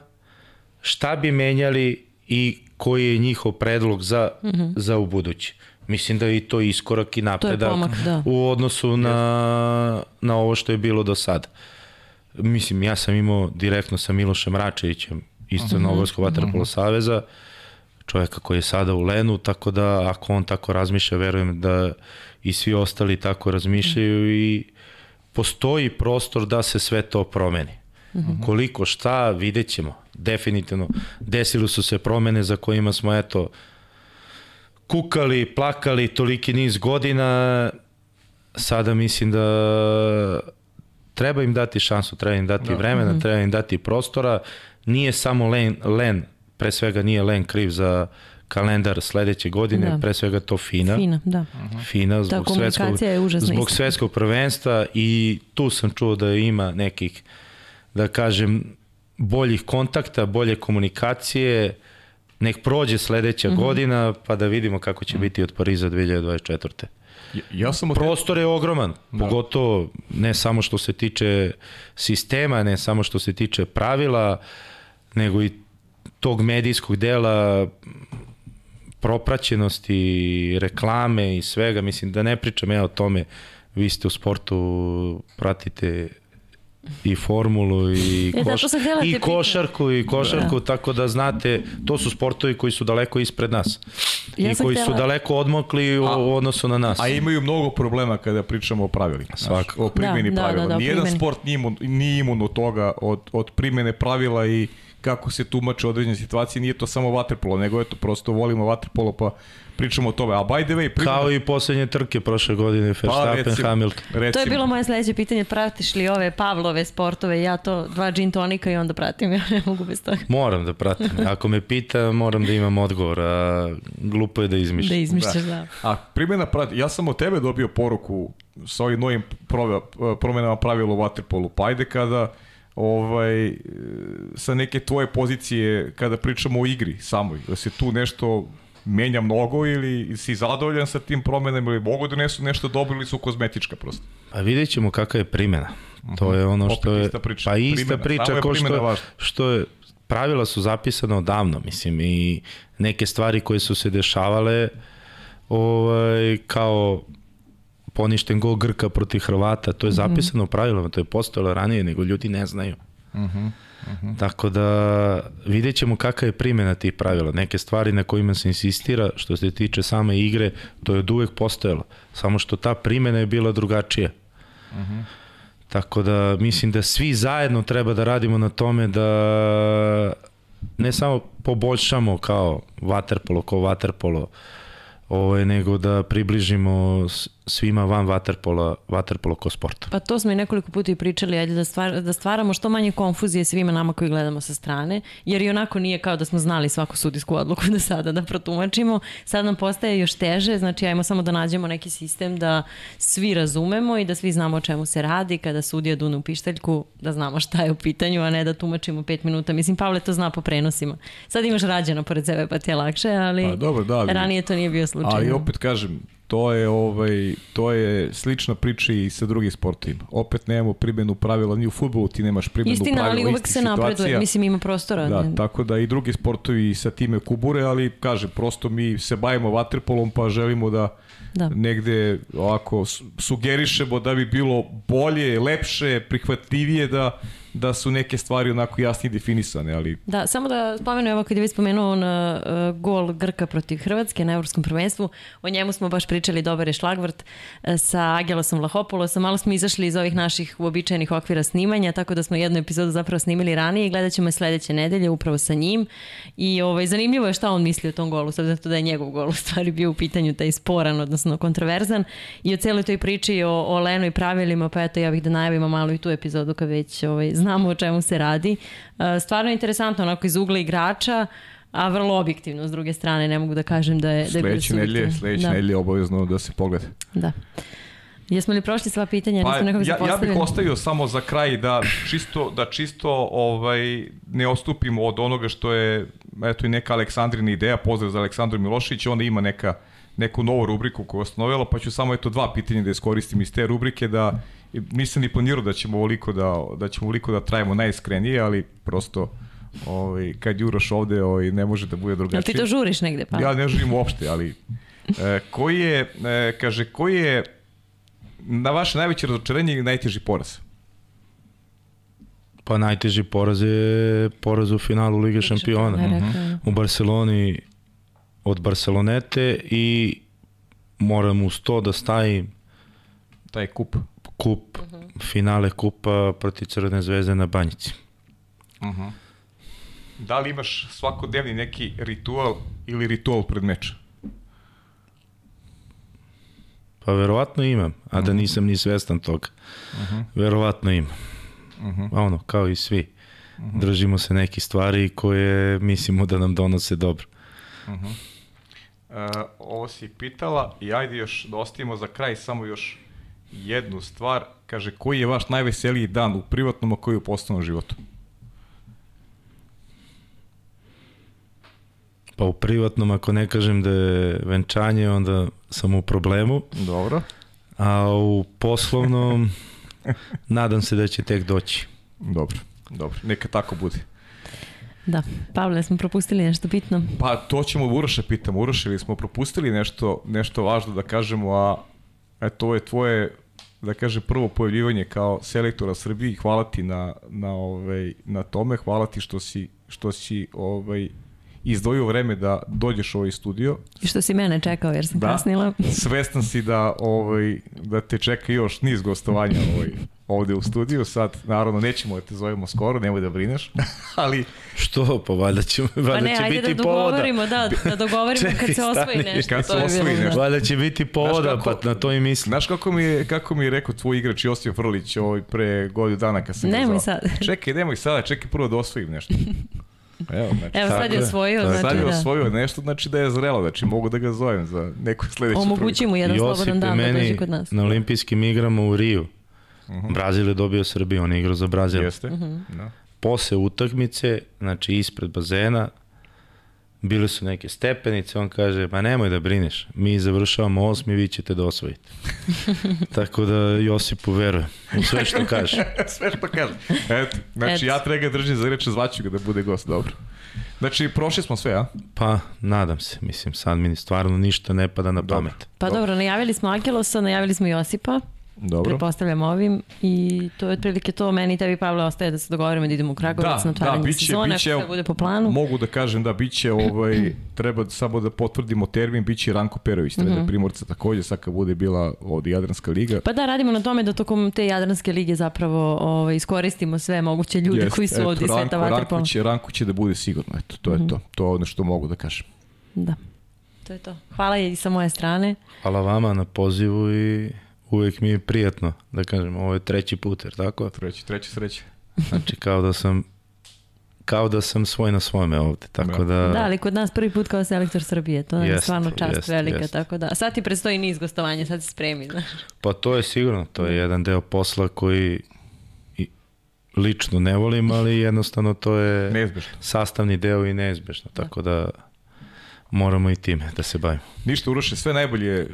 šta bi menjali i koji je njihov predlog za, mm -hmm. za u budući. Mislim da je i to iskorak i napredak pomak, da. u odnosu na, na ovo što je bilo do sada. Mislim, ja sam imao direktno sa Milošem Račevićem iz Crnogorskog mm -hmm. vaterpolo saveza, čoveka koji je sada u Lenu, tako da ako on tako razmišlja, verujem da i svi ostali tako razmišljaju i postoji prostor da se sve to promeni. Mm -hmm. Koliko šta, vidjet ćemo. Definitivno. Desili su se promene za kojima smo, eto, kukali, plakali toliki niz godina. Sada mislim da treba im dati šansu, treba im dati da. vremena, mm -hmm. treba im dati prostora. Nije samo Len, Len pre svega nije Len kriv za kalendar sledeće godine, da. pre svega to FINA. FINA, da. FINA zbog, Ta svetskog, je zbog isto. svetskog prvenstva i tu sam čuo da ima nekih, da kažem, boljih kontakta, bolje komunikacije, nek prođe sledeća mm -hmm. godina pa da vidimo kako će mm -hmm. biti od Pariza 2024. Ja sam Prostor je ogroman, da. pogotovo ne samo što se tiče sistema, ne samo što se tiče pravila, nego i tog medijskog dela propraćenosti, reklame i svega, mislim da ne pričam ja o tome, vi ste u sportu, pratite i formulu i, e, koš, i košarku i košarku da. tako da znate to su sportovi koji su daleko ispred nas ja i koji htjela... su daleko odmokli u, a, u odnosu na nas a imaju mnogo problema kada pričamo o pravilima Svak. o primjeni da, pravila da, da, da, nijedan primjeni. sport nije imun, nije imun od toga od, od primjene pravila i kako se tumače određene situacije, nije to samo vaterpolo, nego eto, prosto volimo vaterpolo, pa pričamo o tome. A by the way, primjena... Kao i poslednje trke prošle godine, Verstappen, pa, recimo, Hamilton. Recimo. To je bilo moje sledeće pitanje, pratiš li ove Pavlove sportove, ja to dva gin tonika i onda pratim, ja ne mogu bez toga. Moram da pratim, ako me pita, moram da imam odgovor, a glupo je da izmišljam. Da izmišljaš, da. da. A primjena, prati, ja sam od tebe dobio poruku sa ovim novim promenama pravila u Waterpolu, pa ajde kada ovaj, sa neke tvoje pozicije kada pričamo o igri samoj, da se tu nešto menja mnogo ili si zadovoljan sa tim promenama ili mogu da nesu nešto dobro ili su kozmetička prosto? Pa vidjet ćemo kakva je primjena. To mhm. je ono što je... Ista priča. Pa ista primjena. priča ko što, što je... Pravila su zapisane odavno, mislim, i neke stvari koje su se dešavale ovaj, kao poništen gol Grka protiv Hrvata, to je mhm. zapisano mm -hmm. pravilama, to je postojalo ranije, nego ljudi ne znaju. Mm -hmm. Mm -hmm. Tako da vidjet ćemo kakva je primjena tih pravila. Neke stvari na kojima se insistira, što se tiče same igre, to je od uvek postojalo. Samo što ta primjena je bila drugačija. Mm -hmm. Tako da mislim da svi zajedno treba da radimo na tome da ne samo poboljšamo kao vaterpolo, kao vaterpolo, ovaj, nego da približimo svima van vaterpola, vaterpolo ko sport. Pa to smo i nekoliko puta i pričali, ajde da, stvar, da stvaramo što manje konfuzije svima nama koji gledamo sa strane, jer i onako nije kao da smo znali svaku sudijsku odluku do sada da protumačimo. Sad nam postaje još teže, znači ajmo samo da nađemo neki sistem da svi razumemo i da svi znamo o čemu se radi, kada sudija dune u pištaljku, da znamo šta je u pitanju, a ne da tumačimo pet minuta. Mislim, Pavle to zna po prenosima. Sad imaš rađeno pored sebe pa ti je lakše, ali, pa, dobro, da, ali ranije to nije bio slučaj. Ali opet kažem, to je ovaj to je slična priča i sa drugim sportovima. Opet nemamo primjenu pravila ni u fudbalu, ti nemaš primjenu Istina, pravila ali uvek se napreduje, mislim ima prostora. Da, ne. tako da i drugi sportovi sa time kubure, ali kaže prosto mi se bavimo vaterpolom pa želimo da da. negde ovako sugerišemo da bi bilo bolje, lepše, prihvatljivije da da su neke stvari onako jasnije definisane, ali... Da, samo da spomenu, evo kad je već spomenuo on uh, gol Grka protiv Hrvatske na Evropskom prvenstvu, o njemu smo baš pričali dobar je šlagvrt uh, sa Agelosom Lahopolosom, malo smo izašli iz ovih naših uobičajenih okvira snimanja, tako da smo jednu epizodu zapravo snimili ranije i gledat ćemo je sledeće nedelje upravo sa njim. I ovaj, zanimljivo je šta on misli o tom golu, sad zato da je njegov gol u stvari bio u pitanju taj sporan, odnosno kontroverzan. I o celoj toj priči o, o Lenu i pravilima, pa eto ja bih da najavimo malo i tu epizodu kad već ovaj, znamo o čemu se radi. E, stvarno je interesantno, onako iz ugla igrača, a vrlo objektivno s druge strane, ne mogu da kažem da je... Sledeće da nedelje, sledeće da. nedelje obavezno da se pogleda. Da. Jesmo li prošli sva pitanja? Pa, ja, ja bih ostavio samo za kraj da čisto, da čisto ovaj, ne ostupimo od onoga što je eto i neka Aleksandrina ideja, pozdrav za Aleksandru Milošić, ona ima neka neku novu rubriku koju je ustanovila, pa ću samo eto dva pitanja da iskoristim iz te rubrike da nisam ni planirao da ćemo ovoliko da, da ćemo ovoliko da trajemo najiskrenije, ali prosto ovaj, kad Juroš ovde ovaj, ne može da bude drugačije. Jel ti to žuriš negde? Pa? Ja ne žurim uopšte, ali e, koji je, e, kaže, koji je na vaše najveće razočarenje i najteži poraz? Pa najteži poraz je poraz u finalu Lige šampiona. Uh -huh. U Barceloni od Barcelonete i moram uz to da stavim taj kup kup, uh -huh. finale kupa protiv Crvene zvezde na Banjici. Uh -huh. Da li imaš svakodnevni neki ritual ili ritual pred meča? Pa verovatno imam, a da nisam ni svestan toga. Uh -huh. Verovatno imam. Uh -huh. A ono, kao i svi. Uh -huh. Držimo se neki stvari koje mislimo da nam donose dobro. Uh -huh. uh, ovo si pitala i ajde još da ostavimo za kraj samo još jednu stvar. Kaže, koji je vaš najveseliji dan u privatnom, a koji u poslovnom životu? Pa u privatnom, ako ne kažem da je venčanje, onda sam u problemu. Dobro. A u poslovnom, nadam se da će tek doći. Dobro, dobro. Neka tako bude. Da. Pavle, smo propustili nešto bitno? Pa to ćemo Uroša pitamo. Uroša, ili smo propustili nešto, nešto važno da kažemo, a eto, ovo je tvoje da kaže prvo pojavljivanje kao selektora Srbiji. Hvala ti na, na, ovaj, na tome, hvala ti što si, što si ovaj, izdvojio vreme da dođeš u ovaj studio. I što si mene čekao jer sam da, kasnila. Svestan si da, ovaj, da te čeka još niz gostovanja ovaj, ovde u studiju. Sad, naravno, nećemo da te zovemo skoro, nemoj da brineš, ali... Što? Pa valjda će, valjda pa ne, će ajde biti da povoda. dogovorimo, da, da dogovorimo Čekaj, kad se osvoji stani. nešto. Kad se osvoji nešto. Valjda će biti povoda, kako, pa na to i mislim. Znaš kako mi je, kako mi je rekao tvoj igrač Josip Vrlić ovaj pre godinu dana kad sam Nemoj sad. Čekaj, nemoj sada, čekaj prvo da osvojim nešto. Evo, znači, Evo sad je osvojio. Znači, sad je da. osvojio nešto, znači da je zrelo, znači mogu da ga zovem za neku sledeću Omogući mu jedan Josip slobodan dan da dođe kod nas. na olimpijskim igrama u Riju. Uh mhm. -huh. Brazil je dobio Srbiju, on je igrao za Brazil. Jeste. Uh -huh. da. Posle utakmice, znači ispred bazena, bile su neke stepenice, on kaže, ma nemoj da brineš, mi završavamo osmi, vi ćete da osvojite. Tako da Josipu veruje u sve što kaže. sve što kaže. Eto, znači Eto. ja treba ga držim za reče, zvaću ga da bude gost, dobro. Znači, prošli smo sve, a? Pa, nadam se. Mislim, sad mi stvarno ništa ne pada na pamet. Pa dobro, dobro najavili smo Akelosa, najavili smo Josipa. Dobro. Pretpostavljam ovim i to je otprilike to meni i tebi Pavle ostaje da se dogovorimo da idemo u Kragovac da, na otvaranje da, biće, sezone, biće, ako bude po planu. Mogu da kažem da biće ovaj, treba samo da potvrdimo termin, biće Ranko Perović, trener mm -hmm. Primorca takođe, sad kad bude bila od Jadranska liga. Pa da, radimo na tome da tokom te Jadranske lige zapravo ovaj, iskoristimo sve moguće ljude Jest, koji su ovdje sveta vaterpola. Ranko će, Ranko će da bude sigurno, eto, to mm -hmm. je to. To je ono što mogu da kažem. Da. To je to. Hvala i sa moje strane. Hvala vama na pozivu i uvek mi je prijatno, da kažem, ovo je treći put, jer tako? Treći, treći sreće. Znači, kao da sam kao da sam svoj na svome ovde, tako da... Da, ali kod nas prvi put kao selektor Srbije, to je jest, stvarno čast jest, velika, jest. tako da... A sad ti predstoji niz gostovanja, sad se spremi, znaš. Pa to je sigurno, to je jedan deo posla koji i lično ne volim, ali jednostavno to je neizbežno. sastavni deo i neizbežno, tako da moramo i time da se bavimo. Ništa, Uroše, sve najbolje e,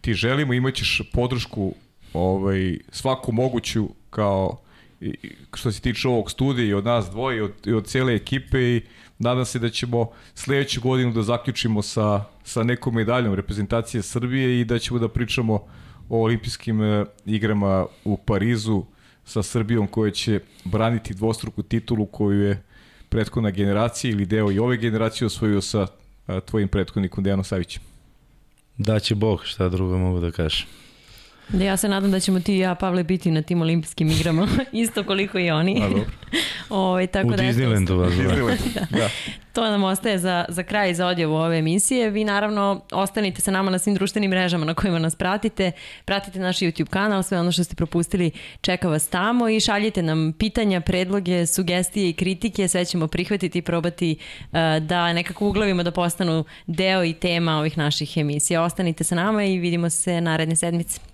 ti želimo, imaćeš podršku ovaj, svaku moguću kao što se tiče ovog studija i od nas dvoje i od, i od cele ekipe i nadam se da ćemo sledeću godinu da zaključimo sa, sa nekom medaljom reprezentacije Srbije i da ćemo da pričamo o olimpijskim e, igrama u Parizu sa Srbijom koja će braniti dvostruku titulu koju je prethodna generacija ili deo i ove generacije osvojio sa tvojim prethodnikom Dejanom Savićem? Da će Bog, šta drugo mogu da kažem. Da ja se nadam da ćemo ti i ja, Pavle, biti na tim olimpijskim igrama, isto koliko i oni. A, dobro. Ove, ovaj, tako U da, Disneylandu vas da. da. To nam ostaje za, za kraj za odjevu ove emisije. Vi naravno ostanite sa nama na svim društvenim mrežama na kojima nas pratite. Pratite naš YouTube kanal, sve ono što ste propustili čeka vas tamo i šaljite nam pitanja, predloge, sugestije i kritike. Sve ćemo prihvatiti i probati uh, da nekako uglavimo da postanu deo i tema ovih naših emisija. Ostanite sa nama i vidimo se naredne sedmice.